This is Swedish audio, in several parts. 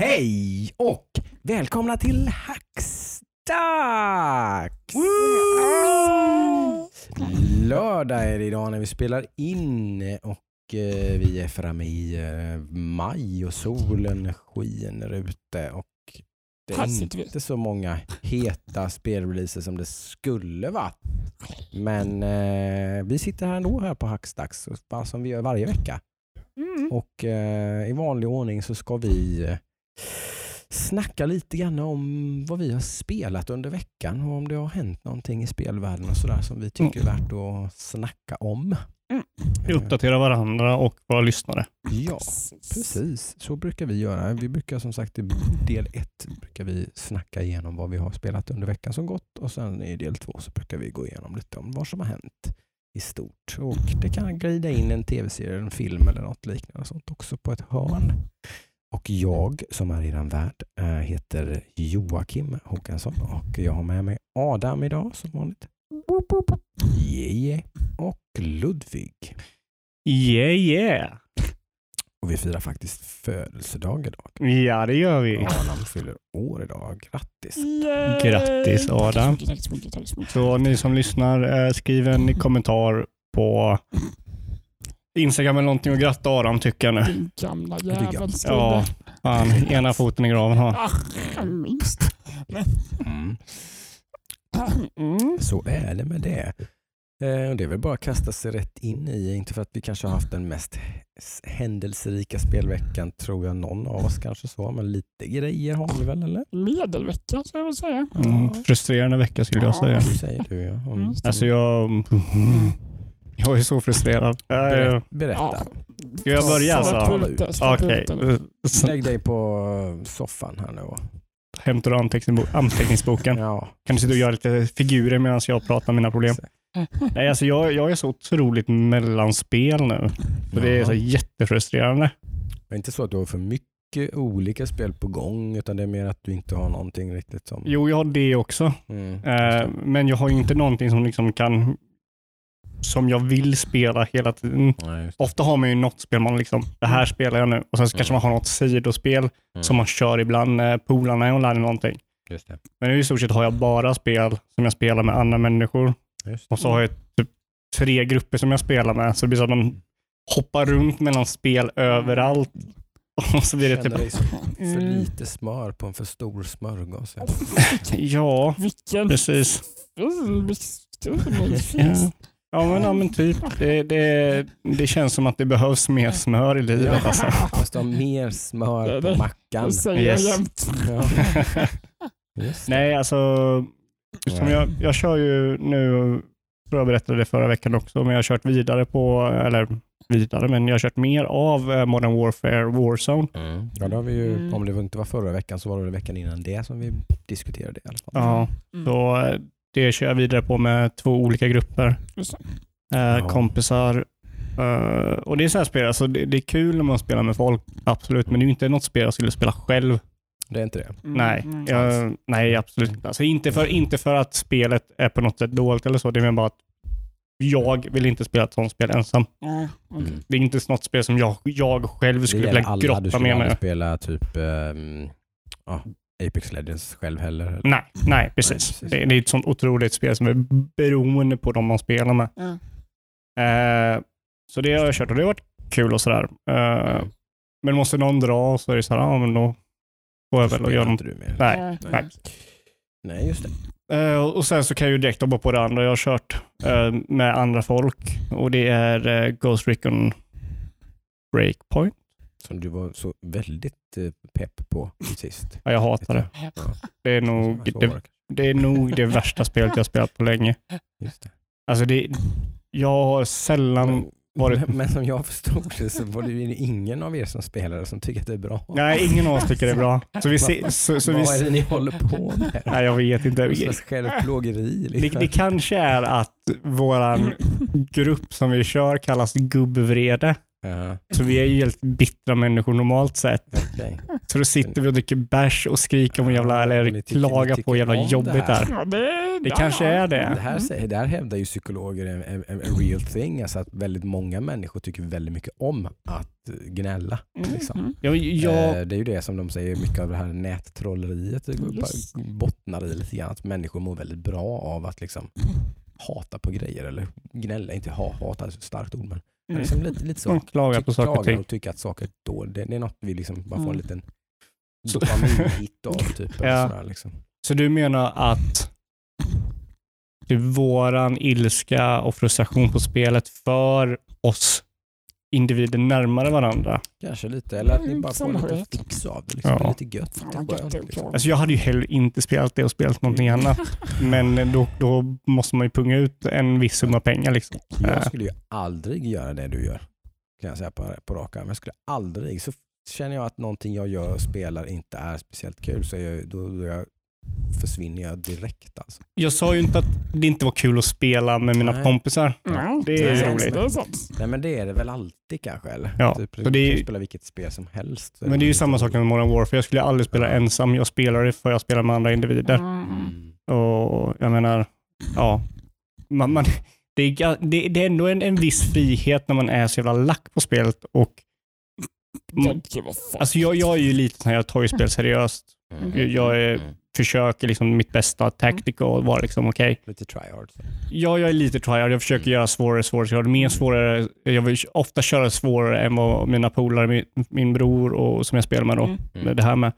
Hej och välkomna till Hacksdags! Lördag är det idag när vi spelar in och eh, vi är framme i eh, maj och solen skiner ute och det är inte så många heta spelreleaser som det skulle vara. Men eh, vi sitter här ändå här på bara som vi gör varje vecka. Mm. Och eh, i vanlig ordning så ska vi snacka lite grann om vad vi har spelat under veckan och om det har hänt någonting i spelvärlden och sådär som vi tycker är värt att snacka om. Vi uppdaterar varandra och våra lyssnare. Ja, precis. Så brukar vi göra. Vi brukar som sagt i del ett brukar vi snacka igenom vad vi har spelat under veckan som gått och sen i del två så brukar vi gå igenom lite om vad som har hänt i stort. Och det kan glida in en tv-serie, en film eller något liknande sånt också på ett hörn. Och jag som är i den värld eh, heter Joakim Håkansson och jag har med mig Adam idag som vanligt. Jeje och Ludvig. Yeah yeah! Och vi firar faktiskt födelsedag idag. Ja, det gör vi. Adam fyller år idag. Grattis! Yay! Grattis, Adam. Så ni som lyssnar, eh, skriv en kommentar på Instagram eller någonting och gratta Adam tycker jag nu. Din gamla jävel. Ja, fan, ena foten i graven har han. Ah, minst. Mm. Mm. Så är det med det. Eh, och det är väl bara att kasta sig rätt in i, inte för att vi kanske har haft den mest händelserika spelveckan tror jag någon av oss kanske så, men lite grejer har vi väl eller? Medelvecka ska jag väl säga. Mm, frustrerande vecka skulle jag säga. Det säger du ja. Mm. Mm. Alltså jag, jag är så frustrerad. Eh, Ber- Berätta. Ska jag börja alltså? Okej. Så Lägg dig på soffan här nu. hämtar du anteckningsbo- anteckningsboken. Ja. Kan du sitta och göra lite figurer medan jag pratar om mina problem? Nej, alltså jag, jag är så otroligt mellanspel nu. Så det är så jättefrustrerande. Det är inte så att du har för mycket olika spel på gång utan det är mer att du inte har någonting riktigt som... Jo, jag har det också. Mm. Eh, men jag har ju inte någonting som liksom kan som jag vill spela hela tiden. Nej. Ofta har man ju något spel man liksom, det här spelar jag nu. Och sen så kanske Mm. man har något sidospel Mm. som man kör ibland med polarna och lär någonting. Just det. Men i stort sett har jag bara spel som jag spelar med andra människor. Och så har jag typ tre grupper som jag spelar med. Så det blir så att man hoppar runt mellan spel överallt. Och så blir det typ, dig för Mm. lite smör på en för stor smörgås. ja, Vilken precis. Ja. Ja men, ja, men typ. Det, det, det känns som att det behövs mer smör i livet. Alltså. Måste ha mer smör på mackan. Det säger Yes. Ja. Det. Nej, alltså. Som jag, jag kör ju nu, tror jag berättade det förra veckan också, men jag har kört vidare på, eller vidare, men jag har kört mer av eh, Modern Warfare Warzone. Mm. Ja, då har vi ju, Mm. om det inte var förra veckan så var det veckan innan det som vi diskuterade i alla fall. Ja, Mm. så eh, det kör jag vidare på med två olika grupper. Eh. Kompisar. Eh, och det är så här spel, alltså det, det är kul när man spelar med folk, absolut, men det är ju inte något spel jag skulle spela själv. Det är inte det? Mm, Nej, mm. jag, nej absolut inte. Alltså inte, för, inte för att spelet är på något sätt dåligt eller så, det är bara att jag vill inte spela ett sånt spel ensam. Mm. Det är inte något spel som jag, jag själv skulle vilja. Du grotta skulle med mig. spela typ ehm, ja, Apex Legends själv heller? eller? Nej, nej Nej, precis. precis. Det, är ett sånt otroligt spel som är beroende på de man spelar med. Ja. Eh, så det har jag kört och det har varit kul och sådär. Eh, Mm. men måste någon dra så är det så här, ja men då får jag väl och göra inte något. du med? Nej, Nej. nej. Nej, just det. Eh, och sen så kan jag ju direkt hoppa på det andra jag har kört eh, med andra folk och det är eh, Ghost Recon Breakpoint. Som du var så väldigt eh, pepp på sist. Ja, jag hatar det. Det är nog det, det, är nog det värsta spelet jag spelat på länge. Just det. Alltså det, jag har sällan Men, varit... men, men som jag förstod det så var det ju ingen av er som spelare som tycker att det är bra. Nej, ingen av oss tycker det är bra. Så vi ser, så, så vi, Vad är det ni håller på med? nej, jag vet inte. Någon slags självplågeri? Det, Liksom. det kanske är att våran grupp som vi kör kallas gubbvrede. Ja, Så vi är ju helt bittra människor normalt sett. okej. Så då sitter vi och dricker bärs och skriker om jävla, eller tycker- klagar på hur jävla jobbigt det här. är. Ja, det, kanske är Det det. här, det här hävdar ju psykologer en, en, en en real thing, alltså att väldigt många människor tycker väldigt mycket om att gnälla. Mm, Liksom. mm. Jag, jag, Eh, Det är ju det som de säger, mycket av det här nättrolleriet Just. bottnar i lite grann, att människor mår väldigt bra av att liksom hata på grejer eller gnälla, inte ha, hata är ett starkt ord men Mm. liksom lite, lite så. de klagar på saker och ting. och tycker att saker är dåligt. Det, det är något vi liksom bara får en Mm. liten dopaminhit av. Typ, Ja. sådär, liksom. Så du menar att är våran ilska och frustration på spelet för oss individer närmare varandra? Kanske lite, eller att ni Mm, bara får lite fix av det. Liksom. Ja. Det är lite gött. Lite skönt, liksom. Alltså jag hade ju hellre inte spelat det och spelat någonting annat. Men då, då måste man ju punga ut en viss summa pengar. Liksom. Jag Eh. skulle ju aldrig göra det du gör. Kan jag säga på, på rak arm. Jag skulle aldrig, så känner jag att någonting jag gör och spelar inte är speciellt kul så jag, då, då jag försvinner jag direkt. Alltså. Jag sa ju inte att det inte var kul att spela med mina Nej. kompisar. Nej, Det är sant, roligt. Det är sant. Nej men det är det väl alltid kanske eller? Ja, Typ, så du det är- kan spela vilket spel som helst. Men det är ju samma sak med Modern Warfare. Jag skulle aldrig spela Ja. ensam. Jag spelar det för jag spelar med andra individer. Mm. Mm. Och jag menar, ja. Man, man, det, är, det, det är ändå en, en viss frihet när man är så jävla lack på spelet. Och, fan. alltså jag, jag är ju lite sån här, jag tar ju spel seriöst. Mm. Jag, jag är, Mm. Försöker liksom mitt bästa tactic och vara liksom okej. Lite tryhard. Ja, jag är lite tryhard. Jag försöker Mm. göra svårare och svårare. Jag mer svårare. Jag vill ofta köra svårare än vad mina polare, min, min bror och som jag spelar med då, Mm. med det här med,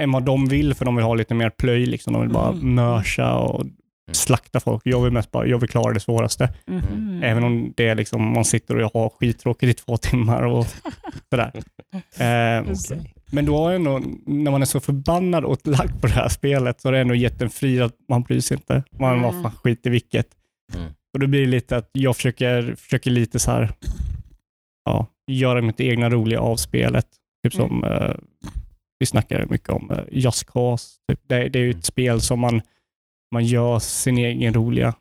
än vad de vill för de vill ha lite mer plöj. Liksom. De vill bara Mm. mörsa och slakta folk. Jag vill mest bara, jag vill klara det svåraste. Mhm. Även om det är liksom, man sitter och har skittråkigt i två timmar och sådär. Eh. Okej. Men då har ändå, när man är så förbannad och lack på det här spelet så har det ändå gett en fri att man bryr sig inte. Man var Mm. fan skit i vilket. Mm. Och då blir det lite att jag försöker, försöker lite så här, ja, göra mitt egna roliga av spelet. Typ som eh, vi snackar mycket om uh, Just Cause. Typ. Det, det är ju ett spel som man, man gör sin egen roliga.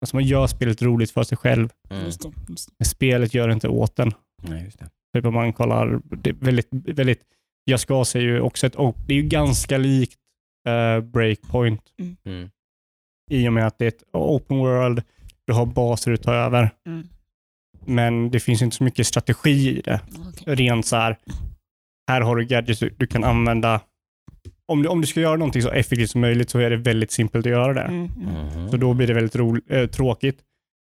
Alltså man gör spelet roligt för sig själv. Mm. Just det, just det. Men spelet gör inte åt den. Nej, just det. Typ om man kollar, det är väldigt, väldigt, Just Cause är ju också ett, och det är ju ganska likt eh, Breakpoint Mm. i och med att det är ett open world, du har baser du tar över, Mm. men det finns inte så mycket strategi i det. Okej. Rent så här, här har du gadgets du, du kan använda. Om du, om du ska göra någonting så effektivt som möjligt så är det väldigt simpelt att göra det. Mm, mm. Mhm. Så då blir det väldigt ro, eh, tråkigt.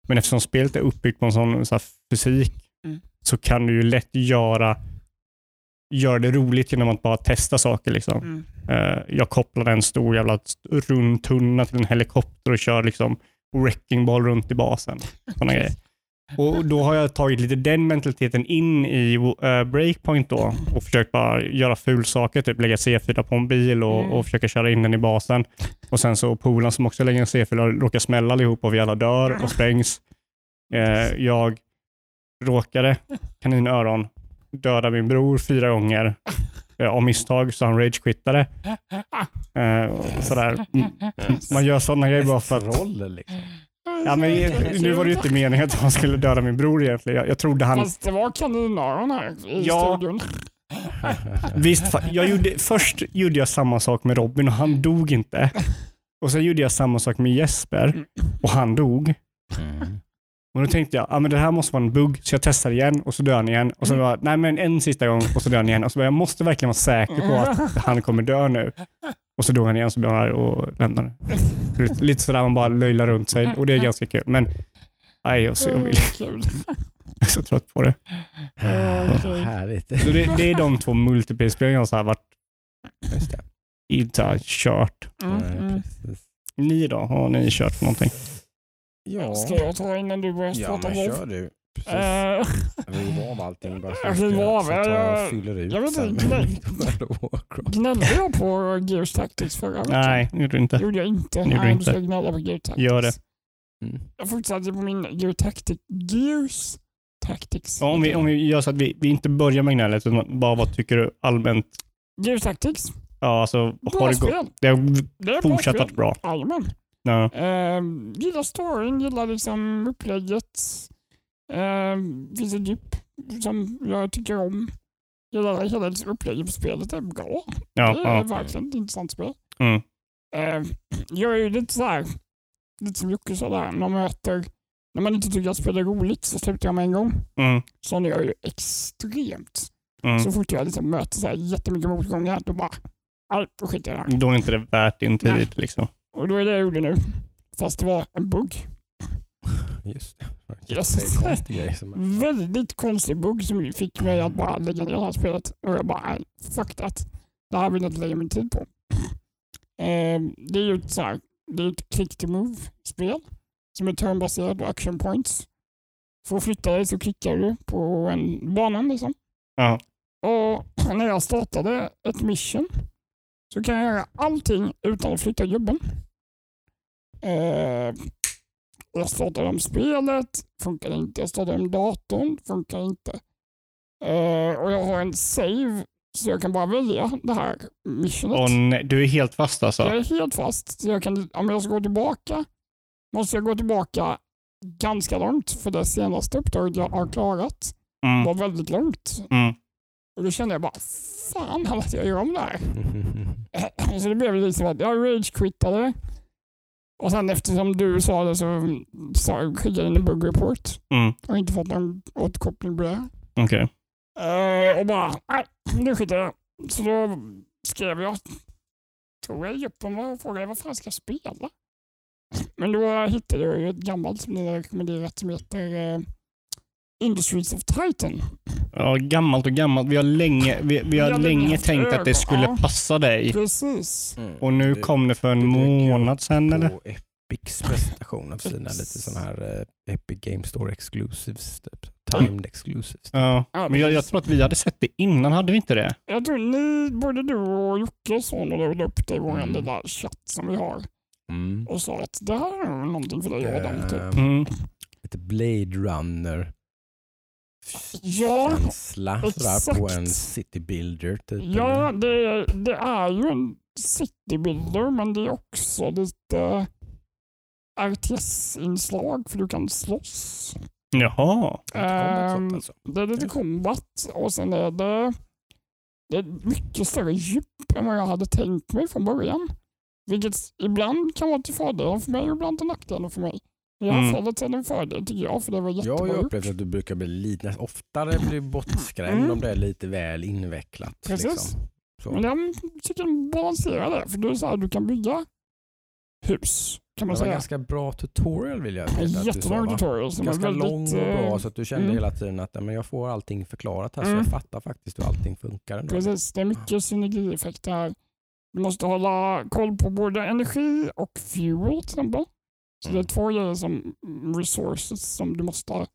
Men eftersom spelet är uppbyggt på en sån så här, fysik Mm. så kan du ju lätt göra, göra det roligt genom att bara testa saker. Liksom. Mm. Eh, jag kopplade en stor jävla rund tunna till en helikopter och kör liksom wrecking ball runt i basen. Såna grejer. Och då har jag tagit lite den mentaliteten in i eh, breakpoint då och försökt bara göra fulsaker, typ lägga C4 på en bil och, Mm. och försöka köra in den i basen. Och sen så polarna som också lägger en C4 råkar smälla allihop och vi alla dör och sprängs. Eh, jag råkade, kaninöron, döda min bror fyra gånger eh, av misstag så han ragequittade. Eh, sådär. Mm. Man gör sådana grejer bara för att Troll liksom. Ja, men nu var det ju inte meningen att han skulle döda min bror egentligen. Jag, jag trodde han... Fast det var kaninöron här i Ja. studion. Visst, jag gjorde, först gjorde jag samma sak med Robin och han dog inte. Och sen gjorde jag samma sak med Jesper och han dog. Mm. Och då tänkte jag, ah, men det här måste vara en bugg, så jag testar igen och så dör han igen. Och så bara, nej men en sista gång och så dör han igen. Och så bara, jag måste verkligen vara säker på att han kommer dö nu. Och så dog han igen så blev han arg och lämnade. Lite- sådär man bara löjlar runt sig och det är ganska kul. Men nej, jag, så, jag, vill, Kul. jag är så trött på det. Härligt. Så det, det är de två multiplayer-spelen jag så här varit inte har kört. Mm, mm. Ni då? Har ni kört för någonting? Ja, Ska jag ta innan du börjar ja prata men golf? kör du. Precis. Eh, Riv av allting bara så river av, så jag- tar jag jag- och fyller ut jag vet sen. inte. Gnällde jag på Gears Tactics förra veckan? Nej, det gjorde du inte. Det gjorde jag inte. gjorde du Nej, inte. du ska gnälla på Gears Tactics. Gör det. Mm. Jag fortsatte på min Gears Tactics. Gears Tactics. Ja, om, vi, om vi gör så att vi, vi inte börjar med gnället, utan bara vad tycker du allmänt? Gears Tactics. Ja, alltså, Bra har det spel. Det har Det är fortsatt bra varit bra. Jajamän. Ja. Uh, gillar storyn, gillar liksom upplägget. Uh, finns ett djup som jag tycker om. Hela, hela upplägget på spelet är bra. Ja, det är ja. verkligen ett intressant spel. Mm. Eh, jag är ju lite så här, lite som Jocke sa där, när man möter, när man inte tycker att spel är roligt så slutar jag med en gång. Mm. Sån är jag ju extremt. Mm. Så fort jag liksom möter så här jättemycket motgångar, då bara, nej, då skiter jag i det här. Då är inte det värt din tid. Liksom. Och då är det jag gjorde nu. Fast det var en bugg. Just det. Yes. Som Väldigt konstig bugg som fick mig att bara lägga ner det här spelet. Och jag bara, fuck that. Det här vill jag inte lägga min tid på. Eh, det är ju ett, så här, det är ett click to move-spel som är turnbaserad och action points. För att flytta dig så klickar du på en bana liksom. Ja. Och när jag startade ett mission så kan jag göra allting utan att flytta gubben. Eh, jag startade om spelet, funkar inte. Jag startade om datorn, funkar inte. Eh, och jag har en save så jag kan bara välja det här missionet. Och nej, du är helt fast alltså? Jag är helt fast. Så jag kan, om jag ska gå tillbaka måste jag gå tillbaka ganska långt för det senaste uppdraget jag har klarat Mm. var väldigt långt. Mm. Och då kände jag bara, fan att jag gör om det här. Så det blev lite som att jag rage-quittade. Och sen eftersom du sa det så sa- skickade jag in en bug report. Mm. och inte fått någon återkoppling på det. Okej. Eh, och bara, nej, nu skiter jag Så då skrev jag, tror jag, i gruppen och frågade vad fan ska jag spela? Men då hittade jag ju ett gammalt som ni har rekommenderat som heter eh, Industries of Titan. Ja, gammalt och gammalt. Vi har länge, vi, vi har länge tänkt att det skulle ja. passa dig. Precis. Mm. Och nu Det- kom det för en det månad sedan eller? Epics presentation av sina lite sådana här eh, Epic Game Store exclusives. Typ. Timed exclusives. Ja. Ja, Men jag, jag tror att vi hade sett det innan, hade vi inte det? Jag tror ni, både du och Jocke sa när du upp det i vår Mm. lilla chatt som vi har Mm. och sa att det här är någonting för dig Adam. Typ. Eh, Mm. lite Blade Runner Ja, känsla sådär, på exakt. en city builder. Typ, Ja, det, det är ju en citybuilder men det är också lite RTS-inslag för du kan slåss. Jaha. Ehm, alltså. Det är lite combat och sen är det, det är mycket större djup än vad jag hade tänkt mig från början. Vilket ibland kan vara till fördel för mig och ibland till nackdel för mig. I det här Mm. fallet är det en fördel tycker jag för det var Jag jättebra har ju gjort. upplevt att du brukar bli lite, oftare bli bortskrämd Mm. om det är lite väl invecklat. Precis. Liksom. Så. Men jag tycker den balanserar det för du, är så här, du kan bygga hus kan man det var säga. ganska bra tutorial vill jag att sa, Jättelång tutorial som Ganska väldigt... lång och bra eh, så att du kände mm. hela tiden att men jag får allting förklarat här så Mm. jag fattar faktiskt hur allting funkar. Ändå. Precis, det är mycket synergieffekter här. Du måste hålla koll på både energi och fuel till exempel. Så det är Mm. två grejer som resources som du måste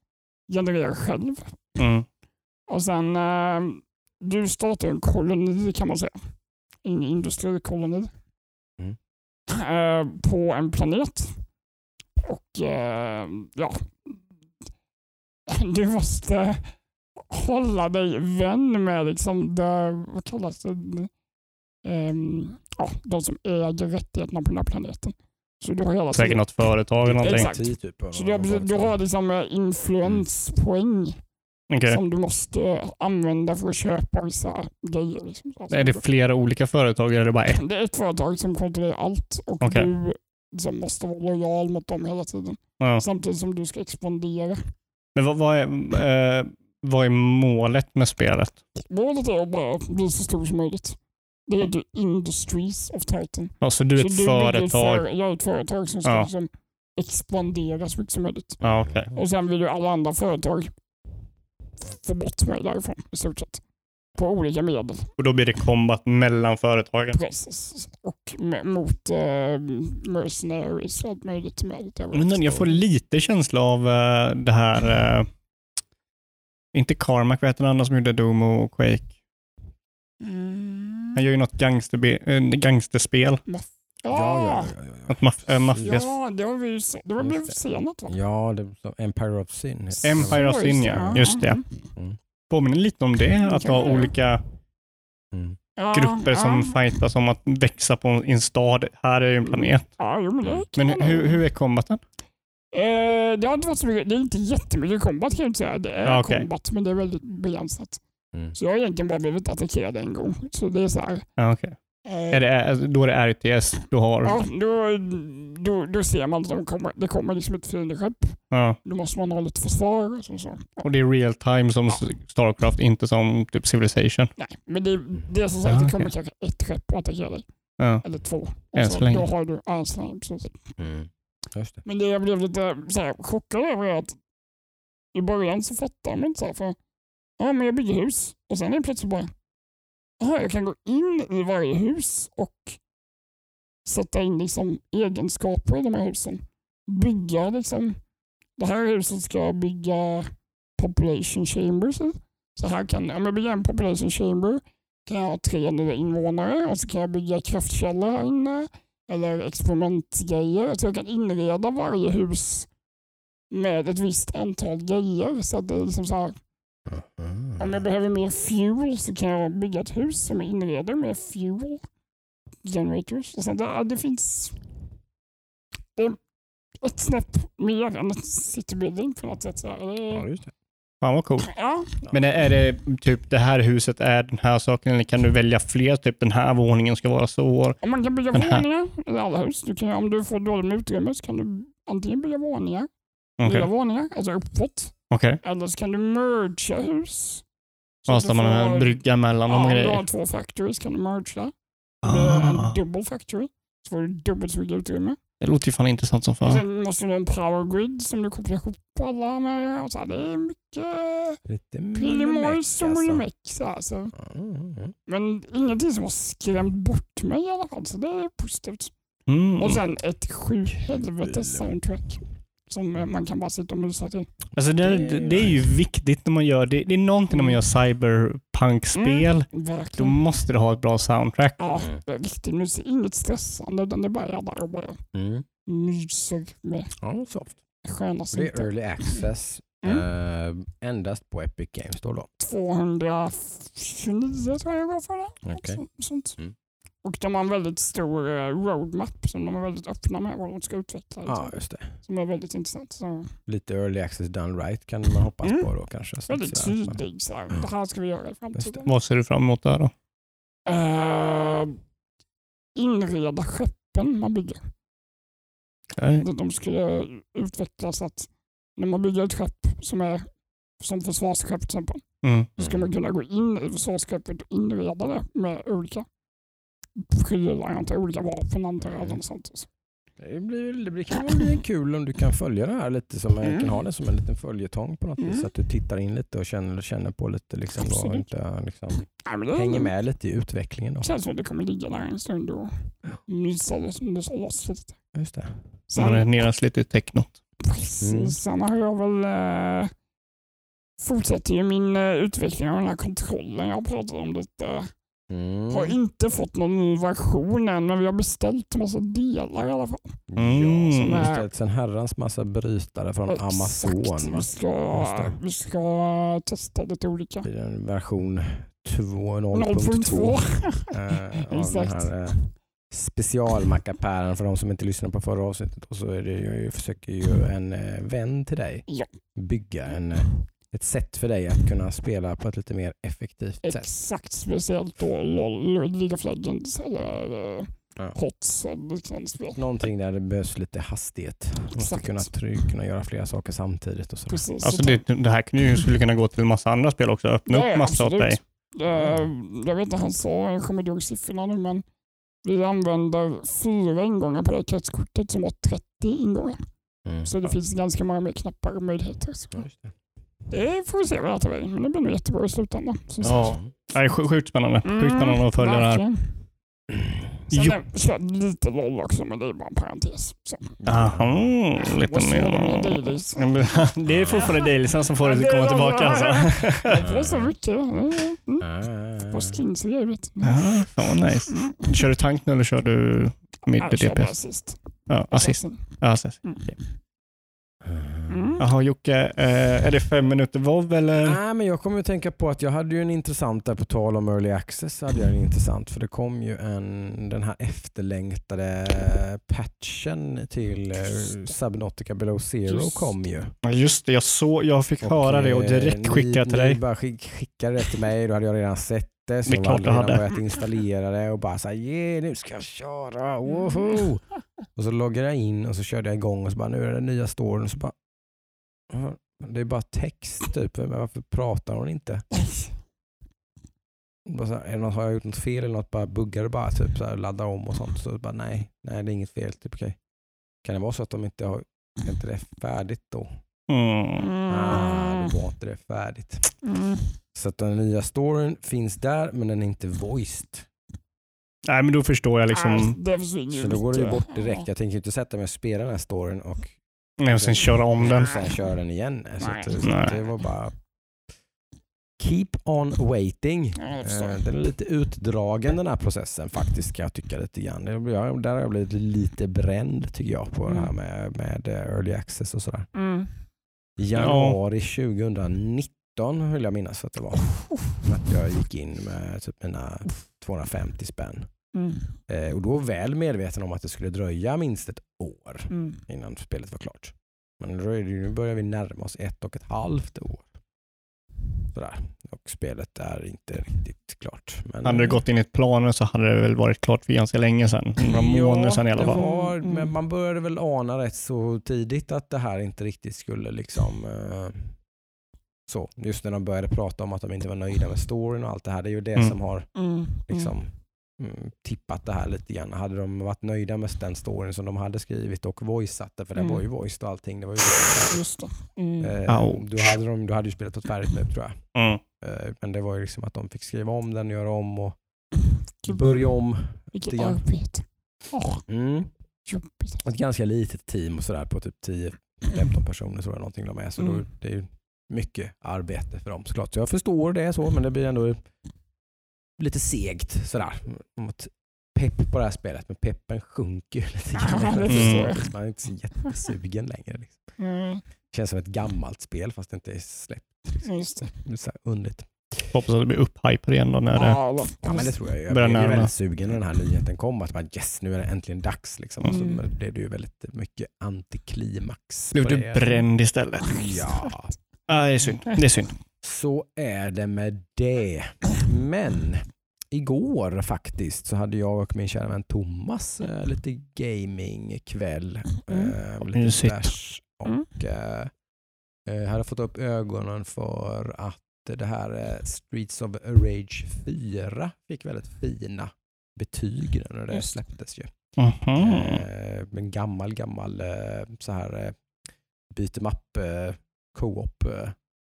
generera själv. Mm. Och sen, eh, du startar en koloni kan man säga. En industrikoloni. Mm. Eh, på en planet. Och eh, ja, du måste hålla dig vän med liksom det, vad kallas det? Ehm, ja, de som äger rättigheterna på den här planeten. Så du har hela Säkert något företag eller någonting. Exakt. Typ, så du har, du har liksom influenspoäng Okej. som du måste använda för att köpa vissa grejer. Liksom. Alltså, Är det flera olika företag eller är det bara ett? det är ett företag som kontrollerar allt och Okej. du liksom måste vara lojal mot dem hela tiden. Ja. Samtidigt som du ska expandera. Men vad, vad, är, eh, vad är målet med spelet? Målet är att bara bli så stor som möjligt. Det heter Industries of Titan. Alltså du är Så ett företag. För, jag är ett företag som ska Ja. liksom expandera så mycket som möjligt. Ja, okej. Och sen vill ju alla andra företag få bort mig därifrån i stort sett. På olika medel. Och då blir det combat mellan företagen. Precis. Och med, mot eh, mercenaries och allt möjligt lite Men jag får lite känsla av eh, det här, eh, inte Carmack, vad heter den andra som gjorde Doom och Quake? Mm. Han gör ju något gangsterbe- eh, gangsterspel. Ja, ja, ja, ja, ja. Maff- äh, maffias. Ja, det har vi ju se- Det var Just blev det. senat va? Ja, det, så Empire of Sin. Empire of Sin, ja. Just det. Mm. Påminner lite om det, att ha olika Mm. Ja, grupper som ja. fightas om att växa på en stad. Här är ju en planet. Ja, men det Men kan man hur, hur är combaten? Eh, det har inte varit så mycket, det är inte jättemycket combat kan jag inte säga. Det är Ja, okej. combat men det är väldigt begränsat. Mm. Så jag har egentligen bara blivit attackerad en gång. Så det är så här. Ja, okej. Eh, Är det, alltså, då är det RTS du har? Ja, då, då, då ser man att de kommer, det kommer liksom ett fiendeskepp. Ja. Då måste man ha lite försvar och så. så. Och det är real time som Starcraft, inte som typ Civilization. Nej, men det, det är som sagt, Ja, det okej. kommer kanske ett skepp och attackerar dig. Ja. Eller två. Än Och så länge. Då har du, ja, så länge, precis. Mm. Det. Men det jag blev lite så här, chockad över är att i början så fattar man inte så här, för ja, men jag bygger hus och sen är det plötsligt bara aha, jag kan gå in i varje hus och sätta in liksom egenskaper i de här husen. Bygga liksom, det här huset ska jag bygga population chambers i. Så här kan om jag bygger en population chamber kan jag ha tre nya invånare och så kan jag bygga kraftkällor här inne eller experimentgrejer. Så jag kan inreda varje hus med ett visst antal grejer. Så att det är liksom så här, Mm. om jag behöver mer fuel så kan jag bygga ett hus som jag inreder med fuel generators. Sen det, det finns det är ett snäpp mer än ett citybuilding på något sätt. Så. Det Ja, är- just det. Fan vad coolt. Ja, Men är det typ det här huset är den här saken eller kan du välja fler? Typ den här våningen ska vara så. man kan bygga våningar i alla hus. Du kan, om du får dåligt med utrymme så kan du antingen bygga våningar, Okej. nya våningar, alltså uppåt. Okej. Så kan du mergea hus. Ja, så du man en brygga mellan Ja, de om du grejer. har två factories kan du mergea. Är en Ah, double factory. Så får du dubbelt så mycket utrymme. det låter ju fan intressant som Och fan. sen måste du ha en power grid som du kopplar ihop alla med. Och så här, det är mycket Lite pillemojs och alltså. mullemäck. så här, så. Mm, mm. Men ingenting som har skrämt bort mig i alla fall. Så det är positivt. Mm. Och sen ett sju helvetes soundtrack. Som eh, man kan bara sitta och mysa till. Alltså det, det, det är ju viktigt när man gör det. Det är någonting när man gör cyberpunk-spel. Då Verkligen. måste det ha ett bra soundtrack. Ja, Mm. det är riktigt mysigt. Inget stressande utan det är bara och bara Mm. myser med Ja, soft. sköna Det är early access. Mm. eh, endast på Epic Games då. då. 229 tror jag jag går för det. Så- Sånt. Mm. Och de har en väldigt stor eh, roadmap som de är väldigt öppna med vad de ska utveckla. Ja, liksom, just det. Som är väldigt intressant. Så Lite early access done right kan man hoppas Mm. på då kanske. Så väldigt tydlig. Så här, det här ska vi göra i framtiden. Vad ser du fram emot där då? Uh, inreda skeppen man bygger. Okej. De skulle utvecklas så att när man bygger ett skepp som är som försvarsskepp till exempel. Mm. Så ska man kunna gå in i försvarsskeppet och inreda det med olika prylar, antar, olika vapen antar jag. något sånt. Det, blir, det blir, kan bli kul om du kan följa det här lite. Som, man Mm. kan ha det som en liten följetong på något Mm. vis. Så att du tittar in lite och känner, känner på lite. Liksom, och inte, liksom, Ja, det hänger med lite i utvecklingen. Då. Det känns som att det kommer ligga där en stund och mysa det som det sägs lite. Just det. Man Sen, lite i technot. precis, Mm. sen har jag väl eh, fortsätter ju min eh, utveckling av den här kontrollen jag pratade om lite. Mm. Har inte fått någon ny version än men vi har beställt en massa delar i alla fall. Mm. Ja, Som är- beställt en herrans massa brytare från Exakt. Amazon. Vi ska, det. vi ska testa lite olika. I en version 2.0.2 0.2. eh, av den Exakt. här eh, specialmackapären för de som inte lyssnade på förra avsnittet. Och så är det, jag försöker ju en eh, vän till dig Ja. bygga en, eh, ett sätt för dig att kunna spela på ett lite mer effektivt sätt. Exakt, speciellt då LOL, League of Legends eller Ja. HOTS. Någonting där det behövs lite hastighet. Du måste kunna, try, kunna göra flera saker samtidigt. Och så. Precis. Alltså så det, det här ju skulle kunna gå till en massa andra spel också. Öppna Ja, upp massa åt absolut. dig. Eh, jag vet inte, han sa, jag kommer inte ihåg siffrorna nu, men vi använder fyra ingångar på det här kretskortet som har 30 ingångar. Mm. Så det finns ganska många mer knappar och möjligheter. Så Ja, just det. får vi se vad det tar vägen, men det blir nog jättebra i slutändan. som. Ja. Nej, sj- sjukt spännande. Sjukt spännande att följa det här. Sen Jo. jag lite LOL också, men det är bara en parentes. Så. Jaha, lite Och mer. Det är fortfarande dailisen som får dig att komma tillbaka alltså. Det är så mycket. Mm. Ah. På skins och grejer. vet du. Ja, nice. Mm. Kör du tank nu eller kör du körde DPS? assist. Ja, assist. Assist. Mm. Mm. Jaha Jocke, eh, är det fem minuter vov eller? Nej, men jag kommer att tänka på att jag hade ju en intressant där på tal om early access. Hade jag en intressant för det kom ju en, den här efterlängtade patchen till eh, Subnautica Below Zero Just kom ju. Ja, Just det, jag, så, jag fick höra det och eh, direkt skickade jag till dig. Ni bara skick, skickade det till mig, då hade jag redan sett det. Så Det är klart du hade. börjat installera det och bara såhär, yeah, nu ska jag köra, woho! Och så loggade jag in och så körde jag igång och så bara, nu är det nya storyn. Och så bara, "Jaha, det är bara text typ, men varför pratar hon inte? Bara så här, är det något, har jag gjort något fel eller något? Bara buggar det bara, typ så här, laddar om och sånt. Så bara nej, nej det är inget fel. Typ, okej. Kan det vara så att de inte har, inte det färdigt då? Mm. Ah, då var inte det färdigt. Mm. Så att den nya storyn finns där men den är inte voiced. Nej men då förstår jag liksom. Nej, Så då går det ju bort direkt. Jag tänker inte sätta mig och spela den här storyn och Nej, och sen köra om den. sen köra den igen. Så, att, så att det var bara Keep on waiting. Eh, Den är lite utdragen den här processen faktiskt kan jag tycka lite grann. Där har jag blivit lite bränd tycker jag på det här Mm. med, med eh, early access och sådär. Mm. Januari 2019 vill jag minnas att det var. Att jag gick in med typ mina 250 spänn. Mm. Eh, och då väl medveten om att det skulle dröja minst ett år Mm. innan spelet var klart. Men nu börjar vi närma oss ett och ett halvt år. Sådär. Och spelet är inte riktigt klart. Men, Hade det gått enligt planen så hade det väl varit klart för ganska länge sedan. Några månader sedan i alla fall. var, Mm. men man började väl ana rätt så tidigt att det här inte riktigt skulle liksom eh, så. Just när de började prata om att de inte var nöjda med storyn och allt det här. Det är ju det Mm. som har Mm. liksom mm, tippat det här lite grann. Hade de varit nöjda med den storyn som de hade skrivit och voiceat det, för Mm. var ju voiced och allting. Det var ju Mm. Just det. Mm. Eh, då, hade de, då hade ju spelet fått färdigt nu tror jag. Mm. Eh, men det var ju liksom att de fick skriva om den, göra om och börja om. Vilket arbete. Åh, Mm. jobbigt. Ett ganska litet team och sådär på typ 10-15 personer tror jag någonting de är. Så då, Mm. det är ju mycket arbete för dem såklart. Så jag förstår det så, men det blir ändå lite segt sådär. Att pepp på det här spelet, men peppen sjunker ju lite grann. det jag. Man är inte så jättesugen längre. Liksom. Mm. Känns som ett gammalt spel fast det inte är släppt. Just det. Det är så här underligt. Hoppas att det blir upphypad igen då när det... Ja, då. Ja men det tror jag. Jag blev väldigt sugen när den här nyheten kom. Att bara, yes, nu är det äntligen dags. Liksom. Och så Mm. blev det ju väldigt mycket antiklimax. Blev du det. bränd istället? Ja, Ja, det är synd. Det är synd. så är det med det. Men igår faktiskt så hade jag och min kära vän Thomas eh, lite gamingkväll. Mm. Eh, lite bärs och eh, eh, hade fått upp ögonen för att det här eh, Streets of Rage 4 fick väldigt fina betyg när det släpptes ju. Mhm. Eh, en gammal, gammal så här beat em up eh, co-op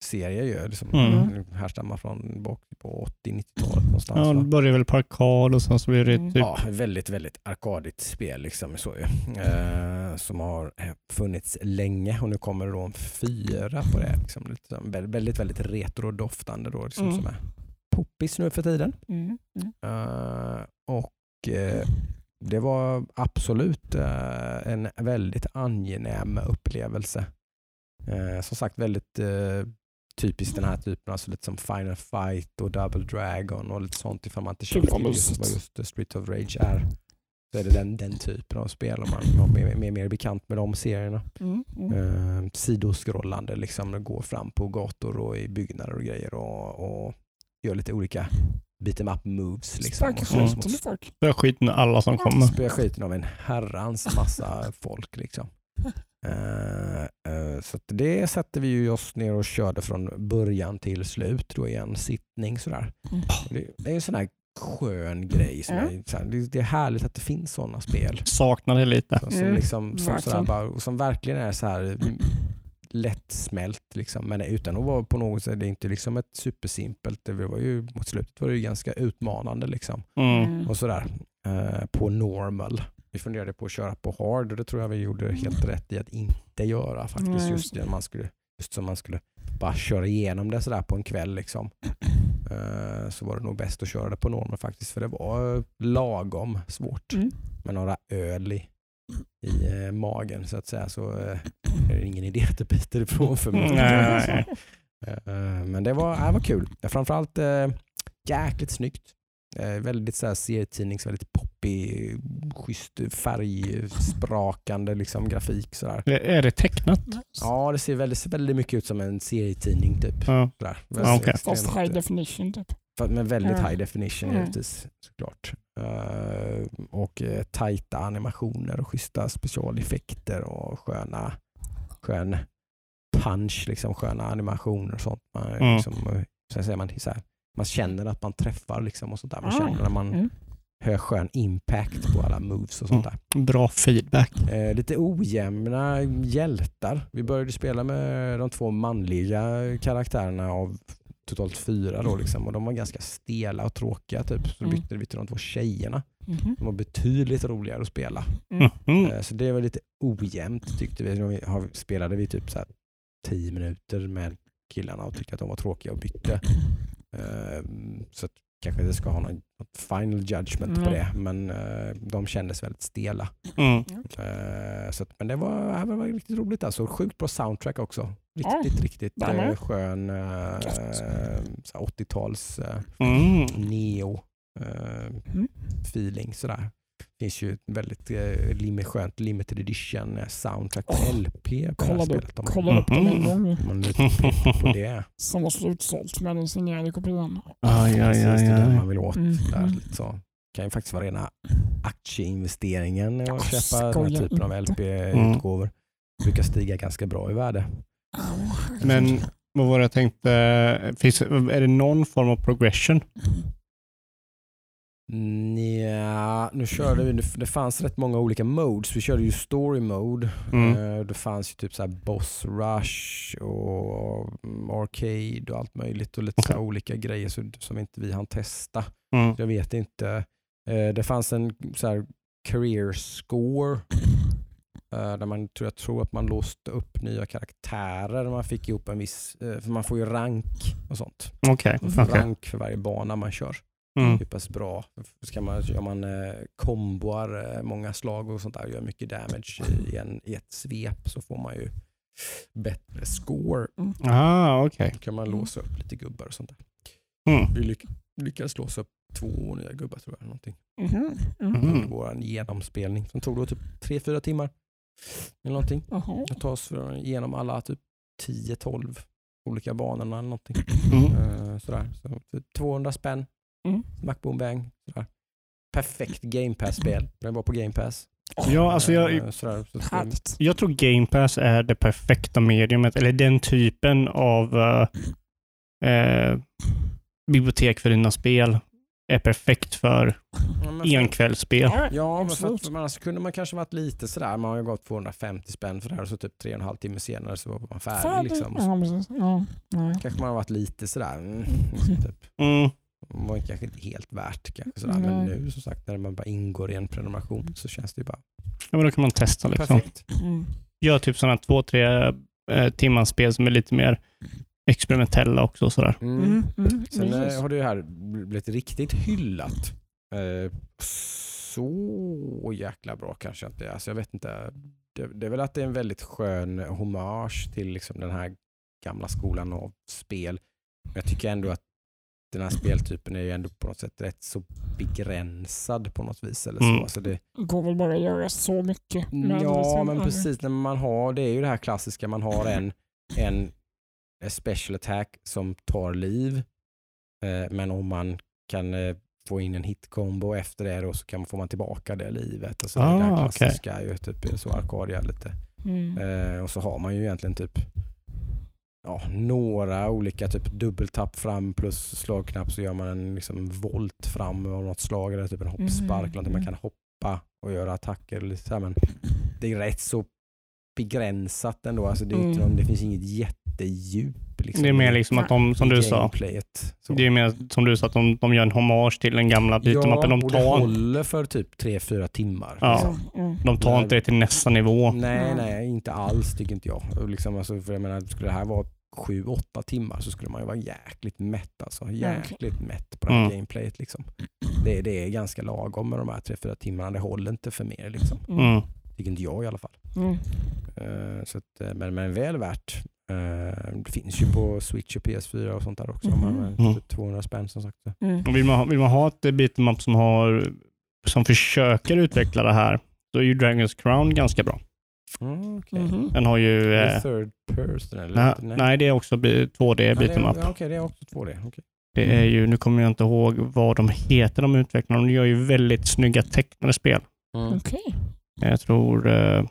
serie ju. Liksom, Mm. Härstammar från bak på 80-90-talet någonstans. Ja, det började väl på arkad och sen så blev det Mm. typ... Ja, väldigt, väldigt arkadigt spel liksom så ju. Eh, som har eh, funnits länge och nu kommer det då en fyra på det. Liksom, väldigt, väldigt, väldigt retro-doftande då, liksom, Mm. som är poppis nu för tiden. Mm. Mm. Eh, och eh, det var absolut eh, en väldigt angenäm upplevelse. Eh, som sagt väldigt eh, typiskt den här typen, alltså lite som Final Fight och Double Dragon och lite sånt ifall man inte känner till just vad just The Street of Rage är. Så är det den, den typen av spel om man är mer, mer bekant med de serierna. Mm. Mm. Eh, sidoskrollande, liksom går fram på gator och i byggnader och grejer och, och gör lite olika beat em up moves. Liksom. Mm. skiten med alla som kommer. spöar skiten av en herrans massa folk. Liksom. Eh, eh, så att det sätter vi ju oss ner och körde från början till slut då i en sittning. Sådär. Mm. Det, är en sån här skön grej. Som Mm. är, det, är härligt att det finns sådana spel. Saknar det lite. Som, Mm, liksom, som, sådär verkligen. bara, och som verkligen är så här mm, lättsmält. Liksom, men utan att vara på något sätt, det är inte liksom ett supersimpelt. Det var ju, mot slutet var det ju ganska utmanande. Liksom Mm. och sådär eh, på normal. Vi funderade på att köra på hard och det tror jag vi gjorde helt rätt i att inte göra faktiskt. Nej, Just, det, man skulle, just som man skulle bara köra igenom det sådär på en kväll. Liksom. Eh, så var det nog bäst att köra det på normal faktiskt för det var lagom svårt Mm. med några öl i i eh, magen så att säga så eh, är det ingen idé att det biter ifrån för Eh, Men det var, det var kul. Framförallt jäkligt snyggt. Eh, väldigt så här serietidnings, väldigt poppig, schysst färgsprakande liksom, grafik. Sådär. Är det tecknat? Ja, det ser väldigt, väldigt mycket ut som en serietidning. Typ. Ja. Sådär. Ja. Extremt, Fast high definition typ. Med väldigt Ja. high definition Mm. givetvis såklart. Eh, och uh, tajta animationer och schyssta specialeffekter och sköna skön punch, liksom sköna animationer och sånt. Man, Mm. liksom, eh, sen säger man, så här, man känner att man träffar liksom och sånt där. Man Ah. känner när man Mm. hör skön impact på alla moves och sånt där. Bra feedback. Eh, lite ojämna hjältar. Vi började spela med de två manliga karaktärerna av totalt fyra då liksom, och de var ganska stela och tråkiga typ. Så då Mm. bytte vi till de två tjejerna. Mhm. De var betydligt roligare att spela. Mm. Mm. Eh, så det var lite ojämnt tyckte vi. Vi spelade vi typ så här tio minuter med killarna och tyckte att de var tråkiga och bytte. Eh, så att kanske det ska ha någon, något final judgment på Mm. det. Men eh, de kändes väldigt stela. Mm. Eh, så att, men det var, det var riktigt roligt. Alltså. Sjukt bra soundtrack också. Riktigt, riktigt där med. eh, skön eh, Gött. så här 80-tals eh, Mm. neo eh, Mm. feeling. Sådär. Det finns ju ett väldigt eh, lim skönt limited edition eh, soundtrack Åh, LP på det Kollade upp, spelet. Om man- kollade upp den en gång. om man på det. Som var slutsålt med den signerade kopian. Aj, aj, Precis, det aj, är aj. man vill åt. Mm. Där, lite så. kan ju faktiskt vara rena aktieinvesteringen att Åh, köpa den här typen av inte. LP-utgåvor. brukar stiga ganska bra i värde. Men vad var det jag tänkte? Finns, är det någon form av progression? Nja, nu körde vi, det fanns rätt många olika modes. Vi körde ju story mode. Mm. Eh, Det fanns ju typ så boss rush och arcade och allt möjligt och lite här olika grejer som inte vi hann testa. Mm. Jag vet inte. Eh, Det fanns en så här career score eh, där man tror jag tror att man låste upp nya karaktärer. Man fick ihop en viss, för man får ju rank och sånt. Okej. Man får okej. rank för varje bana man kör Mm. hur pass bra. Ska man, gör man eh, komboar eh, många slag och sånt där, gör mycket damage i, en, i ett svep så får man ju bättre score. Ah, okej. Då kan man Mm. låsa upp lite gubbar och sånt där. Mm. Vi lyck, lyckades låsa upp två nya gubbar tror jag. Någonting. Mm. Under vår genomspelning som tog då typ 3-4 timmar. Eller någonting. Jaha. Att ta oss för- igenom alla typ 10-12 olika banorna eller någonting. Mm. Eh, sådär. Så, för 200 spänn. Mm. Mac Boom Bang. Sådär. Perfekt Game Pass-spel. Den var på Game Pass. Ja, alltså jag, Eh, sådär. Så att, eh, Härligt. jag tror Game Pass är det perfekta mediumet, eller den typen av eh, eh, bibliotek för dina spel är perfekt för ja, för- enkvällsspel. Ja, men för absolut. att, men annars kunde man kanske varit lite sådär. Man har ju gått 250 spänn för det här och så typ tre och en halv timme senare så var man färdig. Liksom. Ja. Ja. Nej. Kanske man har varit lite sådär. Mm, typ. Mm. Det var kanske inte helt värt kanske sådär. Men nu som sagt när man bara ingår i en prenumeration så känns det ju bara Ja, men då kan man testa liksom. perfekt. Mm. Gör typ sådana två, tre eh, timmars spel som är lite mer experimentella också. och Sådär. Mm. Mm. Mm. Sen eh, har det här blivit riktigt hyllat. Eh, så jäkla bra kanske inte. Alltså jag vet inte. Det, det är väl att det är en väldigt skön hommage till liksom den här gamla skolan av spel. Men jag tycker ändå att den här speltypen är ju ändå på något sätt rätt så begränsad på något vis. Eller så. Mm. Alltså det, går väl bara att göra så mycket. det Ja, men är- precis. När man har, det är ju det här klassiska, man har en, en special attack som tar liv. Eh, men om man kan eh, få in en hit-combo efter det då, så kan man, får man tillbaka det livet. Alltså det Ah, där okej. klassiska ju typ så Arcadia lite. Mm. Eh, och så har man ju egentligen typ ja, några olika typ dubbeltapp fram plus slagknapp så gör man en liksom volt fram av något slag eller typ en hoppspark. Mhm, någonting man mm. kan hoppa och göra attacker. Eller så här, men det är rätt så begränsat ändå. Alltså det, är inte Mm. någon, det finns inget jättedjup. Liksom, Det är mer liksom att de, som du sa, det är mer som du sa att de, de gör en hommage till den gamla biten. ja, de, och det tar, håller för typ 3-4 timmar. Ja. liksom. Mm. de tar inte det till nästa nivå. Nej, Mm. nej, inte alls tycker inte jag. Och Liksom, alltså, för jag menar, skulle det här vara sju, åtta timmar så skulle man ju vara jäkligt mätt. Alltså. Jäkligt mätt på det här Mm. gameplayet. Liksom. Det, det är ganska lagom med de här tre, fyra timmarna. Det håller inte för mer. Liksom. Mm. Tycker inte jag i alla fall. Mm. Eh, så att, eh, men, men väl värt. Eh, det finns ju på Switch och PS4 och sånt där också. om man- typ 200 spänn som sagt. Mm. Vill man, ha- vill man ha ett beatmap som, har, som försöker utveckla det här, så är ju Dragon's Crown ganska bra. Mm, okej. Mhm. Den har ju... Eh, third person eller? nej, nej, det är också bi- 2D Ja, det är- beatmap. Ja, okej, det är också 2D. Okej. Det är ju, nu kommer jag inte ihåg vad de heter, de utvecklarna. De gör ju väldigt snygga tecknade spel. Mm. Okej. Jag tror, eh,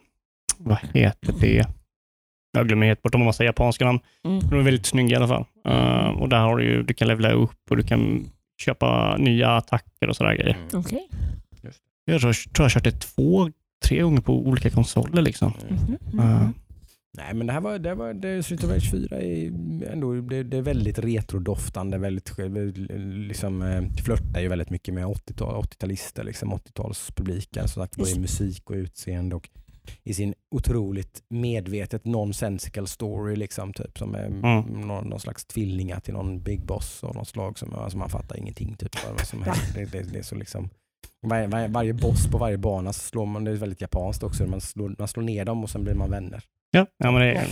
vad heter det? Jag glömmer helt bort de har massa japanska namn. Mm. De är väldigt snygga i alla fall. Eh, och där har du ju, du kan levela upp och du kan köpa nya attacker och sådär grejer. Mm. Okej. Jag tror, tror jag kört det två, tre gånger på olika konsoler liksom. Mm. Mhm. Eh, Nej men det här var, det var det, Street of Rage 4 är ändå det, det är väldigt retrodoftande, väldigt liksom eh, flörtar ju väldigt mycket med 80-tal, 80-talister, liksom 80-talspubliken som sagt var i musik och utseende och i sin otroligt medvetet nonsensical story liksom typ som är Mm. någon, någon slags tvillingar till någon big boss av något slag som alltså man fattar ingenting typ vad som händer. Det, det, det är så liksom varje, varje, varje boss på varje bana så slår man, det är väldigt japanskt också, man slår, man slår ner dem och sen blir man vänner. ja, ja, men det, är-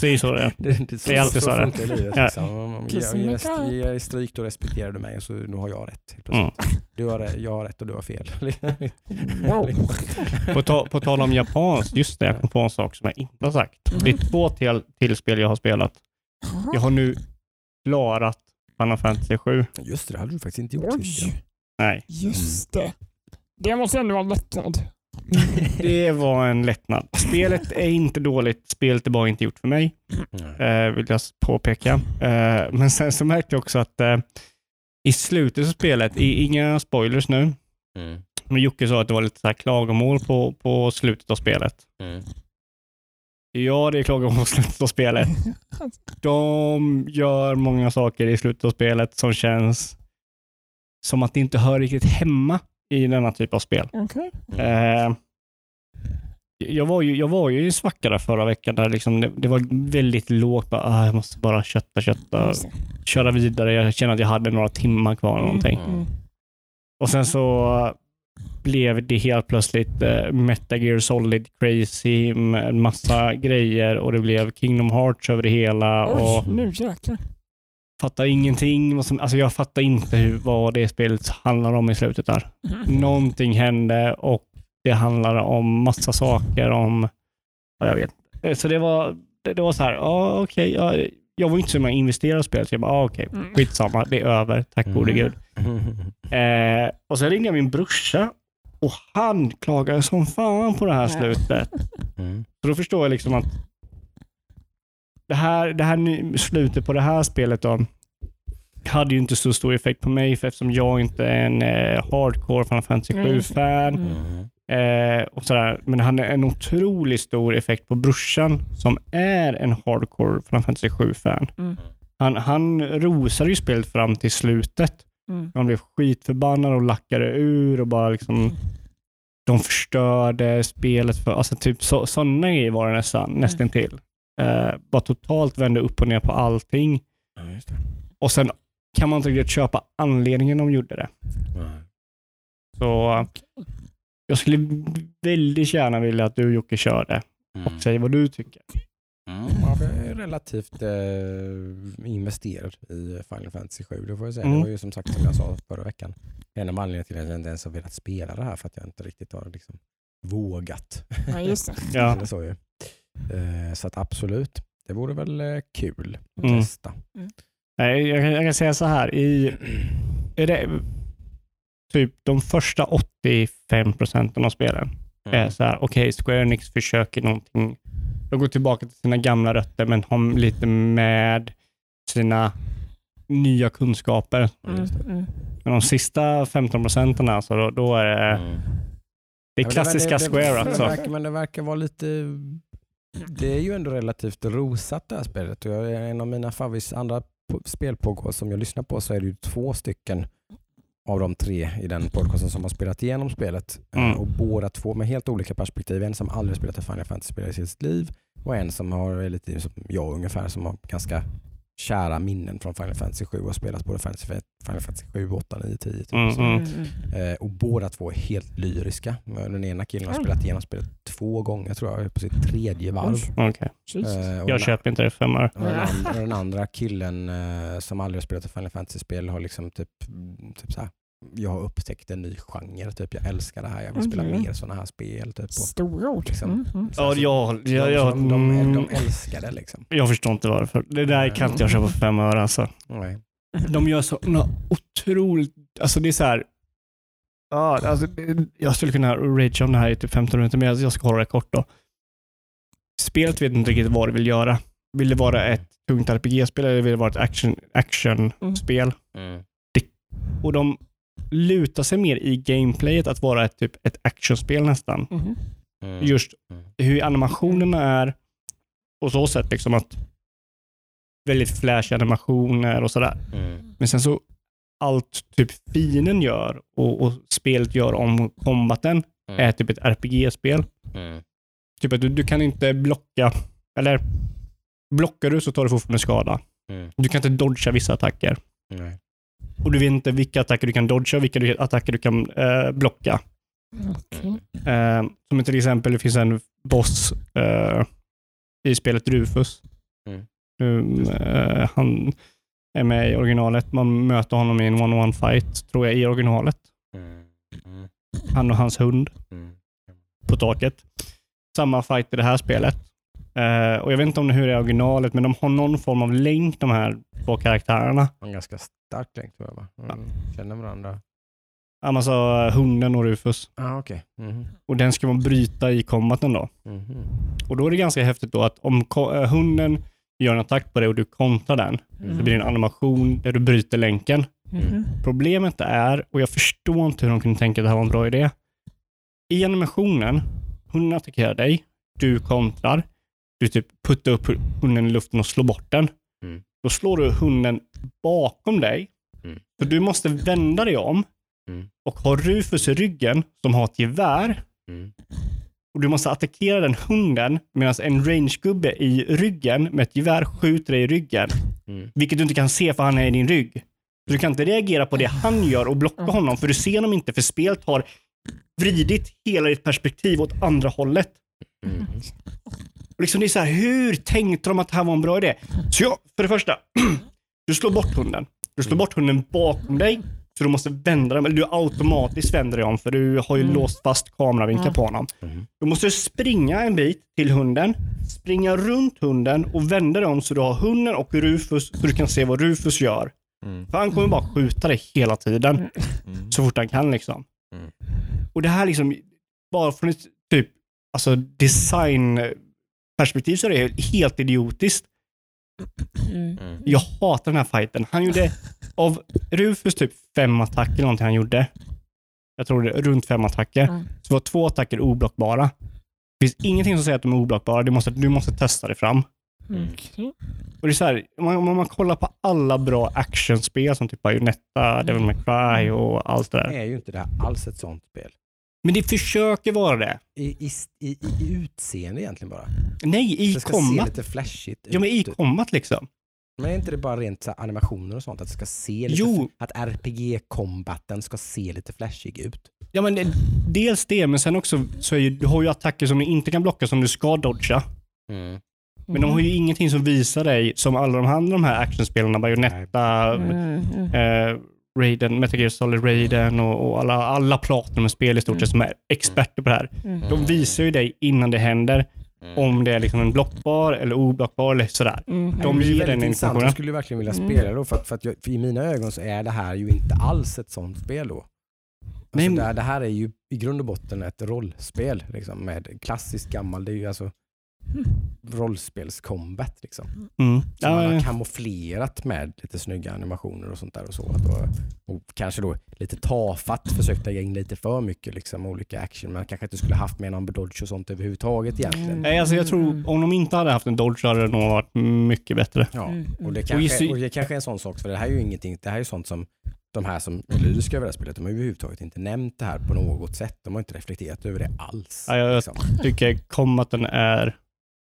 det är ju så det är. Det, det, Det är alltid så, det. funkar i livet. Ja. Liksom. Jag, jag, är stryk, då respekterar du mig och så nu har jag rätt. Mm. Du har, rätt- jag har rätt och du har fel. Wow. På, ta, på tal om japanskt, just det, jag kom på en sak som jag inte har sagt. Det är två till, till spel jag har spelat. Jag har nu klarat Final Fantasy 7. Just det, det hade du faktiskt inte gjort. Oj, Nej, just det. Det måste ändå vara lättnad. det var en lättnad. Spelet är inte dåligt, spelet är bara inte gjort för mig. Eh, vill jag påpeka. Eh, men sen så märkte jag också att eh, i slutet av spelet, i, inga spoilers nu, Mm. men Jocke sa att det var lite så här klagomål på, på slutet av spelet. Mm. Ja, det är klagomål på slutet av spelet. De gör många saker i slutet av spelet som känns som att det inte hör riktigt hemma i denna typ av spel. Okej. Eh, jag, var ju, jag var ju i en svacka där förra veckan där liksom det, det var väldigt lågt. Bara, ah, jag måste bara kötta, kötta, köra vidare. Jag kände att jag hade några timmar kvar eller någonting. Mm. Och sen så blev det helt plötsligt eh, Metal Gear Solid crazy en massa grejer och det blev Kingdom Hearts över det hela. Och Oj, nu jäklar. Fattar ingenting. Alltså jag fattar inte hur, vad det spelet handlar om i slutet där. Mm. Någonting hände och det handlar om massa saker om, ja, jag vet. Så det var, det, det var så här, ja okej, ja, jag var inte så med att investera i spelet, så jag bara, ja, okej, Mm. skitsamma, det är över, tack gode Mm. gud. Eh, och sen ringde jag min brorsa och han klagade som fan på det här slutet. Så då förstår jag liksom att det här, det här slutet på det här spelet då, hade ju inte så stor effekt på mig för eftersom jag inte är en eh, hardcore Final Fantasy Mm. 7-fan. Mm. Eh, och sådär. Men det hade en otroligt stor effekt på brorsan som är en hardcore Final Fantasy 7-fan. Mm. Han, han rosade ju spelet fram till slutet. Mm. Han blev skitförbannad och lackade ur och bara liksom de förstörde spelet för, alltså typ så, sådana grejer var det nästan, nästan till. Eh, bara totalt vände upp och ner på allting. Ja, just det. Och sen kan man inte riktigt köpa anledningen de gjorde det. Nej. Så jag skulle väldigt gärna vilja att du Jocke körde Mm. och säger vad du tycker. Mm, jag är relativt eh, investerad i Final Fantasy 7. Det får jag säga. Mm. Det var ju som sagt som jag sa förra veckan. En av anledningarna till att jag inte ens har velat spela det här för att jag inte riktigt har liksom vågat. Ja, just det. Ja. Eller så, ju. Eh, så att absolut, det vore väl eh, kul att Mm. testa. Nej, jag, kan- jag kan säga så här. I, är det, typ de första 85 procenten av spelen är så här, okej, Square Enix försöker någonting. De går tillbaka till sina gamla rötter, men har lite med sina nya kunskaper. Mm. Mm. Men de sista 15 procenten, alltså, då, då är det, Mm. det är klassiska det, det, Square alltså. Det verkar, men det verkar vara lite... Det är ju ändå relativt rosat det här spelet. Och jag, en av mina favoris andra spelpågår som jag lyssnar på så är det ju två stycken av de tre i den podcasten som har spelat igenom spelet. Eh, Mm. Och båda två med helt olika perspektiv. En som aldrig spelat ett Final Fantasy-spel i sitt liv och en som har är lite som jag ungefär som har ganska kära minnen från Final Fantasy 7 och spelat både Final Fantasy 7, 8, 9, 10. Typ. Mm, Så, mm. eh, och båda två är helt lyriska. Den ena killen har spelat igenom spelet två gånger tror jag, på sitt tredje varv. Jesus. Eh, Jag köper inte det för femmor. och den, den andra killen eh, som aldrig har spelat ett Final Fantasy-spel har liksom typ, typ så här, jag har upptäckt en ny genre, typ jag älskar det här, jag vill spela Mhm. mer sådana här spel. Typ. Stora ord. liksom. Mm, mm. så- Ja, så- jag, de, de, de, mm, de älskar det liksom. jag förstår inte varför. Det där kan inte jag köpa för fem öre alltså. Nej. De gör så otroligt, alltså det är så här. Ja, alltså, jag skulle kunna rage om det här i typ 15 minuter, men jag jag ska hålla det kort då. Spelet vet inte riktigt vad det vill göra. Vill det vara ett tungt RPG-spel eller vill det vara ett action- action-spel? Mm. och de lutar sig mer i gameplayet att vara ett, typ, ett actionspel nästan. Mhm. Mm. Just Mm. hur animationerna är på så sätt liksom att väldigt flash animationer och sådär. Mm. Men sen så allt typ fienden gör och, och spelet gör om combaten Mm. är typ ett RPG-spel. Mm. Typ att du, du kan inte blocka, eller blockar du så tar du fortfarande skada. Mm. Du kan inte dodga vissa attacker. Nej. Och du vet inte vilka attacker du kan dodga och vilka attacker du kan eh, blocka. Okej. Eh, som till exempel, det finns en boss eh, i spelet Rufus. Mm. Um, eh, han är med i originalet. Man möter honom i en one-on-one fight, tror jag, i originalet. Mm. Han och hans hund Mm. på taket. Samma fight i det här spelet. Eh, och Jag vet inte om det hur det är i originalet, men de har någon form av länk, de här två karaktärerna. En ganska stark länk tror jag va? Mm. Känner varandra. Alltså hunden och Rufus. Ah, okej. Mhm. Och den ska man bryta i combaten då. Mhm. Och då är det ganska häftigt då att om eh, hunden gör en attack på dig och du kontrar den, Mm. så blir det en animation där du bryter länken. Mhm. Problemet är, och jag förstår inte hur de kunde tänka att det här var en bra idé. I animationen, hunden attackerar dig, du kontrar, du typ puttar upp hunden i luften och slår bort den. Mm. Då slår du hunden bakom dig. Mm. Så du måste vända dig om Mm. och ha Rufus i ryggen som har ett gevär Mm. och du måste attackera den hunden medan en range-gubbe i ryggen med ett gevär skjuter dig i ryggen. Mm. Vilket du inte kan se för han är i din rygg. Så du kan inte reagera på det han gör och blocka honom för du ser honom inte för spelet har vridit hela ditt perspektiv åt andra hållet. Mm. Och liksom det är så här, hur tänkte de att det här var en bra idé? Så jag, för det första, du slår bort hunden. Du slår bort hunden bakom dig, så du måste vända dig, eller du automatiskt vänder dig om för du har ju Mm. låst fast kameravinkeln Ja. på honom. Mm. Då måste du springa en bit till hunden, springa runt hunden och vända dig om så du har hunden och Rufus så du kan se vad Rufus gör. Mm. För han kommer bara skjuta dig hela tiden, Mm. så fort han kan liksom. Mm. Och det här liksom, bara från ett typ, alltså designperspektiv så är det helt idiotiskt. Mm. Mm. Jag hatar den här fighten. Han gjorde, av Rufus typ fem attacker eller någonting han gjorde, jag tror det är runt fem attacker, Mm. så var två attacker oblockbara. Det finns ingenting som säger att de är oblockbara. Du måste, du måste testa det fram. Okej. Och det är så här, om man, om man kollar på alla bra actionspel som typ Bayonetta, Devil May Cry och allt det Det där. är ju inte det här alls ett sånt spel. Men det försöker vara det. I, i, i, i utseende egentligen bara. Nej, i det ska combat. se lite flashigt Ja, men i ut. combat liksom. Men är inte det bara rent animationer och sånt? Att det ska se lite, Jo. att RPG-kombaten ska se lite flashig ut? Ja, men det, dels det, men sen också så är ju, du har ju attacker som du inte kan blocka som du ska dodga. Mm. Men de har ju ingenting som visar dig, som alla de andra de här actionspelarna, Bayonetta, Mm, mm. eh, Raiden, Metal Gear Solid Raiden och, och alla, alla Platinum-spel i stort sett som är experter på det här. Mm. De visar ju dig innan det händer Mm. om det är liksom en blockbar eller oblockbar eller sådär. Mm. De ger den informationen. Jag skulle verkligen vilja Mm. spela då för att, för att jag, för i mina ögon så är det här ju inte alls ett sånt spel då. Alltså Nej, det, här, det här är ju i grund och botten ett rollspel liksom, med klassiskt gammal, det är ju alltså rollspelscombat liksom. Mm. Som Ja, man har ja. kamouflerat med lite snygga animationer och sånt där och så. Och, och kanske då lite tafatt försökt lägga in lite för mycket liksom, olika action. Man kanske inte skulle haft med någon dodge och sånt överhuvudtaget egentligen. Nej, alltså jag tror om de inte hade haft en Dodge hade det nog varit mycket bättre. Ja, Mm, och det, Och kanske, och det kanske är en sån sak, för det här är ju ingenting, det här är ju sånt som de här som är lyriska över det här spelet, de har överhuvudtaget inte nämnt det här på något sätt. De har inte reflekterat över det alls. Ja, jag- liksom. tycker combaten är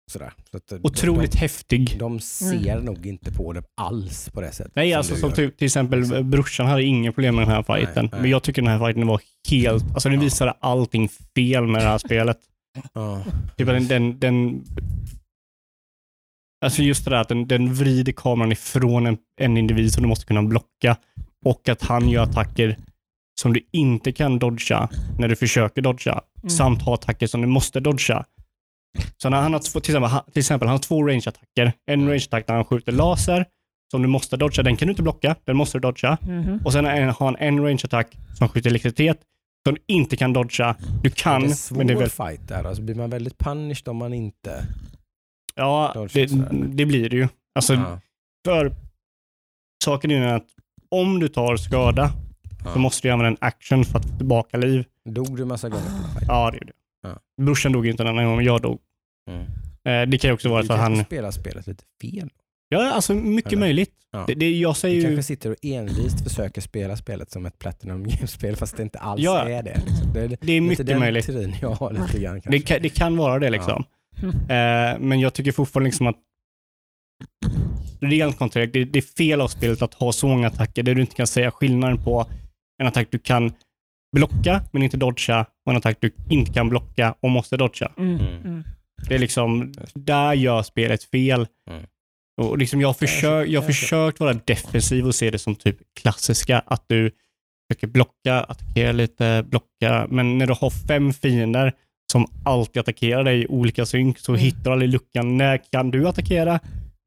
Sådär. Så att, eh, Otroligt häftig. De, de ser nog inte på det alls på det sättet. Nej, som alltså som typ, till exempel brorsan hade ingen problem med den här fighten. Nej, nej. Men jag tycker den här fighten var helt, alltså den Ja. visade allting fel med det här spelet. Ja. Typ den, den, den Alltså just det där att den, den vrider kameran ifrån en, en individ som du måste kunna blocka och att han gör attacker som du inte kan dodga när du försöker dodga Mm. samt ha attacker som du måste dodga. Så när han har två, till exempel, han- till exempel han har två range-attacker. En range-attack där han skjuter laser som du måste dodga. Den kan du inte blocka, den måste du dodga. Mhm. Och sen har han en range-attack som skjuter elektricitet som du inte kan dodga. Du kan, det är svår men det är väl fight där. Alltså blir man väldigt punished om man inte... Ja, det, det blir det ju. Alltså, Ja. för saken är att om du tar skada Ja. så måste du använda en action för att få tillbaka liv. Dog du massa gånger på den fighten? Ja, det är det. Ja. Brorsan dog inte den här gången, men jag dog. Mm. Eh, det kan ju också vara Du så att han... spelar spelet lite fel. Ja, alltså mycket Eller? möjligt. Ja. Det, det, jag säger Du ju... kanske sitter och envist försöker spela spelet som ett Platinum Games-spel fast det inte alls Ja. är det. Liksom. Det är Det är mycket den möjligt. teorin jag har lite grann kanske. Det kan, det kan vara det liksom. Mm. Eh, men jag tycker fortfarande liksom att rent konträkt, det, det är fel av spelet att ha så många attacker där du inte kan säga skillnaden på en attack du kan blocka men inte dodga och en attack du inte kan blocka och måste dodga. Mm. Mm. Mm. Det är liksom, där gör spelet fel. Mm. Och liksom jag har försökt, jag har försökt vara defensiv och se det som typ klassiska, att du försöker blocka, attackera lite, blocka, men när du har fem fiender som alltid attackerar dig i olika synk så Mm. hittar du aldrig luckan. När kan du attackera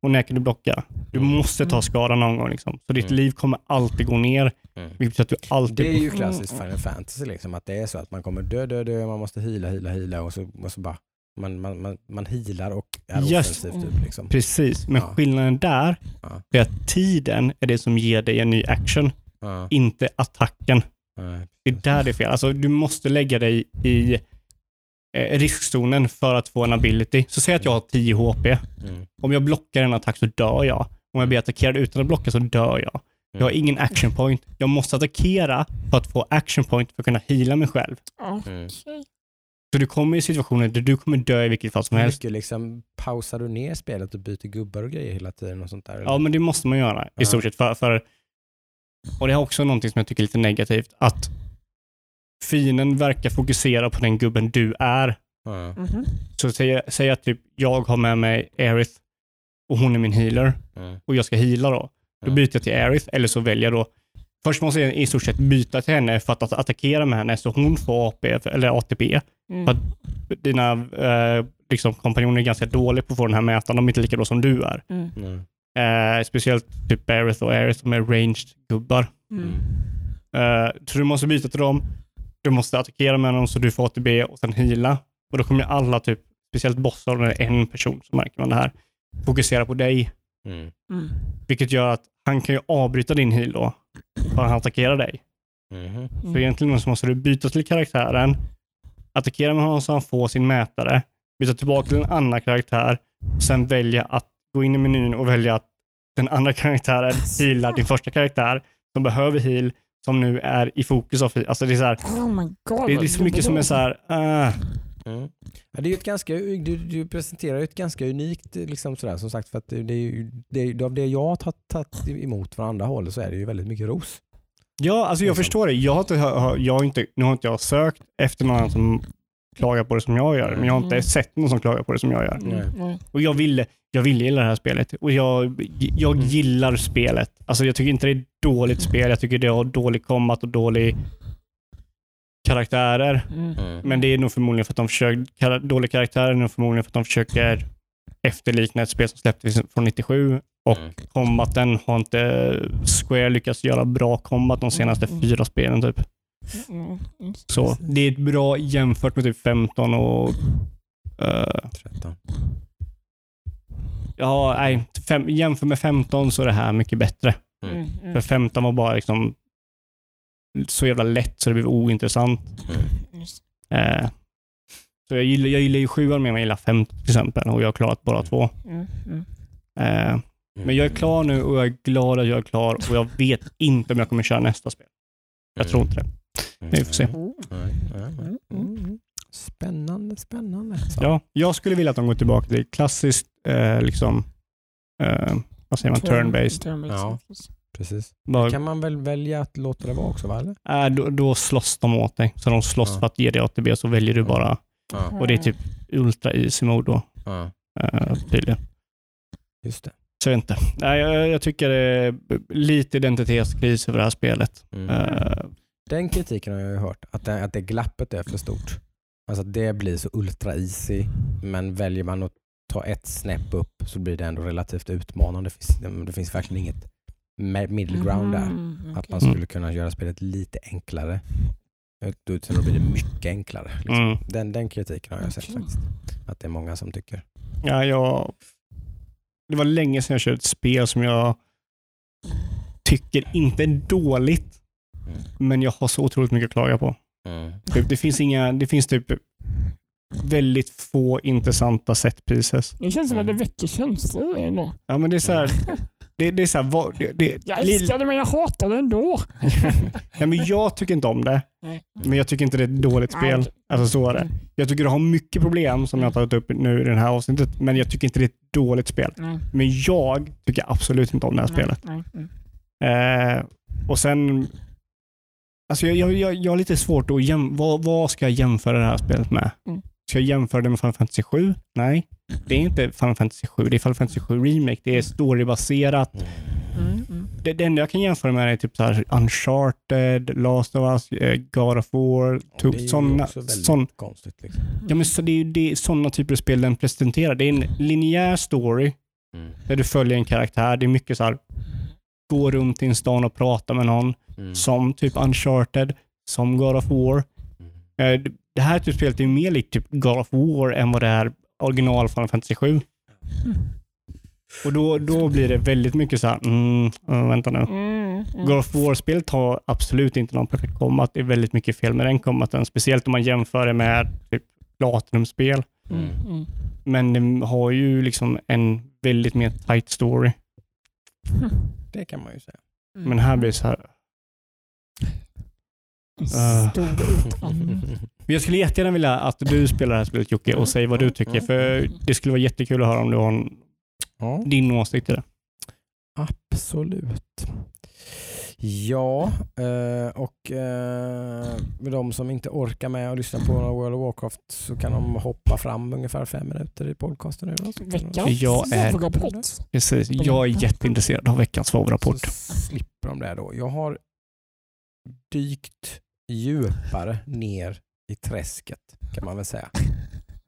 och när kan du blocka? Du Mm. måste ta skada någon gång. Liksom. Så ditt Mm. liv kommer alltid gå ner. Mm. Vilket att du alltid... Det är ju klassiskt. Final Fantasy, liksom, att det är så att man kommer dö, dö, dö, man måste hila, hila, hila och så, och så bara man, man, man, man healar och är Yes. offensivt. Typ, liksom. Precis, men Ja. skillnaden där Ja. är att tiden är det som ger dig en ny action, Ja, inte attacken. nej. Det är där det är fel. Alltså, du måste lägga dig i eh, riskzonen för att få en ability. Så säg att jag har 10 HP. Mm. Om jag blockar en attack så dör jag. Om jag blir attackerad utan att blocka så dör jag. Jag har ingen action point. Jag måste attackera för att få action point för att kunna heala mig själv. Mm. Okej. Så du kommer i situationer där du kommer dö i vilket fall som helst. mycket liksom, pausar du ner spelet och byter gubbar och grejer hela tiden? och sånt där? eller? Ja, men det måste man göra i stort sett. För, för, och det är också någonting som jag tycker är lite negativt. Att fienden verkar fokusera på den gubben du är. Mhm. Så säg, säg att typ jag har med mig Aerith och hon är min healer Mm. och jag ska heala då. Då byter jag till Aerith eller så väljer jag då Först måste jag i stort sett byta till henne för att att attackera med henne så hon får AP, eller ATP. Mm. För att dina eh, liksom, kompanjoner är ganska dåliga på att få den här mätaren. De är inte lika bra som du är. Mm. Mm. Eh, speciellt typ Aerith och Aerith som är ranged gubbar. Mm. Eh, så du måste byta till dem. Du måste attackera med dem så du får ATB och sen heala. Och då kommer alla, typ, speciellt bossar, när det är en person så märker man det här, fokusera på dig. Mm. Mm. Vilket gör att han kan ju avbryta din heal då, för att han attackerar dig. Mhm. Så Mm. egentligen så måste du byta till karaktären, attackera med honom så han får sin mätare, byta tillbaka till en annan karaktär, sen välja att gå in i menyn och välja att den andra karaktären healar din första karaktär som behöver heal, som nu är i fokus av. Alltså det är så här, Oh my god. det är vad liksom mycket som är så här, ah, Mm. Ja, det är ju ett ganska, du, du presenterar ett ganska unikt, liksom sådär, som sagt, för att det är ju, det av det jag har tagit, emot från andra håll så är det ju väldigt mycket ros. Ja, alltså jag Liksom. förstår det. Jag har inte, jag har inte, nu har inte jag sökt efter någon som klagar på det som jag gör, men jag har inte Mm. sett någon som klagar på det som jag gör. Mm. Mm. Och jag ville, jag ville gilla det här spelet och jag, jag Mm. gillar spelet. Alltså jag tycker inte det är dåligt spel. Jag tycker det har dålig combat och dålig karaktärer. Mm. Men det är nog förmodligen för att de försöker, kar- dålig karaktär är nog förmodligen för att de försöker efterlikna ett spel som släpptes från 97 och Mm. har inte Square lyckats göra bra combat de senaste Mm. fyra spelen typ. Mm. Mm. Så det är ett bra jämfört med typ 15 och eh, 13. Ja, nej, fem, jämfört med 15 så är det här mycket bättre. Mm. För 15 var bara liksom så jävla lätt så det blev ointressant. Mm. Eh, så jag gillar, jag gillar ju 7 mer än jag gillar 15 till exempel och jag har klarat bara två. Mm. Mm. Eh, men jag är klar nu och jag är glad att jag är klar och jag vet inte om jag kommer köra nästa spel. Jag tror inte det. Mm. Vi får se. Spännande, spännande. Så. Ja, jag skulle vilja att de går tillbaka till klassiskt, eh, liksom, eh, vad säger man, turn-based. Turn-based, Ja. precis. Bara, kan man väl välja att låta det vara också, va? Eller? äh, då, då slåss de åt dig. Så de slåss Ja. för att ge dig ATB, så väljer du bara, Ja. och det är typ ultra easy mode då, ja. eh, tydligen. Just det. Så jag inte. Nej, jag, jag tycker det är lite identitetskris över det här spelet. Mm. Eh, Den kritiken har jag ju hört, att det, att det glappet är för stort. Alltså att det blir så ultra easy, men väljer man att ta ett snäpp upp så blir det ändå relativt utmanande. Det finns, det finns verkligen inget middle ground där. Mm, Att man skulle kunna göra spelet lite enklare. Utan då blir det mycket enklare. Liksom. mm. Den, den kritiken har jag sett Okej. faktiskt. Att det är många som tycker. Ja, jag, det var länge sedan jag körde ett spel som jag tycker inte är dåligt, Mm. men jag har så otroligt mycket att klaga på. Det, det finns inga, det finns typ väldigt få intressanta set pieces. Det känns som att det väcker känslor ändå. Ja, men det är så här, det, det är så här, vad, det, det, Jag älskar det men jag hatar det ändå. Nej, men jag tycker inte om det, Nej. men jag tycker inte det är ett dåligt spel. Nej. Alltså så är det. Jag tycker det har mycket problem som jag har tagit upp nu i det här avsnittet, men jag tycker inte det är ett dåligt spel. Nej. Men jag tycker absolut inte om det här spelet. Eh, och sen, alltså jag, jag, jag, jag har lite svårt att jäm, vad, vad ska jag jämföra det här spelet med? Mm. Ska jag jämföra det med Final Fantasy 7? Nej, det är inte Final Fantasy 7. Det är Final Fantasy 7 Remake. Det är storybaserat. Mm, mm. Det, det enda jag kan jämföra med är typ så här Uncharted, Last of Us, eh, God of War. det är såna, också väldigt sån, konstigt. Liksom. ja, men så det är ju det, sådana typer av spel den presenterar. Det är en linjär story Mm. där du följer en karaktär. Det är mycket så här, gå runt i en stan och prata med någon. Mm. som typ Uncharted, som God of War. Mm. Eh, Det här typ spelet är mer likt typ God of War än vad det är original Final Fantasy 7. Och då, då blir det väldigt mycket så här, mm, vänta nu. Mm, mm. God of War-spelet har absolut inte någon perfekt combat. Det är väldigt mycket fel med den combaten, speciellt om man jämför det med typ Platinum-spel. Mm, mm. Men det har ju liksom en väldigt mer tight story. Det kan man ju säga. Mm. Men här blir det så här, En Stor utandning. Men Jag skulle jättegärna vilja att du spelar det här spelet Jocke och säger vad du tycker. För det skulle vara jättekul att höra om du har en, Ja, din åsikt i det. absolut. Ja, eh, och eh, med de som inte orkar med att lyssna på World of Warcraft så kan de hoppa fram ungefär fem minuter i podcasten Veckans Jag är-. Precis. Jag är jätteintresserad av veckans svavelrapport. Så slipper de det då. Jag har dykt djupare ner i träsket kan man väl säga.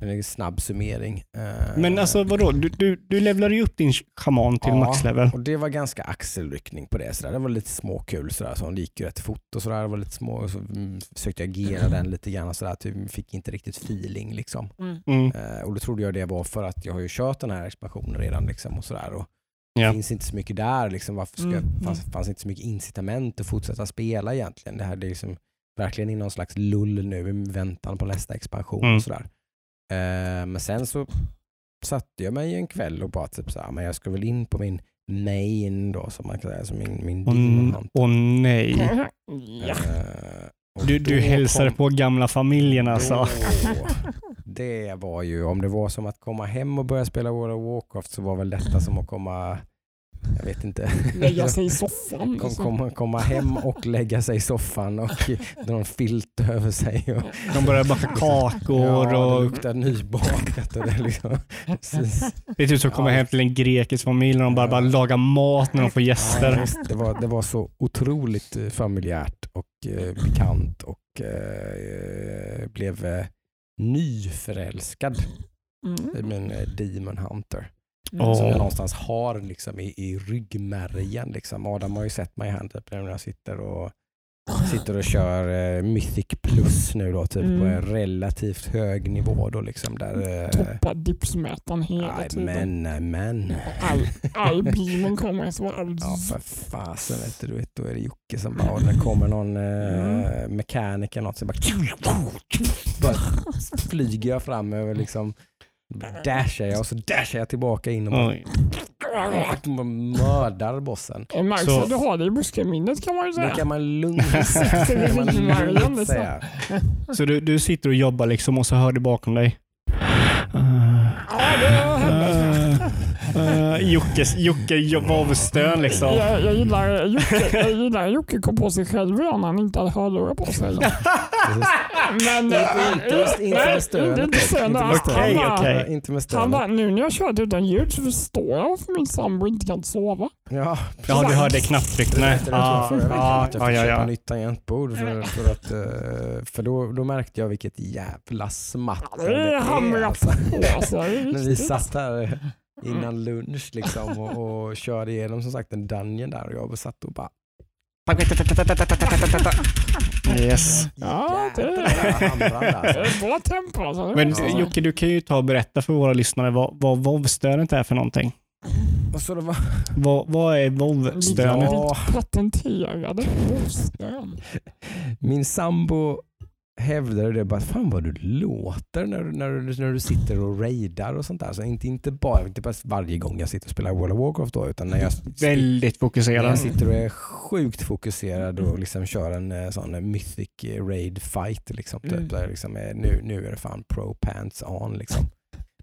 En snabb summering. Eh, Men alltså vadå? Du, du, du levlade ju upp din schaman till Ja. maxlevel. Och det var ganska axelryckning på det. Sådär. Det var lite småkul. Sådär. Så det gick ju rätt fort och sådär. Det var lite små, och så mm, försökte jag agera den lite grann. och Sådär. Typ, fick inte riktigt feeling. Liksom. Mm. Mm. Eh, och då trodde jag det var för att jag har ju kört den här expansionen redan. Liksom, och sådär. Och Ja. Det finns inte så mycket där. Liksom. Varför ska, Mm, fanns, fanns inte så mycket incitament att fortsätta spela egentligen. Det här det är liksom verkligen i någon slags lull nu i väntan på nästa expansion. Mm. Och sådär. Eh, men sen så satte jag mig en kväll och bara typ så här, men jag ska väl in på min main då som man kan säga, som min, min demon åh nej. Ja. Eh, och Du, du hälsade kom- på gamla familjen alltså. då, det var ju, om det var som att komma hem och börja spela World of Warcraft så var väl detta som att komma, jag vet inte. Lägga sig i soffan. Kom, liksom. komma, komma hem och lägga sig i soffan och dra en filt över sig. Och, De började baka kakor ja, det och luktar nybakat. Och det, liksom, det är typ som att komma Ja. hem till en grekisk familj när de bara, bara lagar mat när de får Ja, gäster. visst, det, var, det var så otroligt eh, familjärt och eh, bekant och eh, blev eh, nyförälskad i Mm. min eh, Demon Hunter. Åh. Som jag någonstans har liksom i, i ryggmärgen. Liksom. Adam har ju sett mig här typ, när jag sitter och, sitter och kör eh, Mythic Plus nu då, typ på Mm. en relativt hög nivå. Då, liksom, där, eh, Toppar dipsmätaren hela nej, tiden. men, men. All, beamen kommer så all... Ja för fasen vet du, vet, då är det Jocke som bara, när kommer någon eh, mekaniker något så bara, bara flyger jag fram över liksom, dashar jag och så dashar jag tillbaka in och bara, man mördar bossen. Det märks Så- att du har det i muskelminnet kan man ju Det säga. kan man lugnt, det kan man lugnt liksom. säga. Så du, du sitter och jobbar liksom och så hör du bakom dig. Ja, det. Uh, Jockes, Jocke vovstön liksom. Jag, jag gillar Jocke, jag gillar Jocke kom på sig själv när han inte hade hörlurar på sig. Men... Inte- inte- inte med stönet Inte stönet. Inte med Ja, Inte med Han bara, nu när jag kört utan ljud så förstår jag varför min sambo inte kan sova. Ja, Ja, du hörde knapptryck. Nej. Det vet Ja, ja, att jag ja, fick ja, köpa ja. nytt tangentbord för, för, att, eh, för då, då märkte jag vilket jävla smatter Det är hamra alltså. på. Alltså, det är När vi satt här innan lunch liksom och, och körde igenom som sagt en dungeon där och jag satt och bara Yes. Ja, det hamrade Det alltså. är bra tempo alltså. Men. Jocke, du kan ju ta och berätta för våra lyssnare vad, vad vovstönet är för någonting. Och så det var, Vad, vad är vovstönet? Ja. Patenterade min sambo hävdade det bara, fan vad du låter när, när, när du sitter och raidar och sånt där. Så inte, inte, bara, inte bara varje gång jag sitter och spelar World of Warcraft då, utan när jag, Väldigt när fokuserad. jag sitter och är sjukt fokuserad och liksom kör en eh, sån eh, mythic raid fight. Liksom, typ, Mm. där liksom är, nu, nu är det fan pro pants on. Liksom.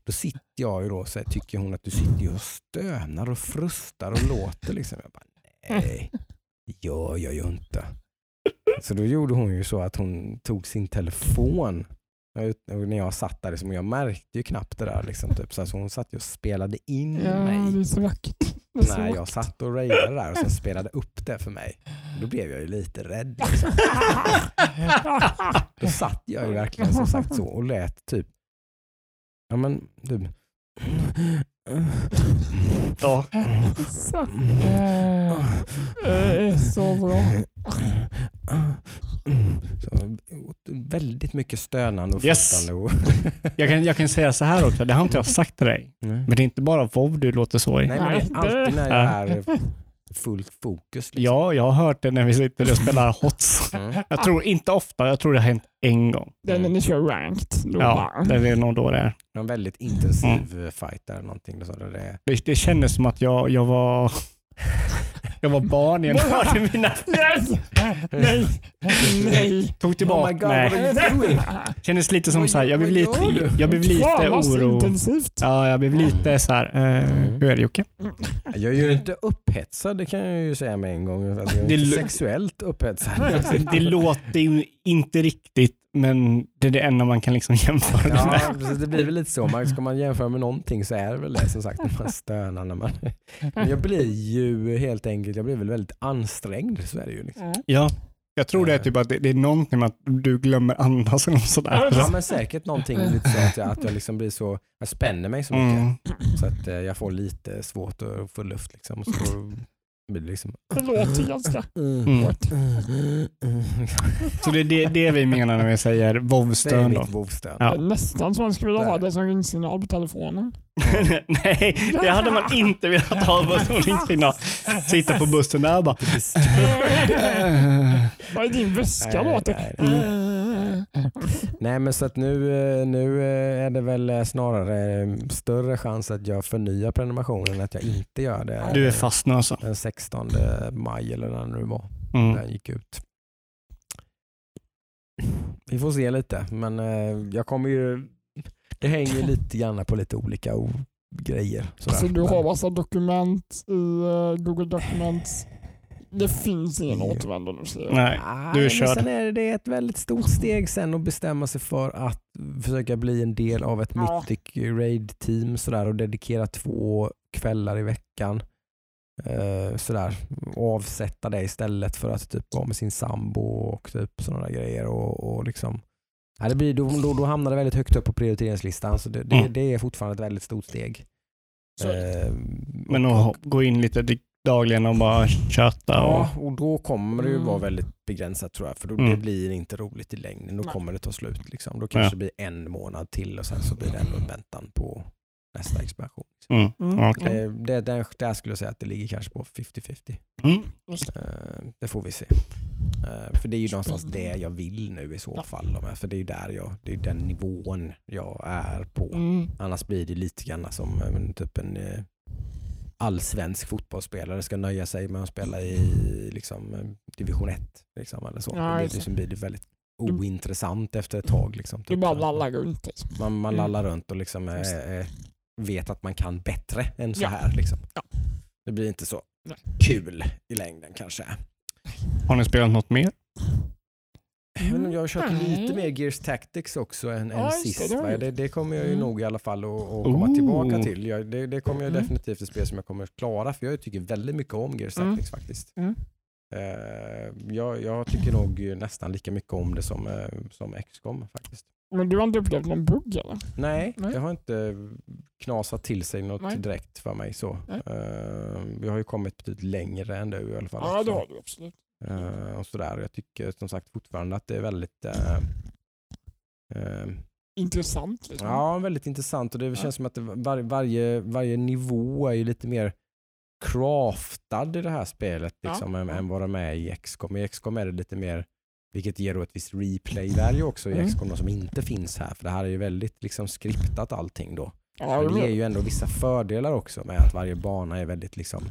Då sitter jag ju då så här, tycker hon att du sitter och stönar och frustar och låter. Liksom. Jag bara, nej, gör jag ju inte. Så då gjorde hon ju så att hon tog sin telefon och när jag satt där, liksom, och jag märkte ju knappt det där. Liksom, typ, så hon satt och spelade in Ja, mig det är så vackert. Det när jag satt och raidade där och sen spelade upp det för mig. Då blev jag ju lite rädd. Liksom. Då satt jag ju verkligen som sagt så och lät typ, ja men typ, Ja. Så. Eh, är så bra. så, väldigt mycket stönande och Yes. Och, Jag, kan, jag kan säga så här också, det har inte jag sagt till dig. nej. Men det är inte bara vov du låter så i. Nej, men det är alltid när jag är fullt fokus. Liksom. Ja, jag har hört det när vi sitter och spelar HOTS. Mm. Jag tror inte ofta, jag tror det har hänt en gång. Det är när ni kör ranked. Då Ja, bara, det är nog då det är. En väldigt intensiv fight där. Någonting, så det är. Det, det kändes som att jag, jag var jag var barn igen. Hörde mina... Nej! Nej! Nej! Tog tillbaka. Oh my God, Nej. Kändes lite som Vad så här, jag blev lite, jag blev lite oro. intensivt. Ja, jag blev lite så här, eh, Mm. hur är det Jocke? Jag är ju inte upphetsad, det kan jag ju säga med en gång. Alltså, jag är Det inte sexuellt upphetsad. Det låter ju inte riktigt, men det är det enda man kan liksom jämföra det Ja, med. precis, det blir väl lite så. Man, ska man jämföra med någonting så är det väl det som sagt när man stönar. När man, men jag blir ju helt enkelt, jag blir väl väldigt ansträngd. Så är det ju. Liksom. Ja, jag tror det är typ att det, det är någonting med att du glömmer andas eller något sådär. Ja men säkert någonting lite så att jag, att jag liksom blir så, jag spänner mig så mycket. Mm. Så att eh, jag får lite svårt att få luft. Liksom, och så blir det liksom... Det låter ganska... Mm. Så det är det, det vi menar när vi säger Det är vovstön. Ja. Det är nästan som man skulle vilja ha det som ringsignal på telefonen. Nej, det hade man inte velat ha på som ringsignal. Sitta på bussen där och bara... Vad är din väska låter? Nej, Nej men så att nu, eh, nu eh, är det väl eh, snarare större chans att jag förnyar prenumerationen än att jag inte gör det. Du är fast nu alltså. Den 16 maj eller när det nu var. Mm. när den gick ut. Vi får se lite men jag kommer ju det hänger lite grann på lite olika grejer. sådär. Så du har massa dokument i Google Documents. Det finns ingen återvändo nu. Nej, du är körd. Sen är det ett väldigt stort steg sen att bestämma sig för att försöka bli en del av ett Ja. Mythic Raid-team sådär, och dedikera två kvällar i veckan. Eh, sådär, och avsätta det istället för att typ vara med sin sambo och typ sådana där grejer. Och, och liksom, ja, det blir, då, då, då hamnar det väldigt högt upp på prioriteringslistan så det, det, Mm. det är fortfarande ett väldigt stort steg. Så- Eh, Men att gå in lite di- dagligen och bara köta och... Ja, och då kommer det ju Mm. vara väldigt begränsat tror jag. För då, Mm. det blir inte roligt i längden. Då Nej. kommer det ta slut. Liksom. Då kanske det blir en månad till och sen så blir det ändå en väntan på nästa expansion. Mm. Mm. Okej. Eh, Det, där, där skulle jag säga att det ligger kanske på 50-50. Mm. Eh, Det får vi se. Eh, För det är ju någonstans det jag vill nu i så Ja. fall. För det är ju där jag, det är den nivån jag är på. Mm. Annars blir det lite grann som typ en, allsvensk fotbollsspelare ska nöja sig med att spela i liksom, division 1. Liksom, eller så. Ja, det liksom, blir det väldigt ointressant efter ett tag. Liksom, Du typ bara så. lallar runt. Liksom. Man, man Mm. lallar runt och liksom, eh, vet att man kan bättre än så Ja. här. Liksom. Ja. Det blir inte så Nej. kul i längden kanske. Har ni spelat något mer? Jag, vet inte, jag har kört Nej. lite mer Gears Tactics också än, än sist. det Det, det kommer jag ju Mm. nog i alla fall att, att komma Ooh. tillbaka till. Jag, det, det kommer jag Mm. definitivt ett spel som jag kommer att klara för jag tycker väldigt mycket om Gears Mm. Tactics faktiskt. Mm. Eh, jag, jag tycker nog nästan lika mycket om det som, eh, som XCOM faktiskt. Men du har inte upplevt någon bugg eller? Nej, Nej. det har inte knasat till sig något Nej. direkt för mig. så. Eh, vi har ju kommit betydligt längre än du i alla fall. Ja, också. det har du absolut. Eh, och sådär. Jag tycker som sagt fortfarande att det är väldigt eh, Intressant. Liksom. Ja, väldigt intressant och det känns som att var, varje, varje nivå är ju lite mer craftad i det här spelet Ja. liksom, än, Ja. än vad de är i XCOM. I XCOM är det lite mer, vilket ger då ett visst replay-value också i Mm. XCOM som inte finns här. För det här är ju väldigt liksom skriptat allting då. Ja, det ger ju ändå vissa fördelar också med att varje bana är väldigt liksom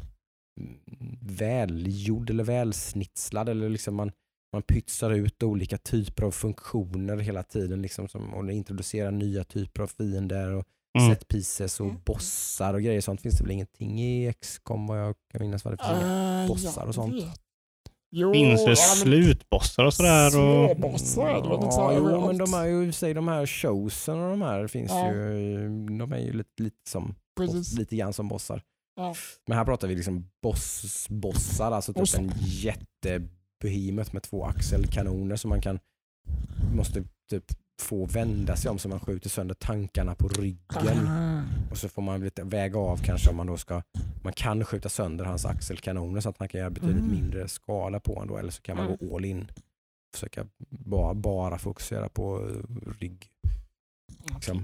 välgjord eller välsnitslad. Eller liksom man, man pytsar ut olika typer av funktioner hela tiden liksom som, och introducerar nya typer av fiender och Mm. set pieces och Mm. bossar och grejer. Sånt finns det väl ingenting i XCOM vad jag kan minnas. Vad det finns Äh, bossar och sånt. Jo, Finns det slutbossar och sådär? Och... Små bossar är det väl inte så Ja, jo, men de är ju sig de här showsen och de här finns Ja. ju, de är ju lite, lite som Precis. lite grann som bossar. Ja. Men här pratar vi liksom boss, bossar, alltså typ en jättebehemoth med två axelkanoner som man kan måste typ få vända sig om så man skjuter sönder tankarna på ryggen. Ah. Och så får man lite väga av kanske om man då ska, man kan skjuta sönder hans axelkanoner så att man kan göra betydligt Mm. mindre skala på honom då, eller så kan man gå all in. Försöka bara, bara fokusera på eh, rygg. Liksom.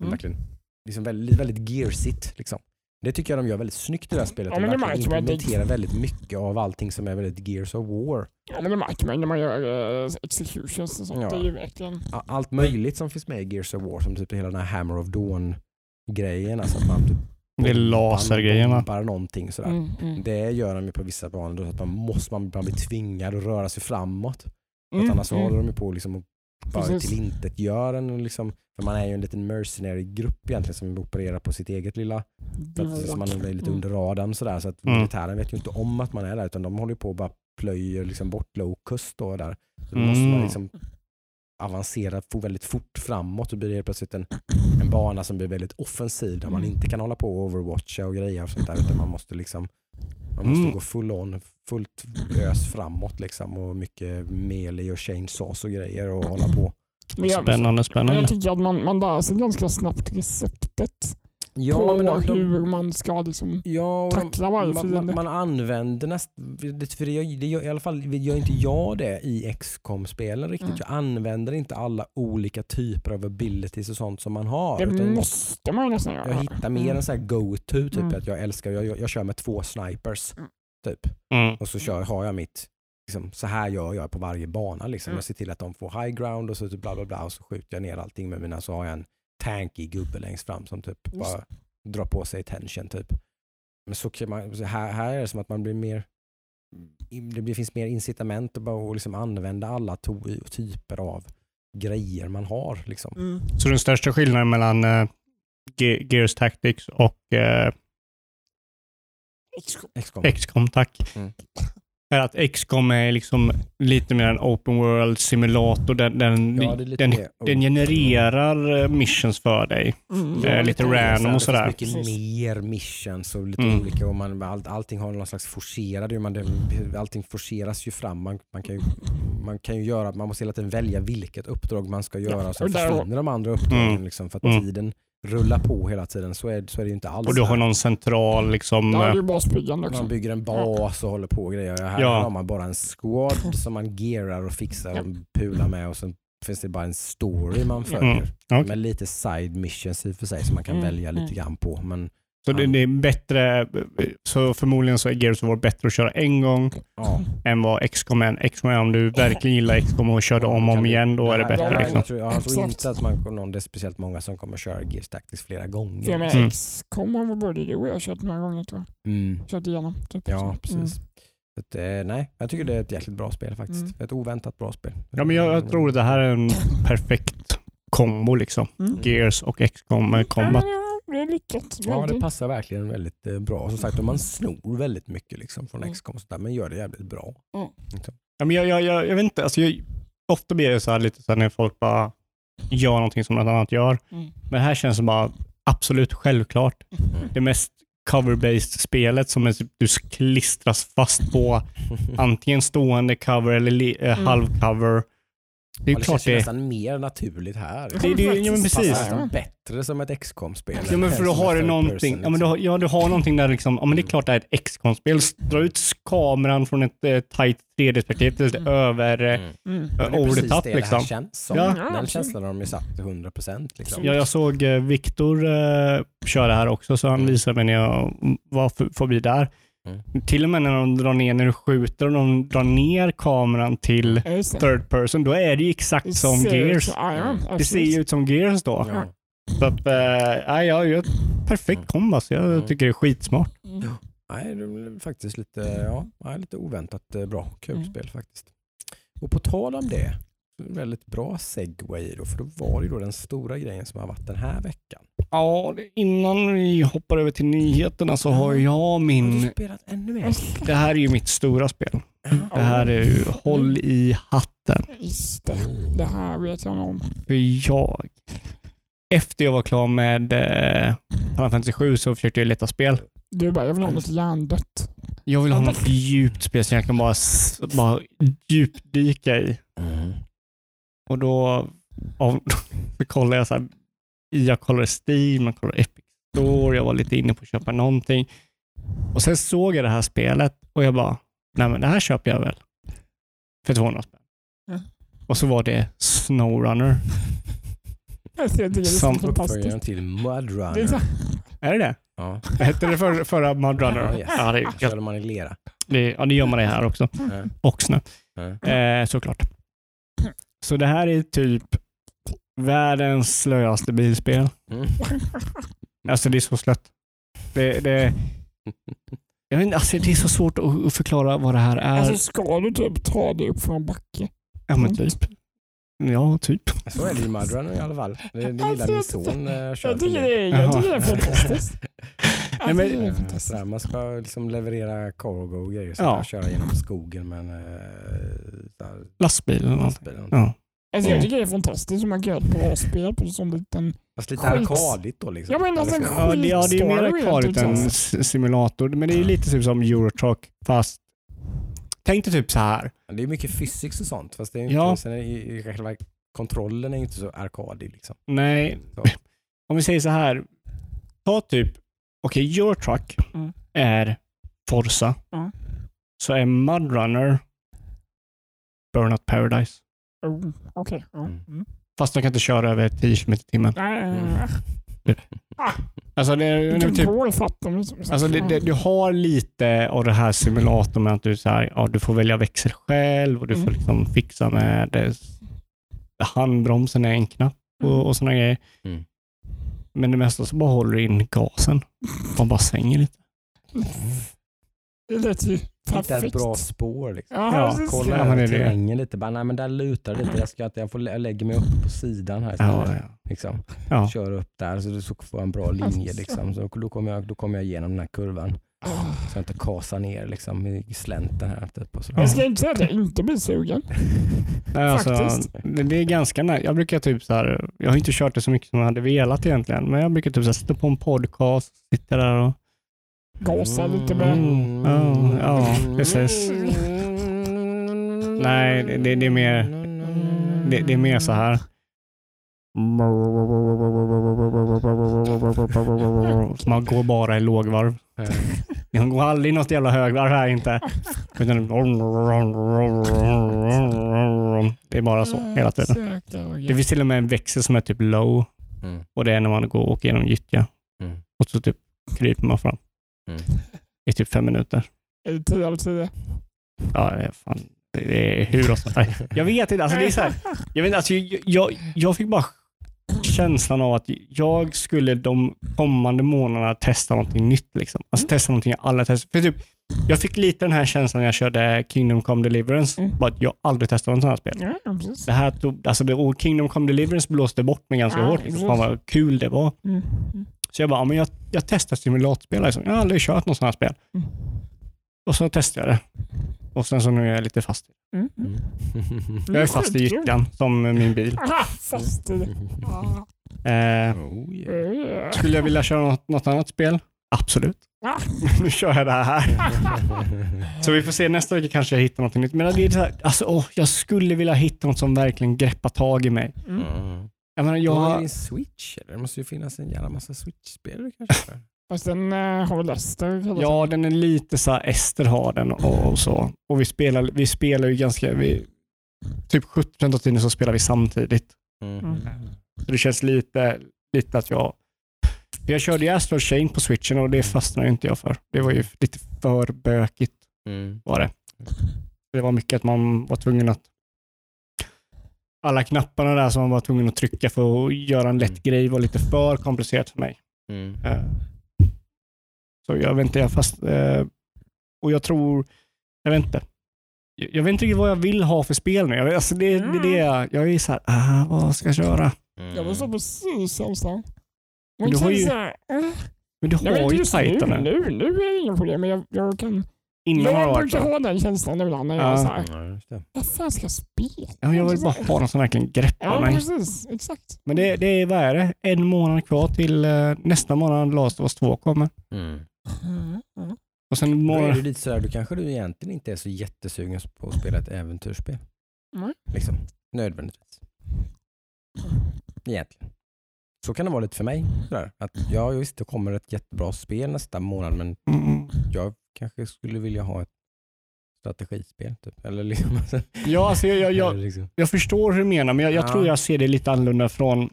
Mm. Verkligen, liksom väldigt, väldigt gearsigt. Liksom. Det tycker jag de gör väldigt snyggt i det här spelet. Ja, de verkligen märker man. Det- implementerar väldigt mycket av allting som är väldigt Gears of War. Ja, men det märker man när man gör uh, executions och sånt. Ja. Det är ju verkligen... Allt möjligt som finns med i Gears of War, som typ hela den här Hammer of Dawn-grejen. Alltså att man typ Det är lasergrejerna. bombar någonting sådär. Mm, mm. Det gör de ju på vissa banor då, så att man måste man, man blir tvingad att röra sig framåt. Mm, annars mm. håller de ju på liksom att bara Precis. till intet gör en liksom, för man är ju en liten mercenary-grupp egentligen som opererar på sitt eget lilla, för att, så man är lite Mm. under radarn sådär så att Mm. militären vet ju inte om att man är där utan de håller på och bara plöjer liksom bort locust då där. Så då Mm. måste man liksom avancera få väldigt fort framåt och blir det helt plötsligt en, en bana som blir väldigt offensiv där man Mm. inte kan hålla på och overwatcha och grejer och sånt där utan man måste liksom man måste Mm. gå full on, fullt ös framåt liksom och mycket melee och chainsaws och grejer och hålla på. Men jag, Spännande, men spännande. jag tycker att man, man lär sig ganska snabbt receptet Ja, på men de, hur man ska liksom ja, tackla varje man, man, fiende. man använder nästan, för det gör, det gör, i alla fall gör inte jag det i XCOM-spelen riktigt. Mm. Jag använder inte alla olika typer av abilities och sånt som man har. Det utan måste man nästan göra. jag hittar mer Mm. en sån här go-to, typ Mm. att jag älskar, jag, jag, jag kör med två snipers. Mm. Typ. Mm. Och så kör, har jag mitt, liksom, så här gör jag på varje bana. Liksom. Mm. Jag ser till att de får high ground och så typ bla bla bla och så skjuter jag ner allting med mina, så har jag en tanky gubbe längst fram som typ Just bara drar på sig tension typ. Men så kan man, så här, här är det som att man blir mer, det blir, finns mer incitament att bara liksom använda alla to, typer av grejer man har. Liksom. Mm. Så den största skillnaden mellan uh, Gears Tactics och eh, XCOM. XCOM, tack, Mm. Är att XCOM är liksom lite mer en open world simulator. Den, den, Ja, den, den genererar eh, missions för dig. Mm. Eh, lite random och sådär. Det finns mycket mer missions och lite Mm. olika och man, all, allting har någon slags forcerad, man, det, allting forceras ju fram. Man, man, kan ju, man kan ju göra, man måste hela tiden välja vilket uppdrag man ska göra och sen försvinner de andra uppdragen Mm. liksom, för att Mm. tiden rullar på hela tiden. Så är, så är det ju inte alls. Och du har här. någon central liksom... Där är eh, det ju basbyggande också. man bygger en bas och håller på och grejer. Här Ja. har man bara en squad som man gearar och fixar och pular med och sen finns det bara en story man följer. Mm. okej. Med lite side missions i och för sig som man kan Mm, välja lite mm. grann på. Men Så det, Ja. det är bättre, så förmodligen så är Gears of War bättre att köra en gång Ja. än vad XCOM är. XCOM är om du verkligen gillar XCOM och kör det om och om igen, då är det bättre. Liksom. Jag tror, jag tror inte att man, någon, det är speciellt många som kommer köra Gears Tactics flera gånger. med Mm. X-com har både du och jag kört några gånger tror jag. Mm. Kört igenom. Typ. Ja, Så, precis. mm. Att, eh, nej, jag tycker det är ett jäkligt bra spel faktiskt. Mm. Ett oväntat bra spel. Ja, men jag, jag tror att det här är en perfekt kombo liksom. Mm. Gears och XCOM med combat. Ja, det är lyckat. Ja, det Verkligen. passar verkligen väldigt eh, bra. Som sagt, om man snor väldigt mycket liksom från Mm. XCOM och sådär, men gör det jävligt bra. Ja, men jag, jag, jag, jag vet inte, alltså jag, ofta blir det så här lite så här när folk bara gör någonting som något annat gör. Mm. Men det här känns som bara absolut självklart. Det mest cover-based spelet som är, du klistras fast på antingen stående cover eller eh, Mm. halvcover. Det är Ja, ju det klart känns ju det. nästan mer naturligt här. Det, det, ja, men Det passar precis. nästan bättre som ett XCOM-spel. Ja, men för då har du någonting, person, ja, men du, har, ja, du har någonting där liksom, ja men det är klart det är ett XCOM-spel. Dra ut kameran från ett eh, tight 3D-perspektiv till ett Mm. över, eh, Mm. Mm. Det over the top det det liksom. här känns som. Ja. Ja, Den känslan har de ju satt till 100 procent. Liksom. Ja, jag såg eh, Viktor eh, köra här också, så han Mm. visade mig när jag var förbi där. Mm. Till och med när de drar ner, när du skjuter och de drar ner kameran till third person, då är det ju exakt Det som ut Gears. ja, ja, Det ser ju ut som Gears då. Ja. Så att, eh, ja, jag perfekt Mm. kombas. Jag Mm. tycker det är skitsmart. Mm. Nej, det är faktiskt lite, ja, lite oväntat eh, bra. Kul Mm. spel faktiskt. Och på tal om det, väldigt bra segway då, för då var det ju då den stora grejen som har varit den här veckan. Ja, innan vi hoppar över till nyheterna så har jag Har du min... spelat ännu mer? Det här är ju mitt stora spel. Det här är ju håll i hatten. Just det. Det här vet jag om. För jag, efter jag var klar med eh, Final Fantasy 7 så försökte jag leta spel. Du bara, jag vill ha något hjärndött. Jag vill ha något djupt spel som jag kan bara, bara djupdyka i. Mm. Och då av, så kollade jag så här, jag kollade Steam, jag kollade Epic Store, jag var lite inne på att köpa någonting. Och sen såg jag det här spelet och jag bara, nej men det här köper jag väl. För 200 spänn. Ja. Och så var det Snowrunner. Alltså, jag tycker det är Som så Uppföljaren fantastiskt. till Mudrunner. Det är så, Är det det? Ja, Hette det för, förra Mudrunner? Ja, yes. ja, det, körde man i lera. det, ja, det gör man det här också. Ja. Och snö. Ja. Eh, såklart. Så det här är typ världens slöaste bilspel. Mm. Alltså det är så slött. Det, det, jag vet inte, alltså det är så svårt att, förklara vad det här är. alltså ska du typ ta dig upp från en backe? ja men typ. Ja, typ. Så är det i Mudrunner i alla fall. Det, det gillar Alltså, min jag son eh, Jag tycker för det är, jag tycker det är fantastiskt. Nej, men- det är Eh, fantastiskt. sådär, man ska liksom leverera cargo och grejer. Så Ja. där, köra genom skogen med en eh, sådär, Lastbil eller lastbil. eller. Ja. Alltså, jag Ja. tycker det är fantastiskt som man kan göra ett bra spel på en sån liten... Fast lite arkadigt då liksom. Ja, men alltså, så- Ja, det, ja, det är mer akvarigt än simulator. Men det är lite typ som Eurotruck fast tänk dig typ så här. Det är mycket physics och sånt. Fast det är inte, Ja. sen är det, i, i själva kontrollen är inte så arkadig. Liksom. Nej, Så. om vi säger så här. Ta typ, okej Eurotruck Mm. är Forza. Ja. Så är Mudrunner Burnout Paradise. Oh, Okej. ja. Mm. Mm. Fast de kan inte köra över 10 km i timmen. Mm. Alltså, det, det, Vilken typ, liksom. alltså det, det, du har lite av det här simulatorn med att du, så här, ja, du får välja växel själv och du får Mm. liksom fixa med det. handbromsen är en knapp och, och sådana grejer. Mm. Men det mesta så bara håller du in gasen. Man bara svänger lite. Det lät ju Hitta ett perfekt. bra spår. Liksom. Ja, Ja, precis. Kolla Ja, men det över är det. terrängen lite. Bara, nej, men där lutar det lite. Jag, ska, inte- jag, får, lä- jag lägger mig upp på sidan här. Ja, ja. Liksom. ja. Kör upp där så, så får jag en bra linje. Liksom. Så då, kommer jag, då kommer jag igenom den här kurvan. Så jag inte kasar ner liksom, i slänten här. Typ, och så. Jag ska inte säga att jag inte blir sugen. Nej, alltså, Faktiskt. det, det är ganska nice. Jag brukar typ så här, jag har inte kört det så mycket som jag hade velat egentligen, men jag brukar typ så här, sätta på en podcast, sitta där och Gasa lite med. Mm, ja, ja, precis. Nej, det, det, det är mer det, det är mer så här. Så man går bara i lågvarv. Man går aldrig något jävla högvarv här inte. Det är bara så hela tiden. Det finns till och med en växel som är typ low Mm. och det är när man går och åker genom gyttja. Mm. Och så typ kryper man fram. Mm. I typ fem minuter. Är det 10 av 10? Ja, det är fan. Det är hur ofta? Nej, Jag vet inte. Alltså, det är så här, jag, vet, inte, alltså, jag, jag, jag fick bara känslan av att jag skulle de kommande månaderna testa någonting nytt. Liksom. Alltså testa någonting jag aldrig testat. För typ, jag fick lite den här känslan när jag körde Kingdom Come Deliverance. Mm. Bara att jag aldrig testat något sånt här spel. Ja. Det här tog, alltså det, och Kingdom Come Deliverance blåste bort mig ganska Ja, hårt. Liksom. Fan vad kul det var. Mm. Så jag bara, men jag, jag testar simulatorspel. Liksom. Jag har aldrig kört något sånt här spel. Mm. Och så testade jag det. Och sen så nu är jag lite fast. Mm. Mm. Jag är fast i gyttjan som min bil. Aha, fast i. Eh, Oh, yeah. Skulle jag vilja köra något, något annat spel? Absolut. Nu kör jag det här. Så vi får se nästa vecka kanske jag hittar något nytt. Men det är så här, alltså, åh, jag skulle vilja hitta något som verkligen greppar tag i mig. Mm. Mm. Jag menar, Jag har din Switch eller? Det måste ju finnas en jävla massa Switch-spel du kanske? Fast den uh, har väl Ester ja, den är lite så här, Ester har den och, och så. Och vi spelar, vi spelar ju ganska, vi, typ 70% av tiden så spelar vi samtidigt. Mm. Så det känns lite, lite att jag... Jag körde ju Astral Chain på switchen och det fastnade inte jag för. Det var ju lite för bökigt Mm. var det. Det var mycket att man var tvungen att alla knapparna där som man var tvungen att trycka för att göra en lätt Mm. grej var lite för komplicerat för mig. Mm. Så jag vet inte, jag fast... eh, Och jag tror... Jag vet inte. Jag jag vet inte riktigt vad jag vill ha för spel nu. Jag, alltså det, det är det jag, jag är så här, ah, vad ska jag köra? Mm. Jag var så precis känslan. Men du har ju- Men du har inte ju just nu, nu, nu är det inga problem, men jag, jag kan... Innan det jag brukar ha den känslan ibland när jag Ja. är så här, Ja, just det. vad fan ska jag spela? Ja, jag vill bara ha något som verkligen greppar Ja, mig. precis. Exakt. Men det, det är, vad är det? En månad kvar till eh, nästa månad Last of Us 2 kommer. Mm. Mm, mm. Och sen Då är du lite sådär, då kanske du egentligen inte är så jättesugen på att spela ett äventyrsspel. Nej. Liksom. Nödvändigtvis. Egentligen. Så kan det vara lite för mig. Sådär. Att, ja, visst, det kommer ett jättebra spel nästa månad, men Mm. jag kanske skulle vilja ha ett strategispel. Typ. Eller liksom, Ja, alltså jag, jag, jag, liksom. jag förstår hur du menar, men jag, jag Ja. tror jag ser det lite annorlunda från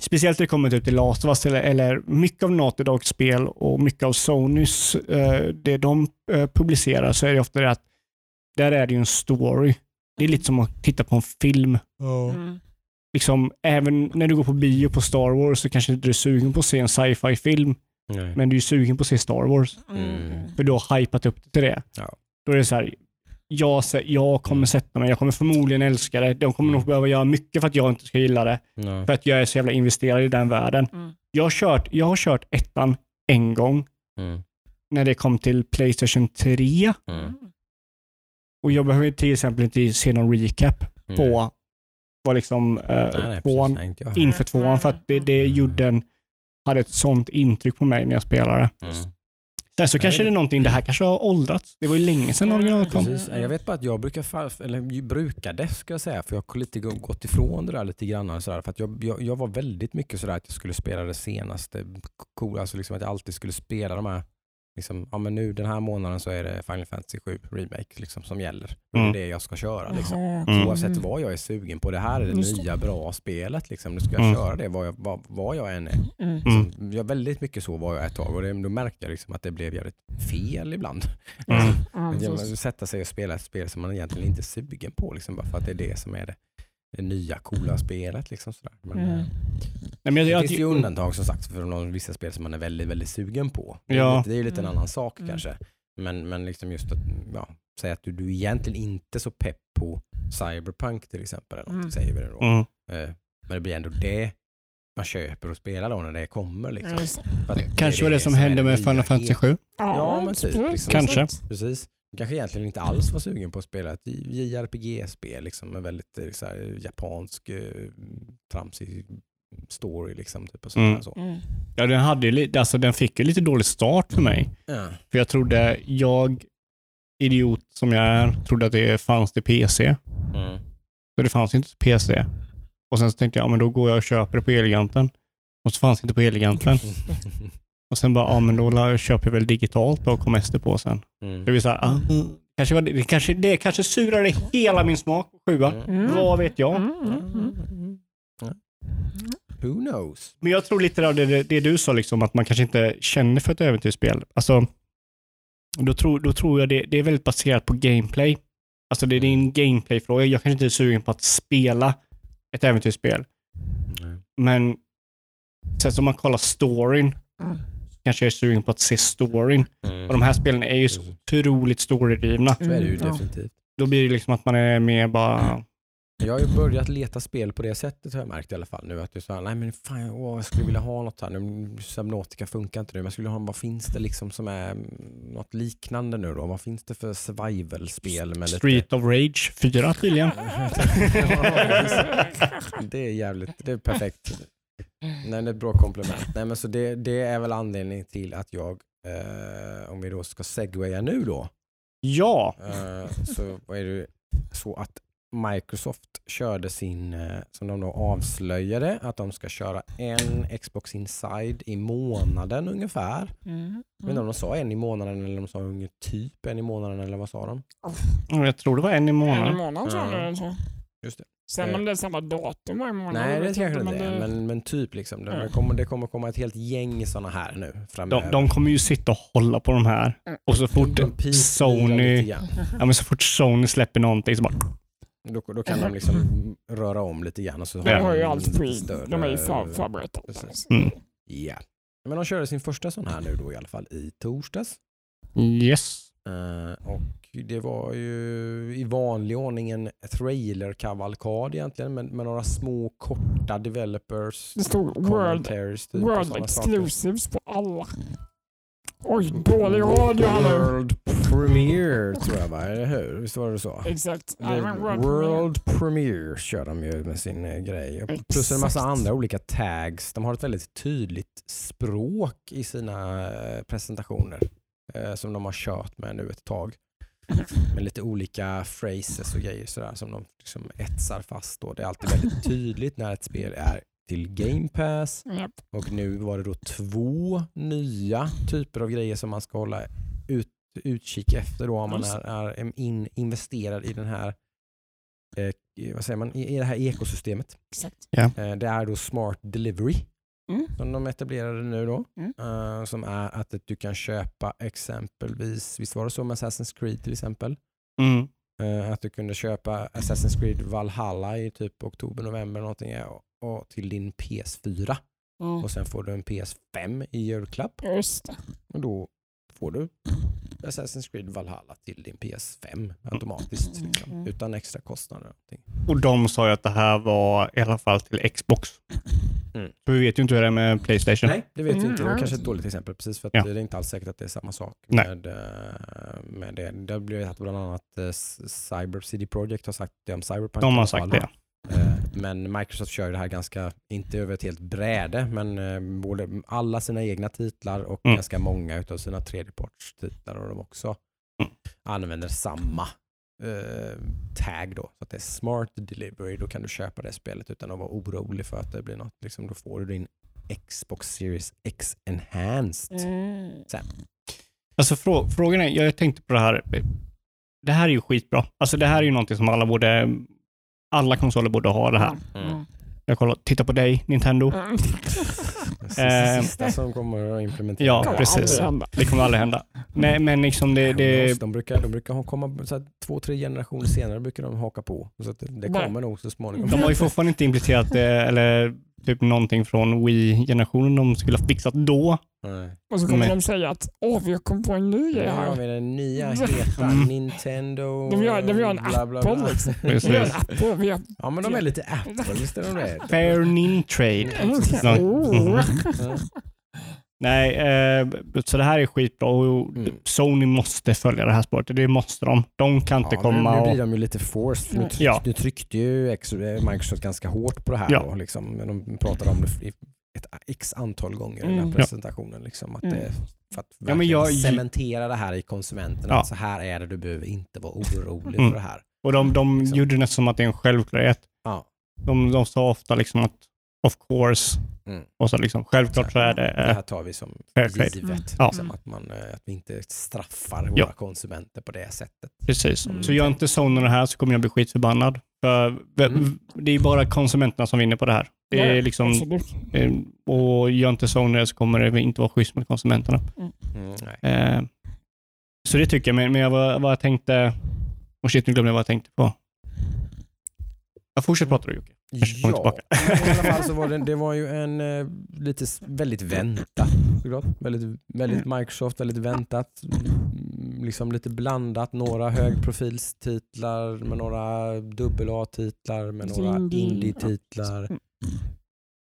Speciellt när det kommer typ till Last of Us eller, eller mycket av Naughty Dogs spel och mycket av Sonys, eh, det de eh, publicerar så är det ofta det att där är det ju en story. Det är lite som att titta på en film. Mm. Liksom, även när du går på bio på Star Wars så kanske inte du är sugen på att se en sci-fi film, Nej. men du är sugen på att se Star Wars. Mm. För du har hypat upp det till det. Ja. Då är det så här, jag, jag kommer Mm. sätta mig, jag kommer förmodligen älska det. De kommer nog behöva göra mycket för att jag inte ska gilla det. Ja. För att jag är så jävla investerad i den världen. Mm. Jag, har kört, jag har kört ettan en gång Mm. när det kom till Playstation 3. Mm. Och jag behöver till exempel inte se någon recap på vad liksom Nej, nej, tvåan. Nej, inför tvåan. För att det, det gjorde en, hade ett sånt intryck på mig när jag spelade. Mm. Sen så Nej, kanske det- det är någonting, det här kanske har åldrats. Det var ju länge sedan originalet kom. Precis. Jag vet bara att jag brukar, eller brukade ska jag säga, för jag har lite gå- gått ifrån det där lite grann. Sådär, för att jag, jag, jag var väldigt mycket sådär att jag skulle spela det senaste coola, alltså liksom att jag alltid skulle spela de här, liksom, ja men nu den här månaden så är det Final Fantasy 7 Remake liksom, som gäller. Och Mm. Det är det jag ska köra. Liksom. Mm. Oavsett vad jag är sugen på. Det här är det Just det. nya bra spelet. Liksom. Nu ska jag Mm. köra det vad jag, vad, vad jag än är. Mm. Mm. Så jag väldigt mycket så var jag ett tag och det, då märkte jag liksom att det blev jävligt fel ibland. Mm. Precis. sätta sig och spela ett spel som man egentligen inte är sugen på, liksom, bara för att det är det som är det, det nya coola spelet. Liksom, sådär. Men, Mm. eh, Nej, men jag, det jag, finns ju undantag som sagt för någon, vissa spel som man är väldigt, väldigt sugen på. Det är, Ja. det är ju lite en Mm. annan sak Mm. kanske. Men, men liksom just att ja, säga att du, du är egentligen inte så pepp på Cyberpunk till exempel. Eller något, Mm. säger vi det då. mm. Eh, Men det blir ändå det man köper och spelar då när det kommer. Liksom. Det. Kanske är var det som är hände det med Final Fantasy 7. Ja, men typ, liksom. Kanske. Precis. Kanske egentligen inte alls var sugen på att spela ett JRPG-spel liksom, med väldigt eh, så här, japansk eh, tramsig story. Liksom, typ, och sånt Mm. så. Mm. Ja, den, hade ju, alltså, den fick ju lite dålig start för mig. Ja. För jag trodde, jag, idiot som jag är, trodde att det fanns till PC. Mm. Så det fanns inte till PC. Och sen så tänkte jag, ja men då går jag och köper det på Elgiganten. Och så fanns det inte på Elgiganten. Och sen bara, ja men då köper jag väl digitalt och kom SD på sen. Mm. Det vill säga, ah, kanske var det, det, kanske, det kanske surade hela min smak på sjuan. Mm. Vad vet jag? Mm, mm, mm. Who knows? Men jag tror lite av det, det, det du sa, liksom, att man kanske inte känner för ett äventyrsspel. Alltså, då, tror, då tror jag det, det är väldigt baserat på gameplay. Alltså det är din gameplay-fråga. Jag kanske inte är sugen på att spela ett äventyrsspel. Men sen som man kollar storyn, Mm. Kanske jag är sugen på att se storyn. Mm. Och de här spelen är ju så otroligt storydrivna. Så är det ju Mm, definitivt. Då blir det liksom att man är med bara... Jag har ju börjat leta spel på det sättet har jag märkt i alla fall nu. Att du sa, nej men fan, åh, jag skulle vilja ha något här nu. Subnautica funkar inte nu, men jag skulle ha, vad finns det liksom som är mm, något liknande nu då? Vad finns det för survival-spel med lite... Street of Rage 4 tydligen. det är jävligt, det är perfekt. Nej, det är ett bra komplement. Nej, men så det, det är väl anledningen till att jag, eh, om vi då ska segwaya nu då, Ja, eh, så var det så att Microsoft körde sin, eh, som de då avslöjade, att de ska köra en Xbox Inside i månaden ungefär. Mm. Jag vet inte om de sa en i månaden eller om de sa ungefär typ en i månaden eller vad sa de? jag tror det var en i En månaden. månad tror jag. Just det. Sen om det är samma datum varje månad. Nej det kanske inte, är, men, men typ liksom. Det, Mm. kommer, det kommer komma ett helt gäng sådana här nu framöver. De, de kommer ju sitta och hålla på de här. Mm. Och så fort Sony, ja, men så fort Sony släpper någonting så bara... Då, då kan de liksom röra om lite grann. Och så De har ju allt större- de är ju för, förberedda. Precis. Mm. Ja. Men de körde sin första sån här nu då i alla fall i torsdags. Yes. Eh, och det var ju i vanlig ordning en trailer-kavalkad egentligen med, med några små korta developers Det stod World, typ world sådana saker. exclusives på alla. Oj, dålig radio här nu. World Premiere tror jag va, eller hur? Visst var det så? Exakt. World, World Premiere kör de ju med sin eh, grej. Plus en massa Exakt. andra olika tags. De har ett väldigt tydligt språk i sina eh, presentationer eh, som de har kört med nu ett tag. Med lite olika phrases och grejer sådär som de liksom etsar fast. Då. Det är alltid väldigt tydligt när ett spel är till Game Pass Japp. och nu var det då två nya typer av grejer som man ska hålla ut, utkik efter då om man är, är in, investerad i den här eh, vad säger man, i, i det här ekosystemet. Exakt. Eh, det är då Smart Delivery Mm. som de etablerade nu då. Mm. Eh, som är att du kan köpa exempelvis, visst var det så med Assassin's Creed till exempel? Mm. Eh, att du kunde köpa Assassin's Creed Valhalla i typ oktober, november någonting ja, och till din PS4 Mm. och sen får du en PS5 i julklapp Just det. och då får du Assassin's Creed Valhalla till din PS5 automatiskt Mm. liksom, Mm. utan extra kostnader. Och de sa ju att det här var i alla fall till Xbox. Mm. Så vi vet ju inte hur det är med Playstation. Nej, det vet vi Mm, inte. Det var ja. kanske ett dåligt exempel precis för att Ja. det är inte alls säkert att det är samma sak Nej. med, eh, med det. Det har blivit att bland annat eh, Cyber CD Projekt har sagt det om Cyberpunk. De har sagt det. Eh, Men Microsoft kör ju det här ganska, inte över ett helt bräde, men eh, både alla sina egna titlar och Mm. ganska många av sina tredjepartstitlar och de också Mm. använder samma eh, tag då. Så att det är smart delivery, då kan du köpa det spelet utan att vara orolig för att det blir något. Liksom, då får du din Xbox Series X Enhanced. Mm. Alltså frå frågan är, jag tänkte på det här. Det här är ju skitbra. Alltså det här är ju någonting som alla borde, alla konsoler borde ha det här. Mm. Jag kollar, titta på dig, Nintendo. Mm. Det Eh, sista som kommer att implementera. Ja, precis. Det kommer aldrig hända. Nej, men liksom det, det, De brukar, de brukar komma så här, två, tre generationer senare brukar de haka på. Så att det, Nej. kommer nog så småningom. de har ju fortfarande inte implementerat det, eller typ någonting från Wii-generationen de skulle ha fixat då. Nej. Och så kommer Nej. de säga att åh, vi har kommit på en ny grej har här. vi den nya heta Mm. Nintendo. De gör, de gör en bla, Apple bla. liksom. De gör en Apple. Har... Ja men de är lite Apple, visst är de det? Fair Nintrade. Oh. Ja. Nej, eh, så det här är skitbra och Mm. Sony måste följa det här spåret. Det måste de. De kan inte Ja, komma men nu blir de ju lite forced. för Nu, tryck, Ja. nu tryckte ju Microsoft ganska hårt på det här. Ja. Då, liksom. De pratade om det i ett x antal gånger i den Mm. här Ja. presentationen. Liksom, att Mm. det, för att verkligen jag- cementera det här i konsumenterna. Ja. Så här är det, du behöver inte vara orolig Mm. för det här. Och de, de Liksom. gjorde det som att det är en självklarhet. Ja. De, de sa ofta liksom att of course. Mm. Och så liksom, självklart så är det... Det här tar vi som givet. Ja. Liksom, att, man, eh, att vi inte straffar våra Ja. konsumenter på det sättet. Precis. Mm. Så gör inte Sony det här så kommer jag bli skitförbannad. För Mm. Det är bara konsumenterna som vinner på det här. Det är Ja, liksom, eh, och gör inte Sony det så kommer det inte vara schysst mot konsumenterna. Mm, nej. Eh, så det tycker jag, men, men jag, vad, vad jag tänkte... Och shit, nu glömde jag vad jag tänkte på. Jag fortsätter prata då Jocke. Ja, i alla fall så var det, det var ju en eh, lite väldigt väntat. såklart. Väldigt, väldigt Microsoft, väldigt väntat. Mm, Liksom lite blandat. Några högprofilstitlar med några dubbel A-titlar med några Indie. indie-titlar. Mm.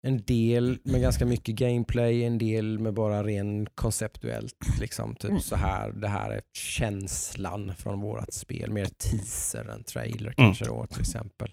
En del med ganska mycket gameplay, en del med bara ren konceptuellt. Liksom, typ Mm. så här, det här är känslan från vårt spel. Mer teaser än trailer Mm. kanske då till exempel.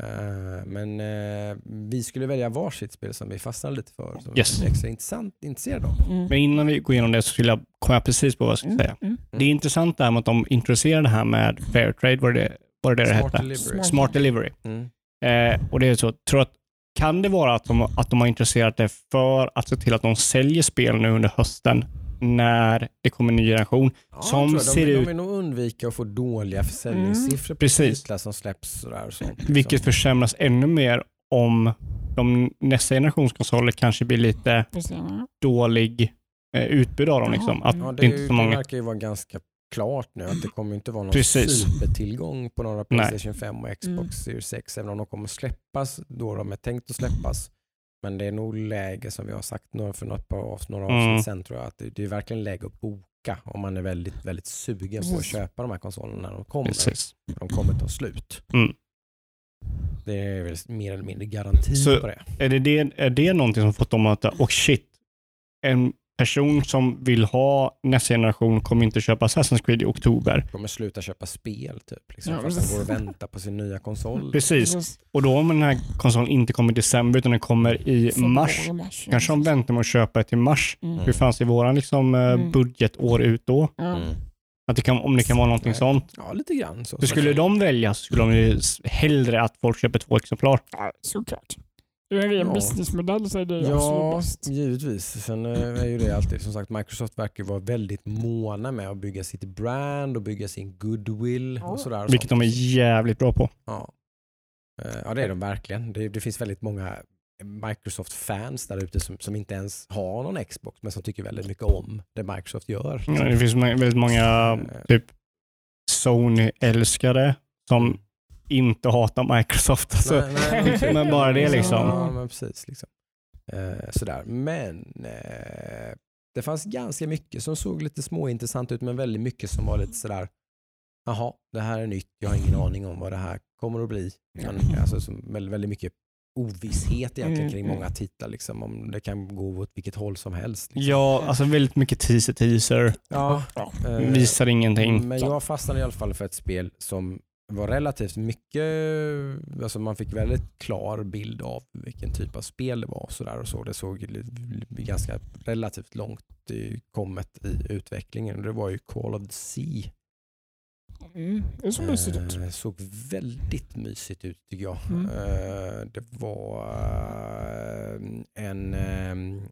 Eh, men eh, vi skulle välja varsitt spel som vi fastnade lite för. Som Yes. vi är extra intressant, intresserade av. Mm. Men innan vi går igenom det så skulle jag komma precis på vad jag ska säga. Mm. Det är intressant det här med att de introducerar det här med fair trade, vad det, vad det, det Smart hette? delivery. Smart delivery. Mm. Eh, och det är så, tror att, kan det vara att de, att de har intresserat det för att se till att de säljer spel nu under hösten när det kommer en ny generation? Ja, Som ser de, ut- de vill nog undvika att få dåliga försäljningssiffror på Precis. titlar som släpps. Sådär, och sånt, liksom. Vilket försämras ännu mer om de nästa generations konsoler kanske blir lite dålig eh, utbud av dem. Liksom. Att Ja, det, det, är inte så det många. verkar ju vara ganska klart nu att det kommer inte vara någon Precis. supertillgång på några Nej. Playstation 5 och Xbox Mm. Series 6 även om de kommer släppas då de är tänkt att släppas. Men det är nog läge som vi har sagt för något par, av- några avsnitt Mm. sen tror jag att det, det är verkligen läge att boka om man är väldigt, väldigt sugen på att köpa de här konsolerna när de kommer. Precis. De kommer ta slut. Mm. Det är väl mer eller mindre garanti Så- på det. Är det, det, är det någonting som fått dem att, och shit, en person som vill ha nästa generation kommer inte köpa Assassin's Creed i oktober. De kommer sluta köpa spel typ. Liksom, Ja, fast de går och väntar på sin nya konsol. Precis. Och då om den här konsolen inte kommer i december utan den kommer i mars, mars. kanske de väntar med att köpa till mars. Mm. Hur fanns det våran liksom, eh, Mm. budgetår ut då? Mm. Att det kan, om det kan vara någonting Nej. sånt. Ja, lite grann så. För skulle de välja så skulle de ju hellre att folk köper två exemplar. Ja, såklart. Ur en ren Ja. businessmodell så är det Ja, absolut bäst. givetvis. Sen eh, är ju det alltid, som sagt, Microsoft verkar vara väldigt måna med att bygga sitt brand och bygga sin goodwill Ja. och sådär. och Vilket sånt. de är jävligt bra på. Ja. Eh, ja, det är de verkligen. Det, det finns väldigt många Microsoft-fans där ute som, som inte ens har någon Xbox men som tycker väldigt mycket om det Microsoft gör. Ja, Det finns väldigt många Eh, typ Sony-älskare som inte hatar Microsoft. Alltså, nej, nej, men bara det liksom. Ja, men precis. Liksom. Eh, sådär. Men eh, det fanns ganska mycket som såg lite småintressant ut men väldigt mycket som var lite sådär Jaha, det här är nytt. Jag har ingen aning om vad det här kommer att bli. Men, alltså, som, väldigt, väldigt mycket ovisshet egentligen Mm, kring mm. många titlar. Liksom, om det kan gå åt vilket håll som helst. Liksom. Ja, alltså väldigt mycket teaser, teaser. Ja, eh, Visar ingenting. Men jag fastnade i alla fall för ett spel som var relativt mycket, alltså man fick väldigt klar bild av vilken typ av spel det var och sådär och så. Det såg ganska relativt långt i- kommet i utvecklingen. Det var ju Call of the Sea. Mm. Det är så mysigt ut. Eh, såg väldigt mysigt ut tycker jag. Mm. Eh, det var eh, en eh,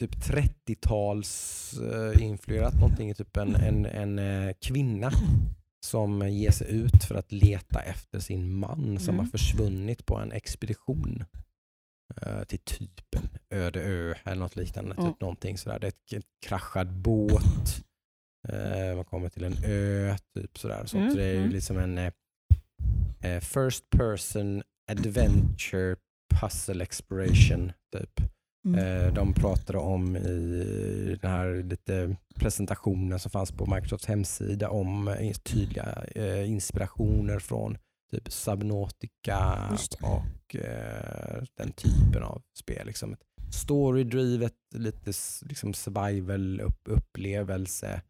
typ 30-tals eh, influerat någonting, typ en, en, en eh, kvinna som ger sig ut för att leta efter sin man som Mm. har försvunnit på en expedition eh, till typ en öde ö eller något liknande. Mm. Typ någonting sådär. Det är ett, ett kraschad båt. Eh, man kommer till en ö, typ sådär. Så, Mm, det är ju mm. liksom en eh, eh, first person adventure puzzle exploration. Typ. Mm. Eh, De pratade om i den här lite presentationen som fanns på Microsofts hemsida om eh, tydliga eh, inspirationer från typ Subnautica och eh, den typen av spel. Liksom ett storydrivet, lite liksom survival upp, upplevelse.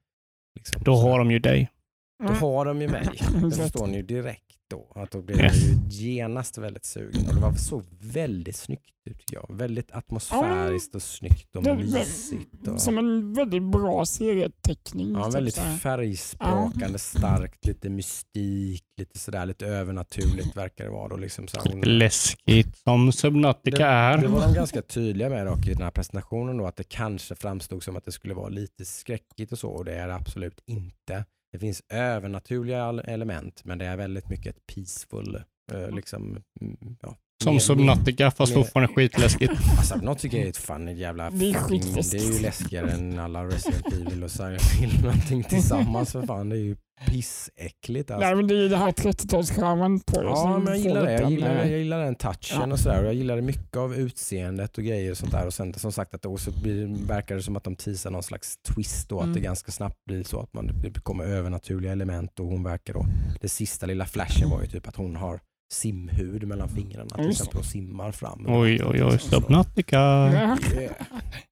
Liksom, Då har de ju dig. Då har de ju mig. Det förstår ni ju direkt då. Att då Yes. jag ju genast väldigt sugen. Och det var så väldigt snyggt tycker jag. Väldigt atmosfäriskt och snyggt och Det mysigt. Och, Som en väldigt bra serieteckning. ja, typ väldigt färgsprakande, starkt, lite mystik, lite sådär lite övernaturligt verkar det vara. Då, liksom så hon, Läskigt som Subnautica är. Det var de ganska tydliga med dock i den här presentationen då, att det kanske framstod som att det skulle vara lite skräckigt och så och det är det absolut inte. Det finns övernaturliga element men det är väldigt mycket ett peaceful, eh, liksom, mm, ja. Som Subnautica fast fortfarande skitläskigt. Alltså något tycker jag är ett fan jävla Det är fucking, det är ju läskigare än alla Resident Evil och Silent Hill någonting tillsammans för fan. Det är ju pissäckligt alltså. Nej, men det är ju det här 30-talsskärmen på det. Ja, men jag gillar det. Jag gillar, jag gillar den touchen Ja. och sådär. Och jag gillade mycket av utseendet och grejer och sånt där. Och sen som sagt att det också blir, verkar det som att de teasar någon slags twist då. Att Mm. det ganska snabbt blir så att man, det kommer övernaturliga element och hon verkar då. Det sista lilla flashen var ju typ att hon har simhud mellan fingrarna till exempel och simmar fram. Oj, oj, oj. Så- Subnautica. Yeah.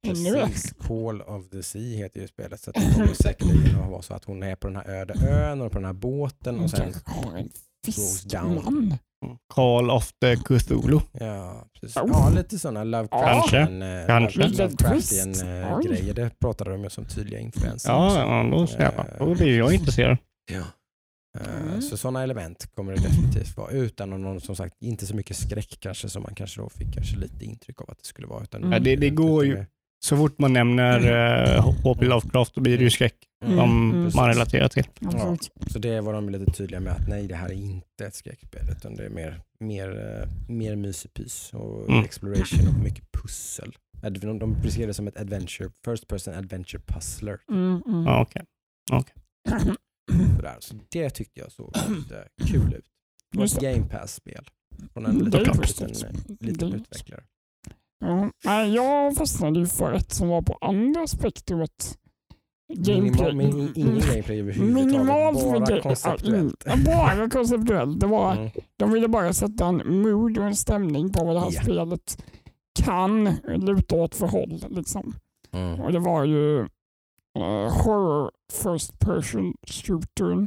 Precis, Call of the Sea heter ju spelet. Så det kommer säkerligen att vara så att hon är på den här öde ön och på den här båten och sen, goes down. fiskman. Call of the Cthulhu. ja precis. Oh. Ja, lite sådana Lovecraftian, eh, Kanske. Lovecraftian Lite eh, grejer. Det pratade de ju som tydliga influenser. Ja, ja då, ser jag. då blir jag intresserad. Ja. Eh, Mm. Så sådana element kommer det definitivt vara. Utan någon, som sagt, inte så mycket skräck kanske som man kanske då fick kanske lite intryck av att det skulle vara. Utan Ja, det- det går ju- Så fort man nämner uh, H.P. Lovecraft då blir det ju skräck Mm, som mm. man relaterar till. Absolut. Så det var de lite tydliga med att nej, det här är inte ett skräckspel utan det är mer, mer, eh, mer myspys och Mm. exploration och mycket pussel. De, de beskrev det som ett adventure, first person adventure puzzler. Mm, mm. Ja, okej. Sådär. Så det tyckte jag såg lite kul ut. Det Just ett det. Game Pass-spel från en Mm, liten, det liten, liten Det utvecklare. Ja, jag fastnade ju för ett som var på andra spektrumet. Minimal, Gameplay. min, ingen gameplay överhuvudtaget, Minimalt bara ga- konceptuellt. Ja, bara konceptuellt. Det var, Mm. De ville bara sätta en mood och en stämning på vad det här Ja. spelet kan luta åt för håll. Liksom. Mm. Och det var ju eh, horror first person shooter,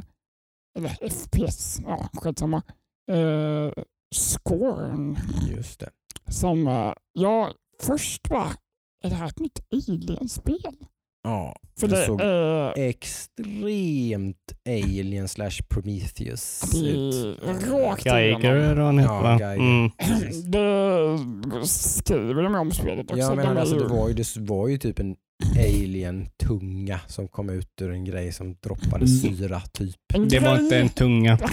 eller FPS, ja skitsamma. Uh, Scorn. Just det. Som uh, jag först var, är det här ett nytt Alien-spel? Ja, För Det det, såg är extremt Alien slash Prometheus ut. rakt Geiger igenom. eller vad han heter Ja, va? Geiger. Mm. Det skriver de om spelet också. Ja, men De alltså, ju- det, var ju, det var ju typ en alien-tunga som kom ut ur en grej som droppade Mm. syra typ. Det var inte en tunga.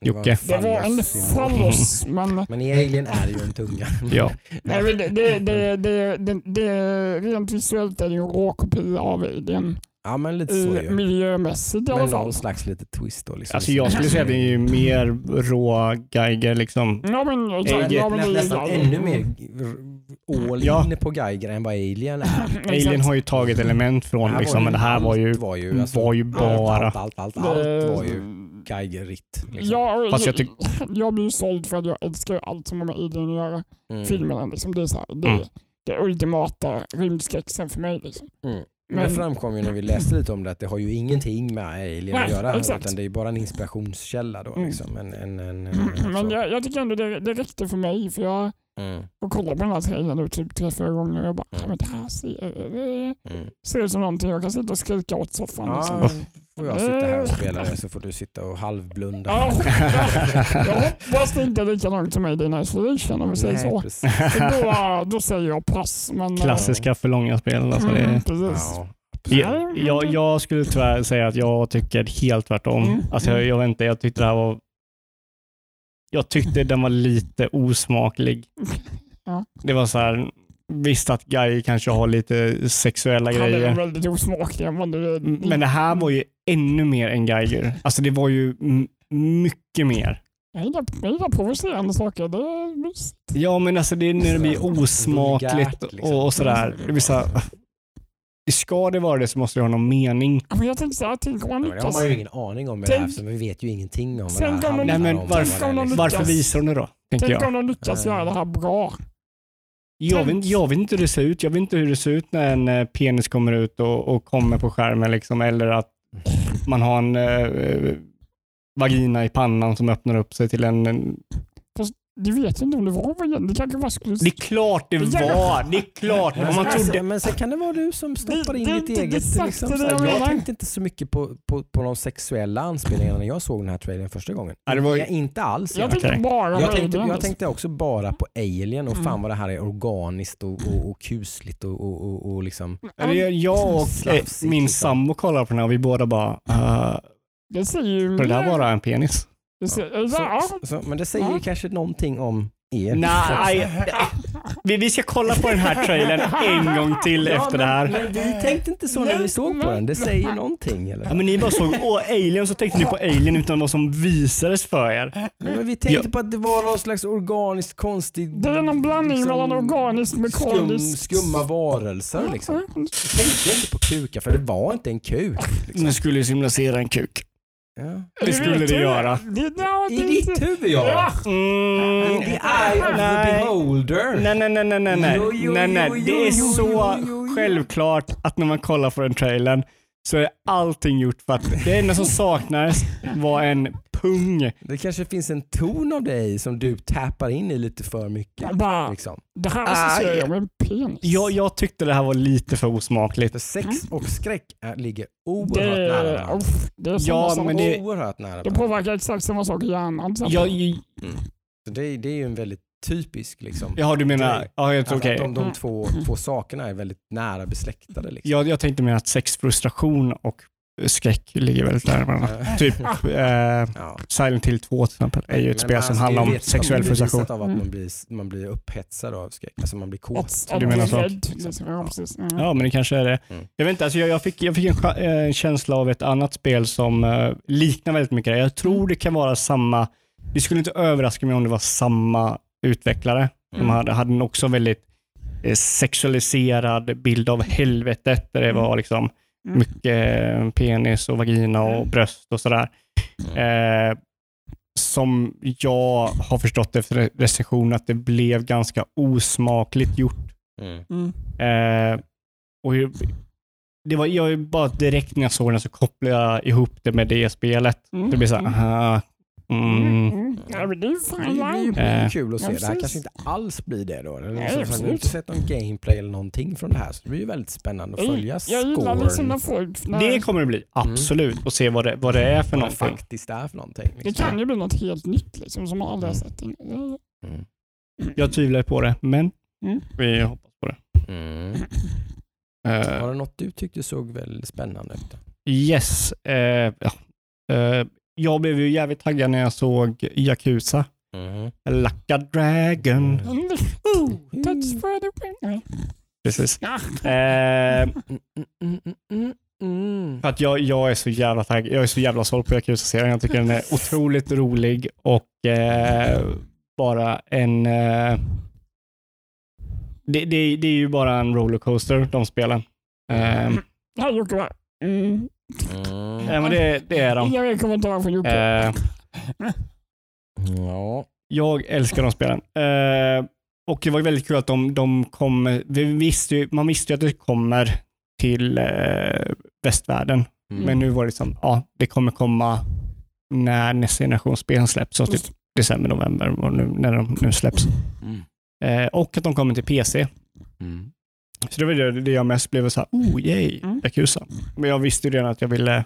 Det var en Jocke. Det var en fallos, men Men i Alien är det ju en tunga. Ja. nej, det, det, det, det, det, det, rent visuellt är det ju en råkopia av Alien. Ja men lite så I, ju. miljömässigt i alla Men fall. någon slags lite twist då. Liksom. Alltså jag skulle säga att det är ju mer rå Geiger liksom. Ja, men, Alien- ja, men det Nästan ännu mer all Ja. in på Geiger än vad Alien är. Alien har ju tagit element från liksom, men det här var ju, var ju, alltså, var ju bara... allt, allt, allt, allt, allt Det- var ju Geiger-ritt. Liksom. Ja, och Fast jag jag, tyck- jag blir ju såld för att jag älskar allt som har med Alien att göra. Mm. Filmerna liksom, det är så här, det, Mm. det ultimata rymdskräcksen för mig. Liksom. Mm. Men det Men- framkom ju när vi läste lite om det att det har ju ingenting med Alien att Nej, göra exakt. utan det är bara en inspirationskälla då. Mm. Liksom. En, en, en, Men så. jag, jag tycker ändå det, det räckte för mig för jag Mm. har kollat på den här trailern nu typ tre, fyra gånger och jag bara, Mm. men det här ser, det Mm. ser ut som någonting jag kan sitta och skrika åt soffan. Ja, liksom. Får jag sitta här och spela det så får du sitta och halvblunda. Ja, jag hoppas det inte är likadant som Made in Isolation om vi säger så. då, då säger jag pass. Men, Klassiska för långa spel. Alltså Mm, det, precis. Ja. jag, jag, jag skulle tyvärr säga att jag tycker helt tvärtom. Mm. Alltså jag, jag vet inte, jag tyckte det här var... Jag tyckte den var lite osmaklig. Ja. Det var så här, visst att Guy kanske har lite sexuella Han är grejer. väldigt osmaklig. Men, det, Men det här var ju ännu mer än Geiger. Alltså det var ju mycket mer. Jag gillar, provocerande saker. Det är mysigt. Ja men alltså det är när det blir osmakligt liksom. och, och sådär. Det blir så här, ska det vara det så måste det ha någon mening. Ja, Men jag tänkte så här, tänk om han Ja, men det har lyckas. man ju ingen aning om med det här, Tänk- vi vet ju ingenting om vad Tänk det här handlar Nej, men om. varför- är. Varför lyckas. visar de det då? Tänk jag. om de lyckas göra det här bra. Jag vet, jag vet inte hur det ser ut. Jag vet inte hur det ser ut när en eh, penis kommer ut och, och kommer på skärmen. Liksom, eller att man har en eh, vagina i pannan som öppnar upp sig till en... en Du vet inte om det var vad det kanske var skulle... det är klart det var! Det är klart! Om man Alltså, trodde... men sen kan det vara du som stoppar Det- in det ditt eget. Liksom, det jag jag tänkte inte så mycket på, på, på de sexuella anspelningarna när jag såg den här trailern första gången. Ja, det var ju- Nej, inte alls. jag Jag, tänkte bara jag, tänkte, jag tänkte också bara på Alien och Mm. fan vad det här är organiskt och, och, och kusligt och, och, och, och liksom. Jag- Jag och eh, min liksom. sambo kollar på den här och vi båda bara, uh, Det säger ju det där bara en penis? Så, ja. så, men det säger Ja. kanske någonting om er. Nej, vi, vi ska kolla på den här trailern en gång till Ja, efter men- det här. Men vi tänkte inte så när vi såg på den. Det säger någonting. Eller? Ja, men ni bara såg åh, Alien så tänkte ni på Alien utan vad som visades för er. Men vi tänkte på att det var någon slags organiskt konstig... Det är någon blandning liksom, mellan organiskt och skum, mekaniskt. Skumma varelser liksom. Jag tänkte inte på kukar för det var inte en kuk. Liksom. Nu skulle symbolisera en kuk. Ja. Det skulle det göra. I ditt huvud ja! Mm, In the eye of the beholder. Nej, nej, nej, nej, nej, nej. Nej, Det är så självklart att när man kollar på den trailern så är allting gjort för att det enda som saknades var en pung. Det kanske finns en ton av dig som du tappar in i lite för mycket. jag bara, Liksom. det här associerar jag med en penis. Jag, jag tyckte det här var lite för osmakligt. För sex och skräck är, ligger det, oerhört nära varandra. det är samma Ja, sak. men det- Oerhört nära det varandra. påverkar exakt samma sak i hjärnan. Så Jag, Så det, det är ju en väldigt typisk liksom, ja, du menar... Ja, jag, Alltså att de, de Mm. två, två sakerna är väldigt nära besläktade. Liksom. jag, jag tänkte mer att sexfrustration och skräck ligger väldigt nära varandra. Typ eh, ja. Silent Hill 2 till exempel är ju ett Men spel som alltså, handlar det är om sexuell frustration. av att Mm. man blir, man blir upphetsad av skräck. Alltså man blir kåt. Du menar så? liksom. Ja, precis. Ja. Ja, men det kanske är det. Mm. Jag vet inte, alltså jag, jag fick, jag fick en eh, känsla av ett annat spel som eh, liknar väldigt mycket det. Jag tror det kan vara samma, det skulle inte överraska mig om det var samma utvecklare. De Mm. hade, hade en också väldigt eh, sexualiserad bild av helvetet där det Mm. var liksom Mm. mycket eh, penis och vagina och Mm. bröst och sådär. Eh, som jag har förstått efter recension att det blev ganska osmakligt gjort. Mm. Mm. Eh, och det var, jag bara direkt när jag såg den så kopplade jag ihop det med det spelet. Mm. Det blir såhär, Mm. aha, mm. Mm. Ja, men det är Det fine line. Eh. kul att se. Ja, det här precis. kanske inte alls blir det då. Eller Nej, så, så, jag har absolut. inte sett någon gameplay eller någonting från det här. Så det blir ju väldigt spännande att följa Jag gillar liksom när scoren. folk... När, Det kommer det bli, absolut. Och se vad det, vad det är för Vad det någonting. faktiskt är för någonting. det Liksom. kan ju bli något helt nytt liksom, som man aldrig har Mm. sett. innan. Mm. Jag tvivlar på det, men Mm. vi hoppas på det. Mm. Eh, Var det något du tyckte såg väldigt spännande ut? yes. eh, ja. Eh, jag blev ju jävligt taggad när jag såg Yakuza. Mm. Like a dragon. Mm. Mm. Touch for the win. Precis. Eh, Mm, mm, mm, mm, mm. För att jag, jag är så jävla taggad. Jag är så jävla såld på Yakuza-serien. Jag tycker den är otroligt rolig och eh, bara en... Eh, det, det, det är ju bara en rollercoaster, de spelen. Eh? Mm. Mm. ja, men det, det är de. Inga mer kommentarer från Jocke. Eh, Ja. jag älskar de spelen. Eh, och det var väldigt kul att de, de kom... Vi visste ju, man visste ju att det kommer till eh, västvärlden. Mm. Men nu var det som, ja, det kommer komma när nästa generation spel släpps. Så typ Just. december, november nu, när de nu släpps. Mm. Eh, och att de kommer till PC. Mm. Så det var det, det jag mest blev så här, oh yay, Mm. Yakuza. Men jag visste ju redan att jag ville